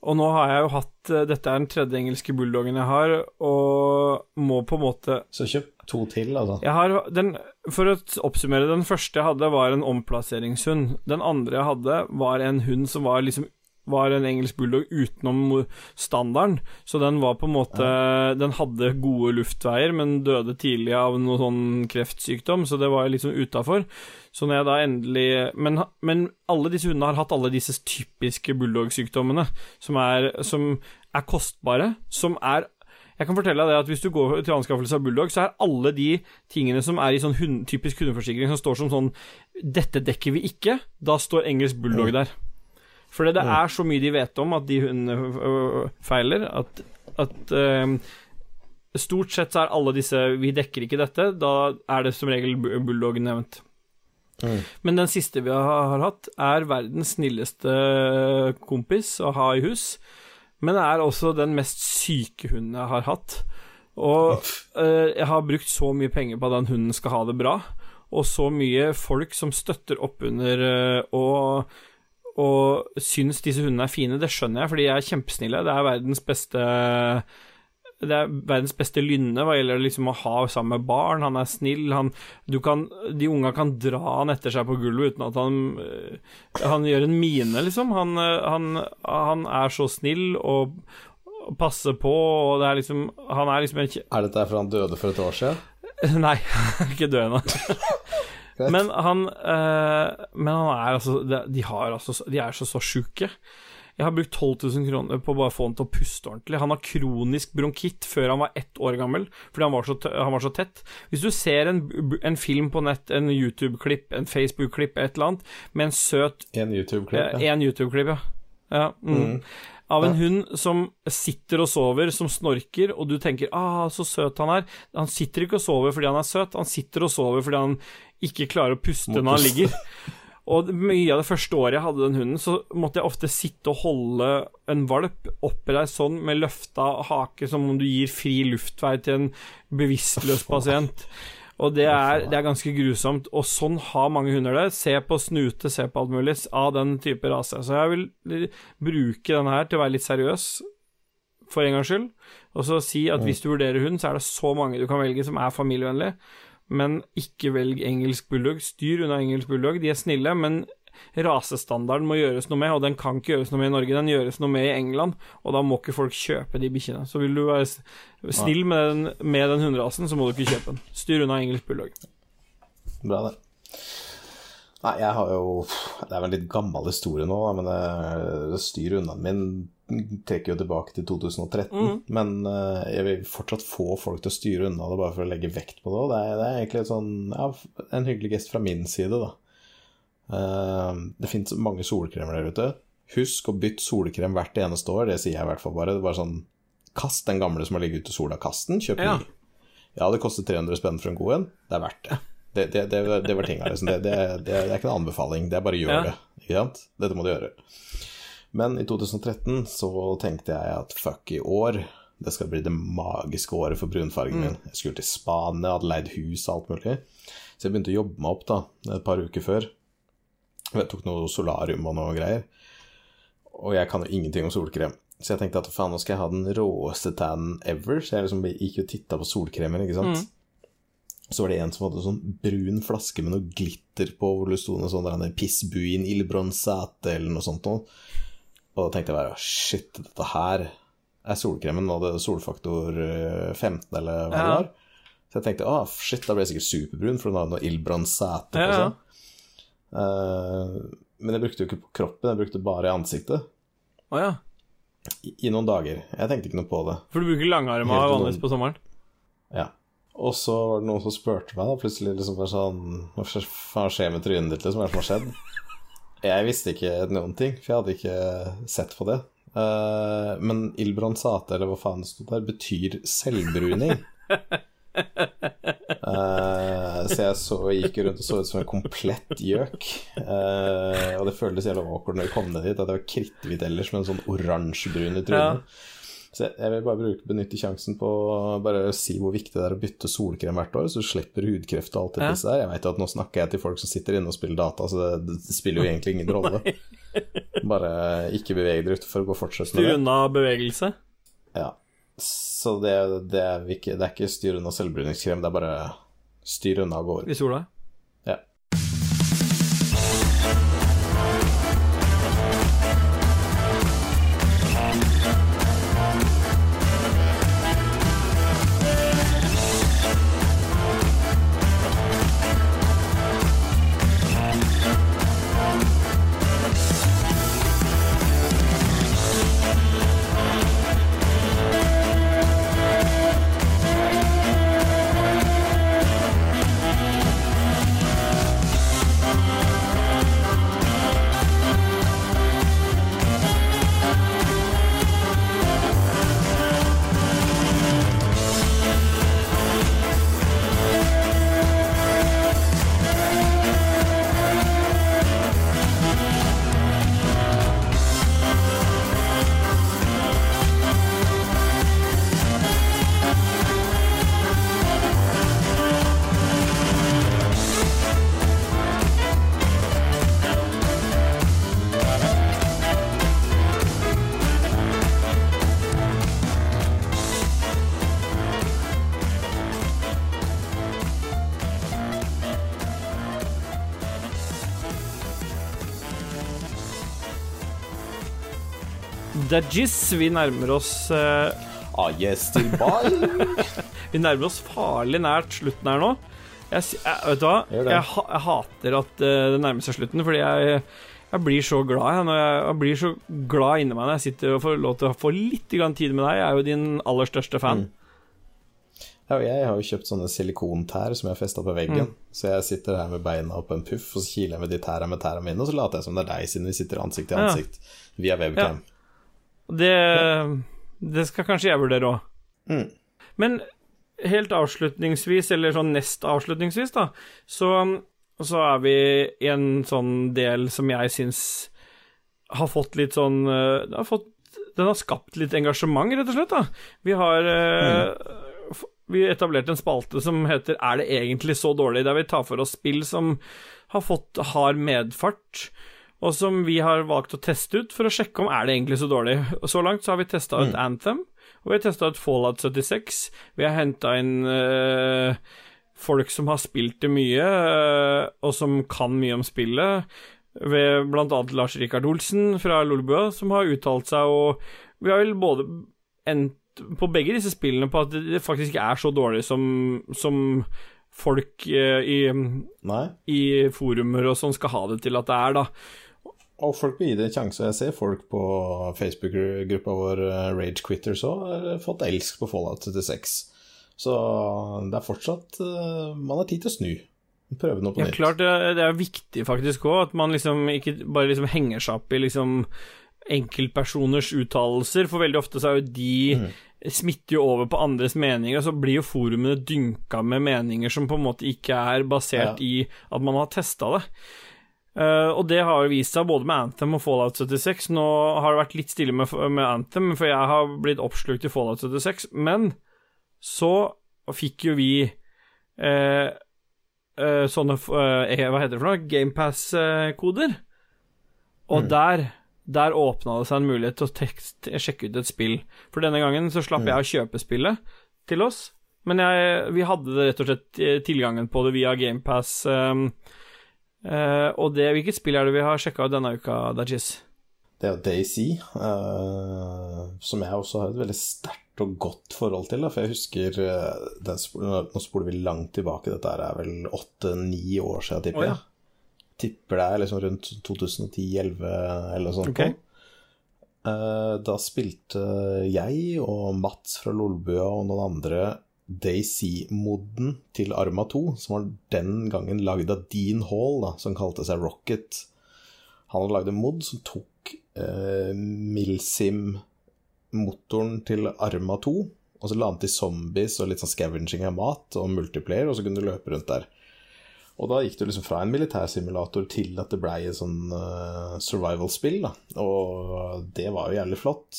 og nå har jeg jo hatt Dette er den tredje engelske bulldoggen jeg har, og må på en måte Så kjøp to til, altså. jeg har den, For å oppsummere, den første jeg hadde, var en omplasseringshund. Den andre jeg hadde, var en hund som var liksom var en engelsk bulldog utenom standarden. Så den var på en måte Den hadde gode luftveier, men døde tidlig av noe sånn kreftsykdom, så det var sånn utafor. Så når jeg da endelig men, men alle disse hundene har hatt alle disse typiske bulldog-sykdommene, som, er, som er kostbare, som er jeg kan fortelle deg at Hvis du går til anskaffelse av bulldog, så er alle de tingene som er i sånn hund, typisk hundeforsikring, som står som sånn 'Dette dekker vi ikke', da står engelsk bulldog der. For det er så mye de vet om at de hundene øh, feiler, at, at øh, Stort sett så er alle disse 'vi dekker ikke dette', da er det som regel bu- bulldog nevnt. Mm. Men den siste vi har, har hatt, er verdens snilleste kompis å ha i hus. Men det er også den mest syke hunden jeg har hatt. Og eh, jeg har brukt så mye penger på at den hunden skal ha det bra, og så mye folk som støtter opp under eh, og, og syns disse hundene er fine. Det skjønner jeg, fordi de er kjempesnille. Det er verdens beste det er verdens beste lynne hva gjelder liksom å ha sammen med barn. Han er snill. Han, du kan, de unga kan dra han etter seg på gulvet uten at han øh, Han gjør en mine, liksom. Han, øh, han, han er så snill og, passer på, og det er liksom Han er liksom en Er dette derfor han døde for et år siden? Nei, han er ikke død ennå. Men han øh, Men han er altså de, de har altså De er så, så sjuke. Jeg har brukt 12 000 kroner på å bare få han til å puste ordentlig. Han har kronisk bronkitt før han var ett år gammel, fordi han var så, han var så tett. Hvis du ser en, en film på nett, en YouTube-klipp, en Facebook-klipp, et eller annet, med en søt En YouTube-klipp? Eh, ja. En YouTube-klipp, ja. ja mm. Mm. Av en Ja. hund som sitter og sover, som snorker, og du tenker 'ah, så søt han er'. Han sitter ikke og sover fordi han er søt, han sitter og sover fordi han ikke klarer å puste Må når han ligger. Og mye av det første året jeg hadde den hunden, så måtte jeg ofte sitte og holde en valp oppreist sånn med løfta hake, som om du gir fri luftvei til en bevisstløs pasient. Og det er, det er ganske grusomt. Og sånn har mange hunder det. Se på snute, se på alt mulig av den type rase. Så jeg vil bruke denne her til å være litt seriøs, for en gangs skyld. Og så si at hvis du vurderer hund, så er det så mange du kan velge som er familievennlige. Men ikke velg engelsk bulldog. Styr unna engelsk bulldog. De er snille, men rasestandarden må gjøres noe med, og den kan ikke gjøres noe med i Norge. Den gjøres noe med i England, og da må ikke folk kjøpe de bikkjene. Så vil du være snill med den, med den hunderasen, så må du ikke kjøpe den. Styr unna engelsk bulldog. Bra, det. Nei, jeg har jo Det er vel en litt gammel historie nå, men det, styr unna min trekker jo tilbake til 2013. mm. Men uh, jeg vil fortsatt få folk til å styre unna det bare for å legge vekt på det. Det er, det er egentlig sånn, ja, en hyggelig gest fra min side, da. Uh, det finnes mange solkremer der ute. Husk å bytte solkrem hvert eneste år, det sier jeg i hvert fall bare. Det er bare sånn Kast den gamle som har ligget ute i sola, kast den, kjøp Ja. ny. Ja, det koster 300 spenn for en god en. Det er verdt det. Det, det, det, det var tinga, liksom. Det, det, det, det er ikke en anbefaling, det er bare gjør Ja. det. Ikke sant? Dette må du gjøre. Men i 2013 så tenkte jeg at fuck, i år det skal bli det magiske året for brunfargen min. Jeg skulle til Spania, hadde leid hus og alt mulig. Så jeg begynte å jobbe meg opp da, et par uker før. Jeg tok noe solarium og noe greier. Og jeg kan jo ingenting om solkrem. Så jeg tenkte at faen, nå skal jeg ha den råeste tannen ever. Så jeg liksom gikk og titta på solkremer, ikke sant. Så var det en som hadde en sånn brun flaske med noe glitter på, hvor det sto noe sånn der, Pissbuin il bronzate eller noe sånt noe. Og da tenkte jeg bare shit, dette her er solkremen, og det er solfaktor eh, 15 eller hva det var. Så jeg tenkte ah, shit, da ble jeg sikkert superbrun, for den har noe il bronzate på seg. Eh, men jeg brukte jo ikke på kroppen, jeg brukte bare i ansiktet. Oh, ja. I, I noen dager. Jeg tenkte ikke noe på det. For du bruker langarma vanligvis enormt. på sommeren? Ja. Og så var det noen som spurte meg, da, plutselig liksom bare sånn Hva faen skjer med trynet ditt, liksom? Hva er det som har skjedd? Jeg visste ikke noen ting, for jeg hadde ikke sett på det. Uh, men il bronzate, eller hva faen det sto der, betyr selvbruning. uh, så jeg så, gikk rundt og så ut som en komplett gjøk. Uh, og det føltes jævla awkward når vi kom ned dit, at jeg var kritthvit ellers med en sånn oransjebrun i trynet. Så jeg- vil bare bruke, benytte sjansen på å bare si hvor viktig det er å bytte solkrem hvert år, så du slipper hudkreft og alt det Ja. pisset der. Jeg vet jo at nå snakker jeg til folk som sitter inne og spiller data, så det, det spiller jo egentlig ingen rolle. Bare ikke beveg dere utenfor, gå fortsett med Styr unna bevegelse? Ja. Så det, det, er ikke, det er ikke styr unna selvbruningskrem, det er bare styr unna og gå over. i sola? Dajis. Vi nærmer oss uh, Ah, yes. Vi nærmer oss farlig nært slutten her nå. Jeg, jeg, vet du hva? Jeg, jeg hater at uh, det nærmer seg slutten, fordi jeg, jeg blir så glad. Jeg, når jeg, blir så glad inni meg når jeg sitter og får lov til å få litt grann tid med deg. Jeg er jo din aller største fan. Ja, og jeg har jo kjøpt sånne silikontær som jeg har festa på veggen. Mm. Så jeg sitter her med beina opp en puff, og så kiler jeg med de tæra med tæra mine, og så later jeg som det er deg, siden vi sitter ansikt til Ja. ansikt via webcam. Det, det skal kanskje jeg vurdere òg. Mm. Men helt avslutningsvis, eller sånn nest avslutningsvis, da, så, så er vi i en sånn del som jeg syns har fått litt sånn eh, har fått, Den har skapt litt engasjement, rett og slett. da. Vi har mm Vi etablerte en spalte som heter Er det egentlig så dårlig? Der vi tar for oss spill som har fått hard medfart, og som vi har valgt å teste ut for å sjekke om er det egentlig så dårlig. Og Så langt så har vi testa ut Anthem, og vi har testa ut Fallout 76. Vi har henta inn eh, folk som har spilt det mye, eh, og som kan mye om spillet. Ved annet Lars Rikard Olsen fra Lolbua, som har uttalt seg, og vi har vel både endt på begge disse spillene på at det faktisk ikke er så dårlig som, som folk eh, i, i forumer og sånn skal ha det til at det er, da. Og folk vil gi det en sjanse. Jeg ser folk på Facebook-gruppa vår eh, Rage Quitters òg har fått elsk på Fallout 76. Så det er fortsatt eh, Man har tid til å snu. Prøve noe på Ja, nytt. klart det, er viktig faktisk òg, at man liksom ikke bare liksom henger seg opp i liksom enkeltpersoners uttalelser, for veldig ofte så er jo de smitter jo over på andres meninger, og så blir jo forumene dynka med meninger som på en måte ikke er basert Ja. i at man har testa det. Eh, og det har vist seg både med Anthem og Fallout 76. Nå har det vært litt stille med, med Anthem, for jeg har blitt oppslukt i Fallout 76. Men så fikk jo vi uh, uh, sånne Hva heter det for noe? GamePass-koder. Og der der åpna det seg en mulighet til å tekst, sjekke ut et spill. For denne gangen så slapp jeg å kjøpe spillet til oss, men jeg, vi hadde rett og slett tilgangen på det via GamePass. Um, eh, og det, hvilket spill er det vi har sjekka ut denne uka, Dajis? Det er jo Daisy, uh, som jeg også har et veldig sterkt og godt forhold til. Da, for jeg husker uh, den, sp- Nå spoler vi langt tilbake, dette er vel åtte-ni år siden, tipper oh, ja. jeg. Tipper det er liksom rundt 2010-2011 eller noe sånt. Okay. Eh, da spilte jeg og Mats fra Lolbua og noen andre Daisy-moden til Arma 2, som var den gangen lagd av Dean Hall, da, som kalte seg Rocket. Han hadde lagd en mod som tok eh, Milsim-motoren til Arma 2, og så la han til zombies og litt sånn scavenging av mat og multiplayer, og så kunne du løpe rundt der. Og da gikk det liksom fra en militærsimulator til at det blei et sånn uh, survival-spill, da. Og det var jo jævlig flott.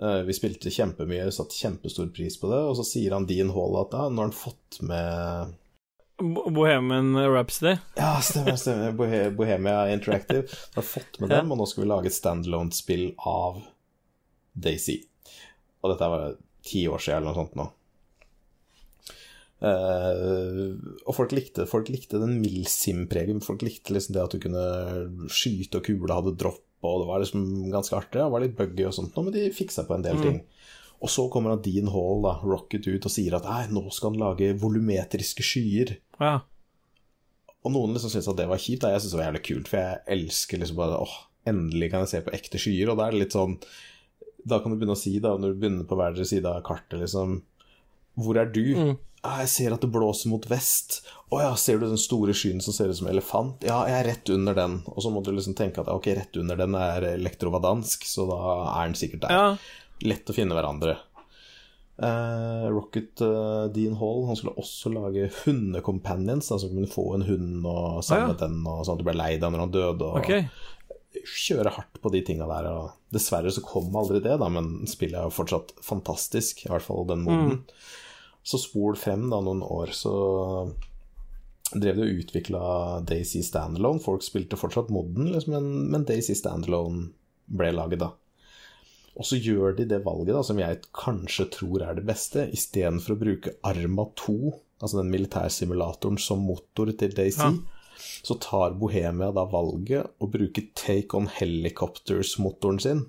Eh, vi spilte kjempemye, satte kjempestor pris på det, og så sier han Dean Hall at da, nå har han fått med Bohemian Rhapsody? ja, stemmer, stemmer. Bohe- Bohemia Interactive. Vi har fått med dem, og nå skal vi lage et standalone-spill av Daisy. Og dette var ti år siden eller noe sånt nå. Uh, og folk likte, folk likte den Milsim-pregen. Folk likte liksom det at du kunne skyte, og kula hadde dropp, og det var liksom ganske artig. Det var litt buggy og sånt, men de fiksa på en del ting. Og så kommer han Dean Hall, da, Rocket, ut og sier at nei, nå skal han lage volumetriske skyer. Ja. Og noen liksom syns at det var kjipt, da. Jeg syns det var jævlig kult, for jeg elsker liksom bare åh, endelig kan jeg se på ekte skyer, og da er det litt sånn Da kan du begynne å si, da, når du begynner på hver deres side av kartet, liksom Hvor er du? «Ah, Jeg ser at det blåser mot vest. Å ja, ser du den store skyen som ser ut som elefant? Ja, jeg er rett under den. Og så må du liksom tenke at ok, rett under den er elektrovadansk, så da er den sikkert der. ja. Lett å finne hverandre. Eh, Rocket eh, Dean Hall han skulle også lage hundecompanions, så altså kunne få en hund og samle Ah, ja. den, og sånn at du ble lei deg når han døde. Og okay. Kjøre hardt på de tinga der. Og dessverre så kom aldri det, da, men spillet er jo fortsatt fantastisk, i hvert fall den moden. Så spol frem da noen år, så drev de og utvikla Daisy Standalone. Folk spilte fortsatt moden, liksom, men, men Daisy Standalone ble laget da. Og så gjør de det valget da, som jeg kanskje tror er det beste, istedenfor å bruke Arma 2, altså den militærsimulatoren, som motor til Daisy, Ja. så tar Bohemia da valget å bruke Take On Helicopters-motoren sin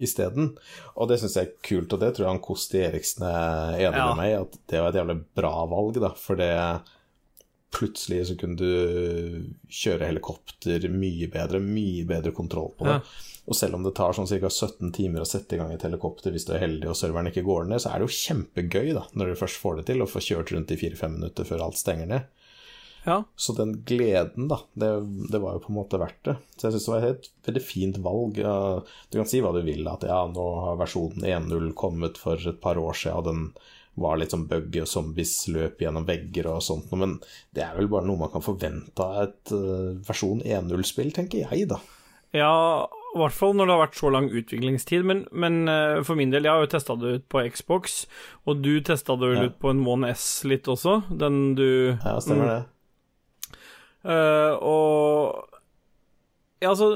isteden. Og det syns jeg er kult, og det tror jeg han Kosti Eriksen er enig Ja. med meg at det var et jævlig bra valg, da, for det Plutselig så kunne du kjøre helikopter mye bedre, mye bedre kontroll på det. Ja. Og selv om det tar sånn ca. 17 timer å sette i gang et helikopter hvis du er heldig og serveren ikke går ned, så er det jo kjempegøy, da, når du først får det til, å få kjørt rundt i 4-5 minutter før alt stenger ned. Ja. Så den gleden, da, det, det var jo på en måte verdt det. Så jeg syns det var et veldig fint valg. Du kan si hva du vil, at ja, nå har versjonen 1.0 kommet for et par år siden, og den var litt sånn buggy og zombies løp gjennom vegger og sånt, men det er vel bare noe man kan forvente av et eh, versjon 1.0-spill, tenker jeg, da. Ja, i hvert fall når det har vært så lang utviklingstid. Men, men eh, for min del, jeg har jo testa det ut på Xbox, og du testa det vel Ja. ut på en One S litt også, den du Ja, stemmer det. Eh, og ja, altså,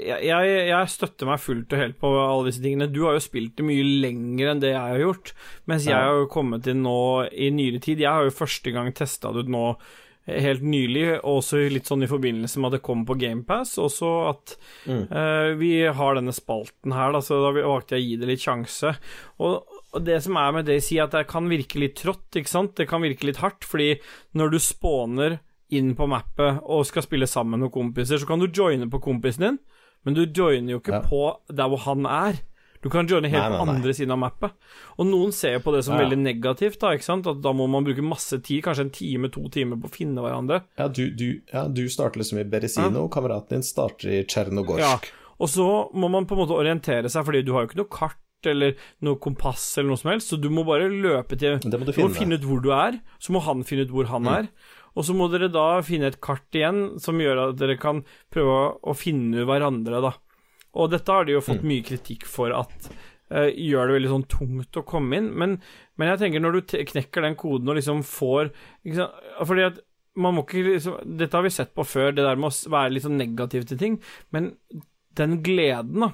jeg, jeg, jeg støtter meg fullt og helt på alle disse tingene. Du har jo spilt det mye lenger enn det jeg har gjort, mens jeg har jo kommet inn nå i nyere tid. Jeg har jo første gang testa det ut nå helt nylig, også litt sånn i forbindelse med at det kom på GamePass, også at Mm. uh, vi har denne spalten her, da, så da valgte jeg å gi det litt sjanse. Og, og det som er med det, sier at det kan virke litt trått, ikke sant? Det kan virke litt hardt, fordi når du spawner inn på mappet og skal spille sammen med kompiser, så kan du joine på kompisen din, men du joiner jo ikke Ja. på der hvor han er. Du kan joine helt Nei, nei, på nei. andre siden av mappet. Og noen ser på det som Ja, veldig negativt, da, ikke sant? At da må man bruke masse tid, kanskje en time, to timer på å finne hverandre. Ja, du, du, ja, du starter liksom i Beresino, kameraten din starter i Tsjernogorsk. Ja, og så må man på en måte orientere seg, fordi du har jo ikke noe kart eller noe kompass eller noe som helst, så du må bare løpe til du må finne. ut hvor du er, så må han finne ut hvor han er, og så må dere da finne et kart igjen som gjør at dere kan prøve å finne hverandre, da. Og dette har de jo fått mye kritikk for at uh, gjør det veldig sånn tungt å komme inn, men, men jeg tenker når du knekker den koden og liksom får? Fordi at man må ikke liksom Dette har vi sett på før, det der med å være litt sånn negativ til ting, men den gleden, da,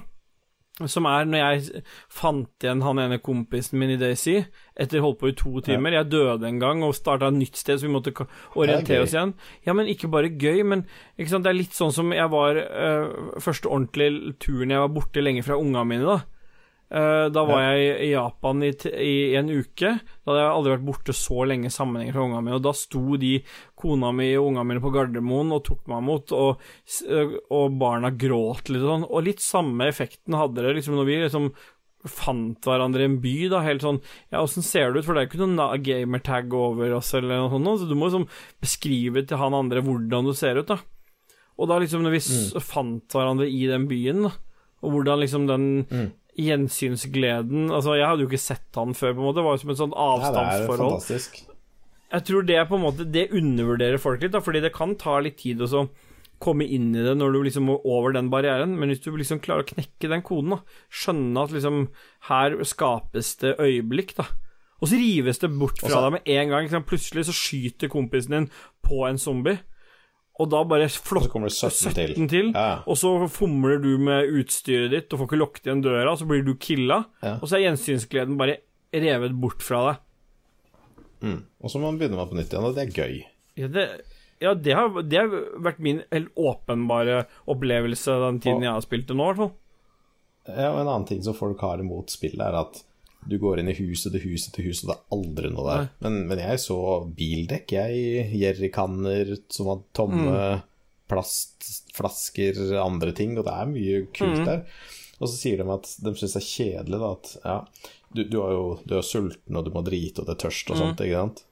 som er når jeg fant igjen han ene kompisen min i Daisy, etter holdt på i to timer Jeg døde en gang og starta et nytt sted, så vi måtte orientere oss igjen. Ja, men ikke bare gøy, men det er litt sånn som jeg var øh, Første ordentlige turen jeg var borte lenge fra unga mine, da. Eh, da var jeg i Japan i, i en uke. Da hadde jeg aldri vært borte så lenge sammenhengende fra ungene mine. Og da sto de, kona mi og ungene mine, på Gardermoen og tok meg imot, og, og barna gråt litt og sånn. Og litt samme effekten hadde det liksom når vi liksom fant hverandre i en by, da, helt sånn Ja, åssen ser det ut? For det er jo ikke noen gamertag over oss eller noe sånt, så du må liksom beskrive til han andre hvordan du ser ut, da. Og da liksom, når vi mm. fant hverandre i den byen, da, og hvordan liksom den gjensynsgleden Altså, jeg hadde jo ikke sett han før, på en måte, det var jo som et sånt avstandsforhold det er fantastisk. Jeg tror det er på en måte Det undervurderer folk litt, da, fordi det kan ta litt tid å komme inn i det når du liksom må over den barrieren, men hvis du liksom klarer å knekke den koden, da, skjønne at liksom her skapes det øyeblikk, da, og så rives det bort fra Også, deg med en gang. Liksom. Plutselig så skyter kompisen din på en zombie, og da bare flotter kommer det 17 til. 17 til, Ja. og så fomler du med utstyret ditt og får ikke lukket igjen døra, så blir du killa, Ja. og så er gjensynsgleden bare revet bort fra deg. Mm. Og så må man begynne med på nytt igjen, og det er gøy. Ja, det, ja, det, har, det har vært min helt åpenbare opplevelse den tiden Og- jeg har spilt det nå, i hvert fall. Ja, og en annen ting som folk har imot spillet, er at du går inn i huset til huset til huset, og det er aldri noe der. Men, men jeg så bildekk, jeg. Jerrykanner som var tomme, plastflasker, andre ting, og det er mye kult der. Og så sier de at de syns det er kjedelig, da, at ja, du, du, er jo, du er sulten, og du må drite, og det er tørst og sånt, ikke sant?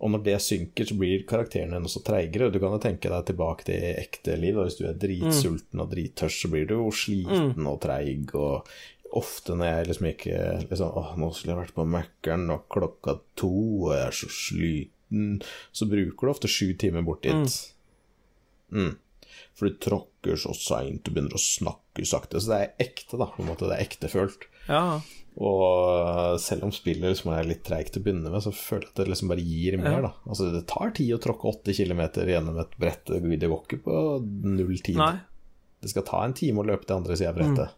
Og når det synker, så blir karakterene hennes så treigere. Du kan jo tenke deg tilbake til ekte liv. Da. Hvis du er dritsulten og drittørst, så blir du jo sliten og treig. Og ofte når jeg liksom ikke liksom, Åh, nå skulle jeg vært på Mækkern, og klokka to, og jeg er så sliten Så bruker du ofte sju timer bort dit. Mm. For du tråkker så seint, du begynner å snakke sakte. Så det er ekte, da. På en måte. Det er ektefølt. Ja. Og selv om spillet liksom er litt treigt å begynne med, så føler jeg at det liksom bare gir mer, da. Altså, det tar tid å tråkke åtte kilometer gjennom et brett. Det går ikke på null tid. Nei. Det skal ta en time å løpe til andre sida av brettet.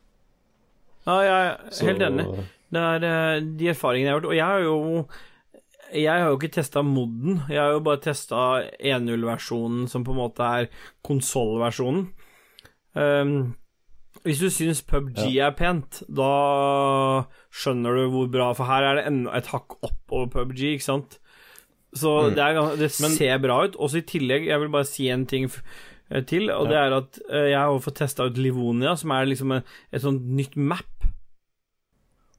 Ja, jeg er helt enig. Det er eh, de erfaringene jeg har gjort. Og jeg har jo jeg har jo ikke testa moden, jeg har jo bare testa 1.0-versjonen, som på en måte er konsollversjonen. Um, Hvis du syns PubG er pent, da skjønner du hvor bra For her er det enda et hakk opp over PubG, ikke sant? Så Mm. det, er, det, ser Men- bra ut. Også i tillegg, jeg vil bare si en ting eh, til, og det er at eh, jeg har fått testa ut Livonia, som er liksom et, et sånt nytt map.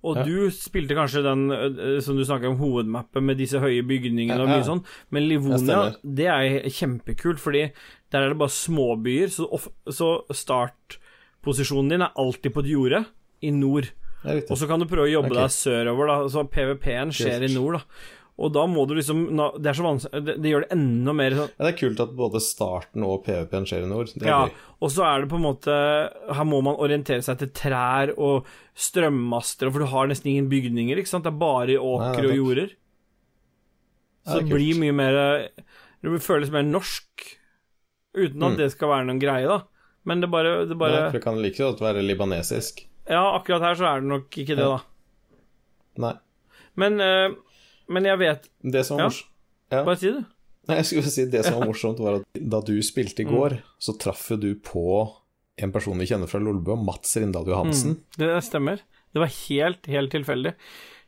Og Ja. du spilte kanskje den eh, som du snakker om, hovedmappet med disse høye bygningene og mye sånn, men Livonia, det er kjempekult, fordi der er det bare småbyer, så, så startposisjonen din er alltid på et jorde i nord. Og så kan du prøve å jobbe okay. deg sørover, da. Så PVP-en skjer i nord, da. Og da må du liksom Det er så vanskelig Det, det gjør det enda mer sånn Ja, det er kult at både starten og PVP-en skjer i nord. Ja. gøy. Og så er det på en måte Her må man orientere seg til trær og strømmaster, for du har nesten ingen bygninger, ikke sant? Det er bare åker Nei, og er jorder. Så det det blir mye mer Det føles mer norsk, uten at Mm. det skal være noen greie, da. Men det bare, det bare... Ja, for det kan like godt være libanesisk. Ja, akkurat her så er det nok ikke det, da. Nei. Men, eh, men jeg vet Det som var morsomt ja. Bare si det. Nei, jeg skulle si Det som var morsomt, var at da du spilte i går, Mm. så traff du på en person vi kjenner fra Lolbø, Mats Rindal Johansen. Mm, det stemmer. Det var helt, helt tilfeldig.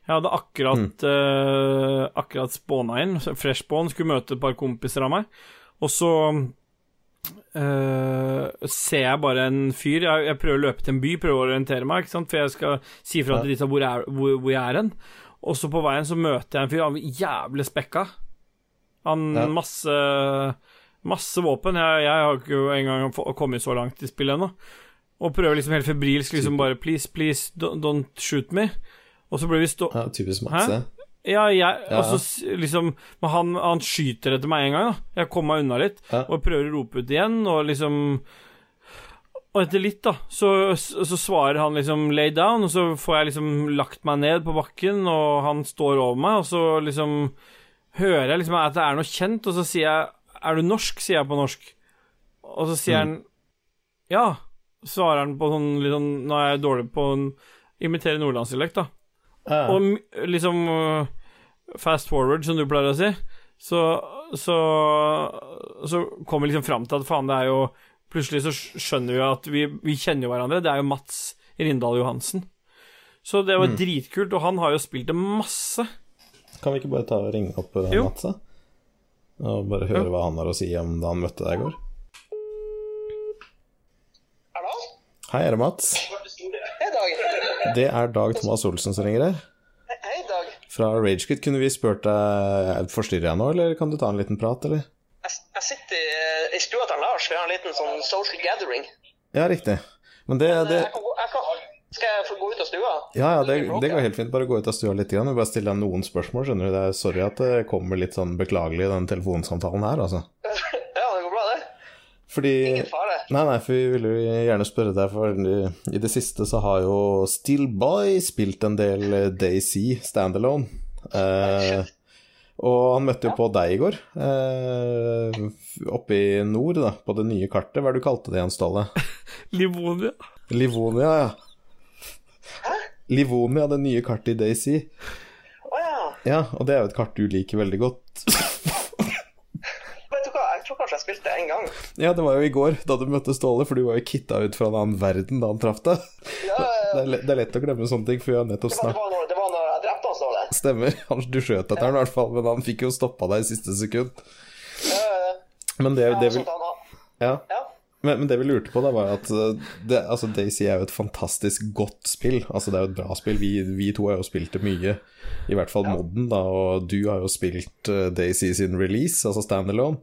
Jeg hadde akkurat Mm. uh, Akkurat spåna inn. Freshbone skulle møte et par kompiser av meg. Og så Uh, ser jeg bare en fyr jeg, jeg prøver å løpe til en by, prøver å orientere meg, for jeg skal si fra Ja. til disse hvor, jeg hvor, hvor jeg er hen. Og så på veien så møter jeg en fyr, han var jævlig spekka. Han Ja. masse Masse våpen. Jeg, jeg har ikke engang kommet så langt i spillet ennå. Og prøver liksom helt febrilsk liksom bare Please, please, don't, don't shoot me. Og så blir vi stå... Ja, typisk Mats, det. Ja, jeg Ja. Og så liksom Men han, han skyter etter meg en gang, da. Jeg kommer meg unna litt, Ja. og prøver å rope ut igjen, og liksom Og etter litt, da, så, så svarer han liksom 'lay down', og så får jeg liksom lagt meg ned på bakken, og han står over meg, og så liksom hører jeg liksom at det er noe kjent, og så sier jeg 'er du norsk', sier jeg på norsk. Og så sier Mm. han 'ja', svarer han på sånn litt sånn Nå er jeg dårlig på å imitere nordlandsdialekt, da. Uh. Og liksom uh, fast forward, som du pleier å si, så, så, så kommer vi liksom fram til at faen, det er jo Plutselig så skjønner vi at vi, vi kjenner jo hverandre. Det er jo Mats Rindal Johansen. Så det var Mm. dritkult, og han har jo spilt det masse. Kan vi ikke bare ta og ringe opp eh, Jo. Mats, da? Og bare høre Ja. hva han har å si om da han møtte deg i går? Hallo? Hei, er det Mats? Hei, Dag. Det er Dag Thomas Olsen som ringer her. Hei, Dag. Fra Ragequit. Kunne vi spurt deg Forstyrrer jeg nå, eller kan du ta en liten prat, eller? Jeg, jeg sitter til Vi har en liten sånn social gathering. Ja, riktig. Men det, det Jeg kan, jeg kan, skal jeg få gå ut av stua? Ja, ja, det, det går helt fint. Bare gå ut av stua litt. Grann. Vi bare stille deg noen spørsmål. skjønner du. Det er Sorry at det kommer litt sånn beklagelig i den telefonsamtalen her, altså. Ja, det går bra, det. Fordi Ingen fare. Nei, nei, for vi ville jo gjerne spørre deg, for i- det siste så har jo Steelboy spilt en del Day DayZ standalone. Eh, og han møtte jo på deg i går, eh, oppe i nord, da, på det nye kartet. Hva er det du kalte det igjen, Ståle? Livonia. Livonia, ja. Hæ? Livonia, det nye kartet i DayZ. Å ja. Ja, og det er jo et kart du liker veldig godt. Vet du hva, jeg tror kanskje jeg spilte det en gang. Ja, det var jo i går, da du møtte Ståle, for du var jo kitta ut fra en annen verden da han traff deg. Ja, Det er, lett, det er lett å glemme sånne ting, for vi har nettopp snakket Stemmer. Du skjøt etter han i hvert fall, men han fikk jo stoppa deg i siste sekund. Ja, ja, Men det, det, vil vi, ja. ja. men, men det vi lurte på, da, var at uh, det, altså, Daisy er jo et fantastisk godt spill. Altså, det er jo et bra spill. Vi, vi to har jo spilt det mye. I hvert fall modden, da, og du har jo spilt uh, Daisy sin release, altså standalone.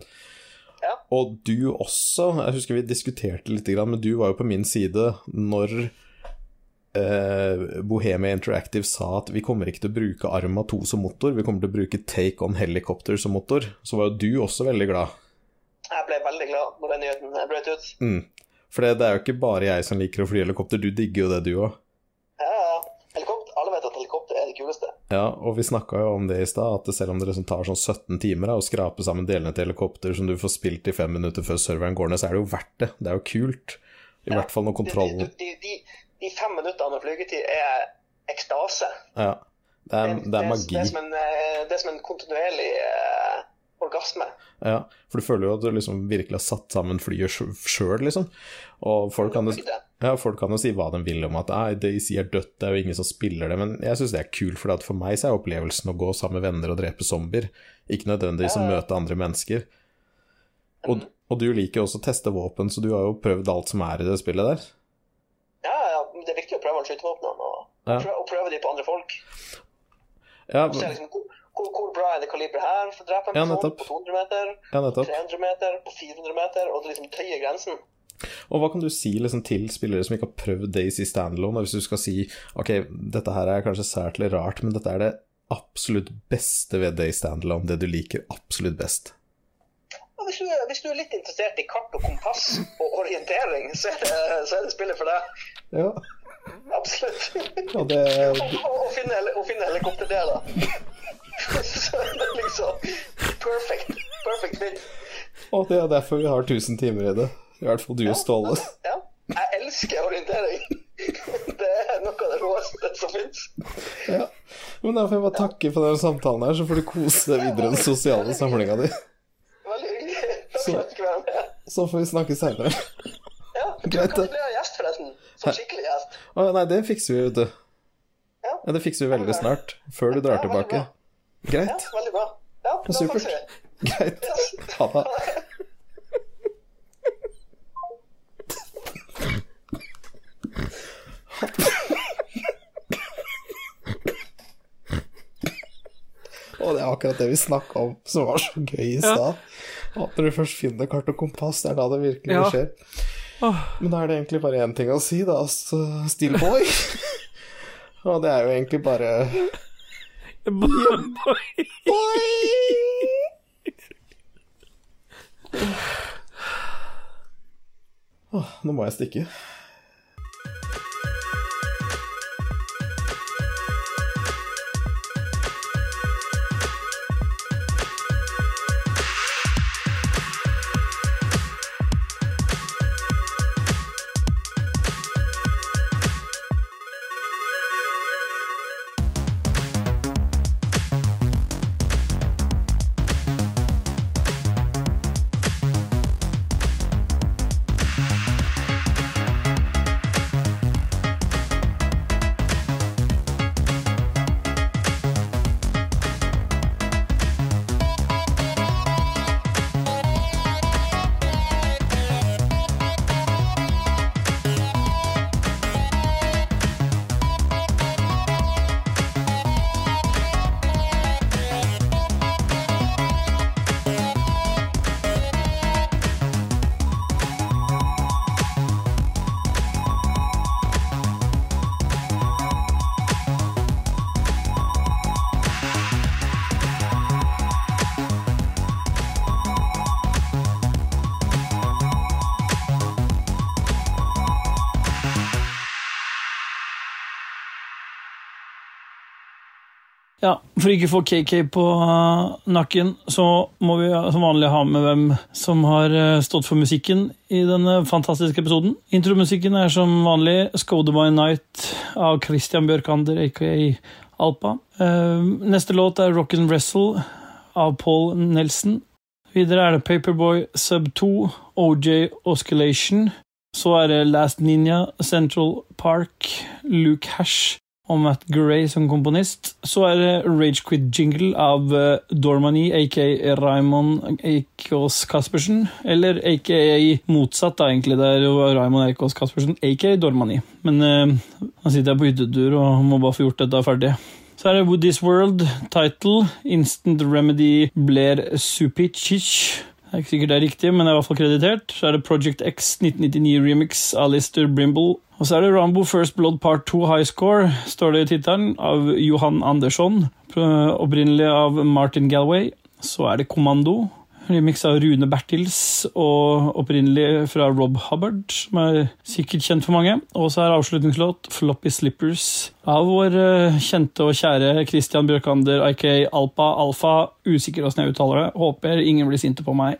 Ja. Og du også, jeg husker vi diskuterte litt, men du var jo på min side når eh, Bohemia Interactive sa at vi kommer ikke til å bruke Arma 2 som motor, vi kommer til å bruke Take On Helicopter som motor. Så var jo du også veldig glad. Jeg ble veldig glad når den nyheten brøt ut. Mm. For det, det er jo ikke bare jeg som liker å fly helikopter, du digger jo det, du òg. Ja, ja. Helikopter, alle vet at helikopter er det kuleste. Ja, og vi snakka jo om det i stad, at selv om det liksom tar sånn 17 timer å skrape sammen delene til helikopter som du får spilt i fem minutter før serveren går ned, så er det jo verdt det. Det er jo kult. I hvert fall når kontrollen de, de, de fem minuttene med flygetid er ekstase. Ja. Det er, det er magi. Det er som en, eh, det er som en kontinuerlig eh, orgasme. Ja, for du føler jo at du liksom virkelig har satt sammen flyet sjøl, liksom. Og folk kan Ja, folk kan jo si hva de vil om at de Daisy er dødt, det er jo ingen som spiller det, men jeg syns det er kult, for for meg så er opplevelsen å gå sammen med venner og drepe zombier, ikke nødvendigvis å møte andre mennesker. Og, og du liker jo også å teste våpen, så du har jo prøvd alt som er i det spillet der. Det er viktig å prøve å skytevåpnene og, Ja. prøve, og prøve de på andre folk. Ja, se liksom, hvor, hvor, hvor bra er det kaliberet her for å drepe en Ja, person på 200 meter, ja på 300 meter, på 400 meter, og det liksom tøyer grensen. Og hva kan du si liksom, til spillere som ikke har prøvd Daisy Standalone, hvis du skal si ok, dette her er kanskje sært eller rart, men dette er det absolutt beste ved Day Standalone, det du liker absolutt best? Hvis, du, hvis du er litt interessert i kart og kompass og orientering, så er det, så er det spillet for deg. Ja, Absolutt. Ja, det Og, og, og finne, helikopter der, da. så det er liksom perfect. Perfect fit. Og det er derfor vi har 1000 timer i det. I hvert fall du og Ståle. Ja. Jeg elsker orientering. Det er noe av det råeste som fins. Ja. Men da får jeg bare takke for den samtalen her, så får du kose deg videre i den sosiale samlinga di. Veldig hyggelig. Takk Så- for at jeg fikk være med. Så får vi snakke seinere. Ja, du Kan bli gjest, forresten? Som skikkelig gjest. Å nei, det fikser vi, vet du. Ja, Ja, det fikser vi veldig snart. Før du drar Ja, tilbake. ja Greit. veldig bra. Ja, da Supert. vi. Greit. Ha det. Og det er akkurat det vi snakka om som var så gøy i stad. At når du først finner kart og kompass, det er da det virkelig Ja. skjer. Men da er det egentlig bare én ting å si, da. Så Still boy. og det er jo egentlig bare Boy! Åh, nå må jeg stikke. For ikke å få KK på nakken, så må vi som vanlig ha med hvem som har uh, stått for musikken i denne fantastiske episoden. Intromusikken er som vanlig 'Scode by Night av Christian Bjørkander, aka Alpa. Uh, neste låt er Rock and Wrestle av Paul Nelson. Videre er det Paperboy Sub 2, OJ Oscillation. Så er det Last Ninja, Central Park, Luke Hash og Matt Gray som komponist. Så er det Ragequid-jingle av Dormani, aka Raymond Eikås Caspersen. Eller aka motsatt, da, egentlig. Det er jo Raymond Eikås Caspersen, aka Dormani. Men uh, han sitter her på hyttetur og må bare få gjort dette ferdig. Så er det Woody's World, title, Instant Remedy Blair Supicic. Det er ikke sikkert det er riktig, men det er i hvert fall kreditert. Så er det Project X 1999 Remix av Lister Brimble. Og så er det Rambo First Blood Part 2 High Score, står det i tittelen, av Johan Andersson. Opprinnelig av Martin Galway. Så er det Kommando, remix av Rune Bertils, og opprinnelig fra Rob Hubbard, som er sikkert kjent for mange. Og så er avslutningslåt Floppy Slippers av vår eh, kjente og kjære Christian Bjørkander, aka Alpa Alfa. Usikker åssen jeg uttaler det. Håper ingen blir sinte på meg.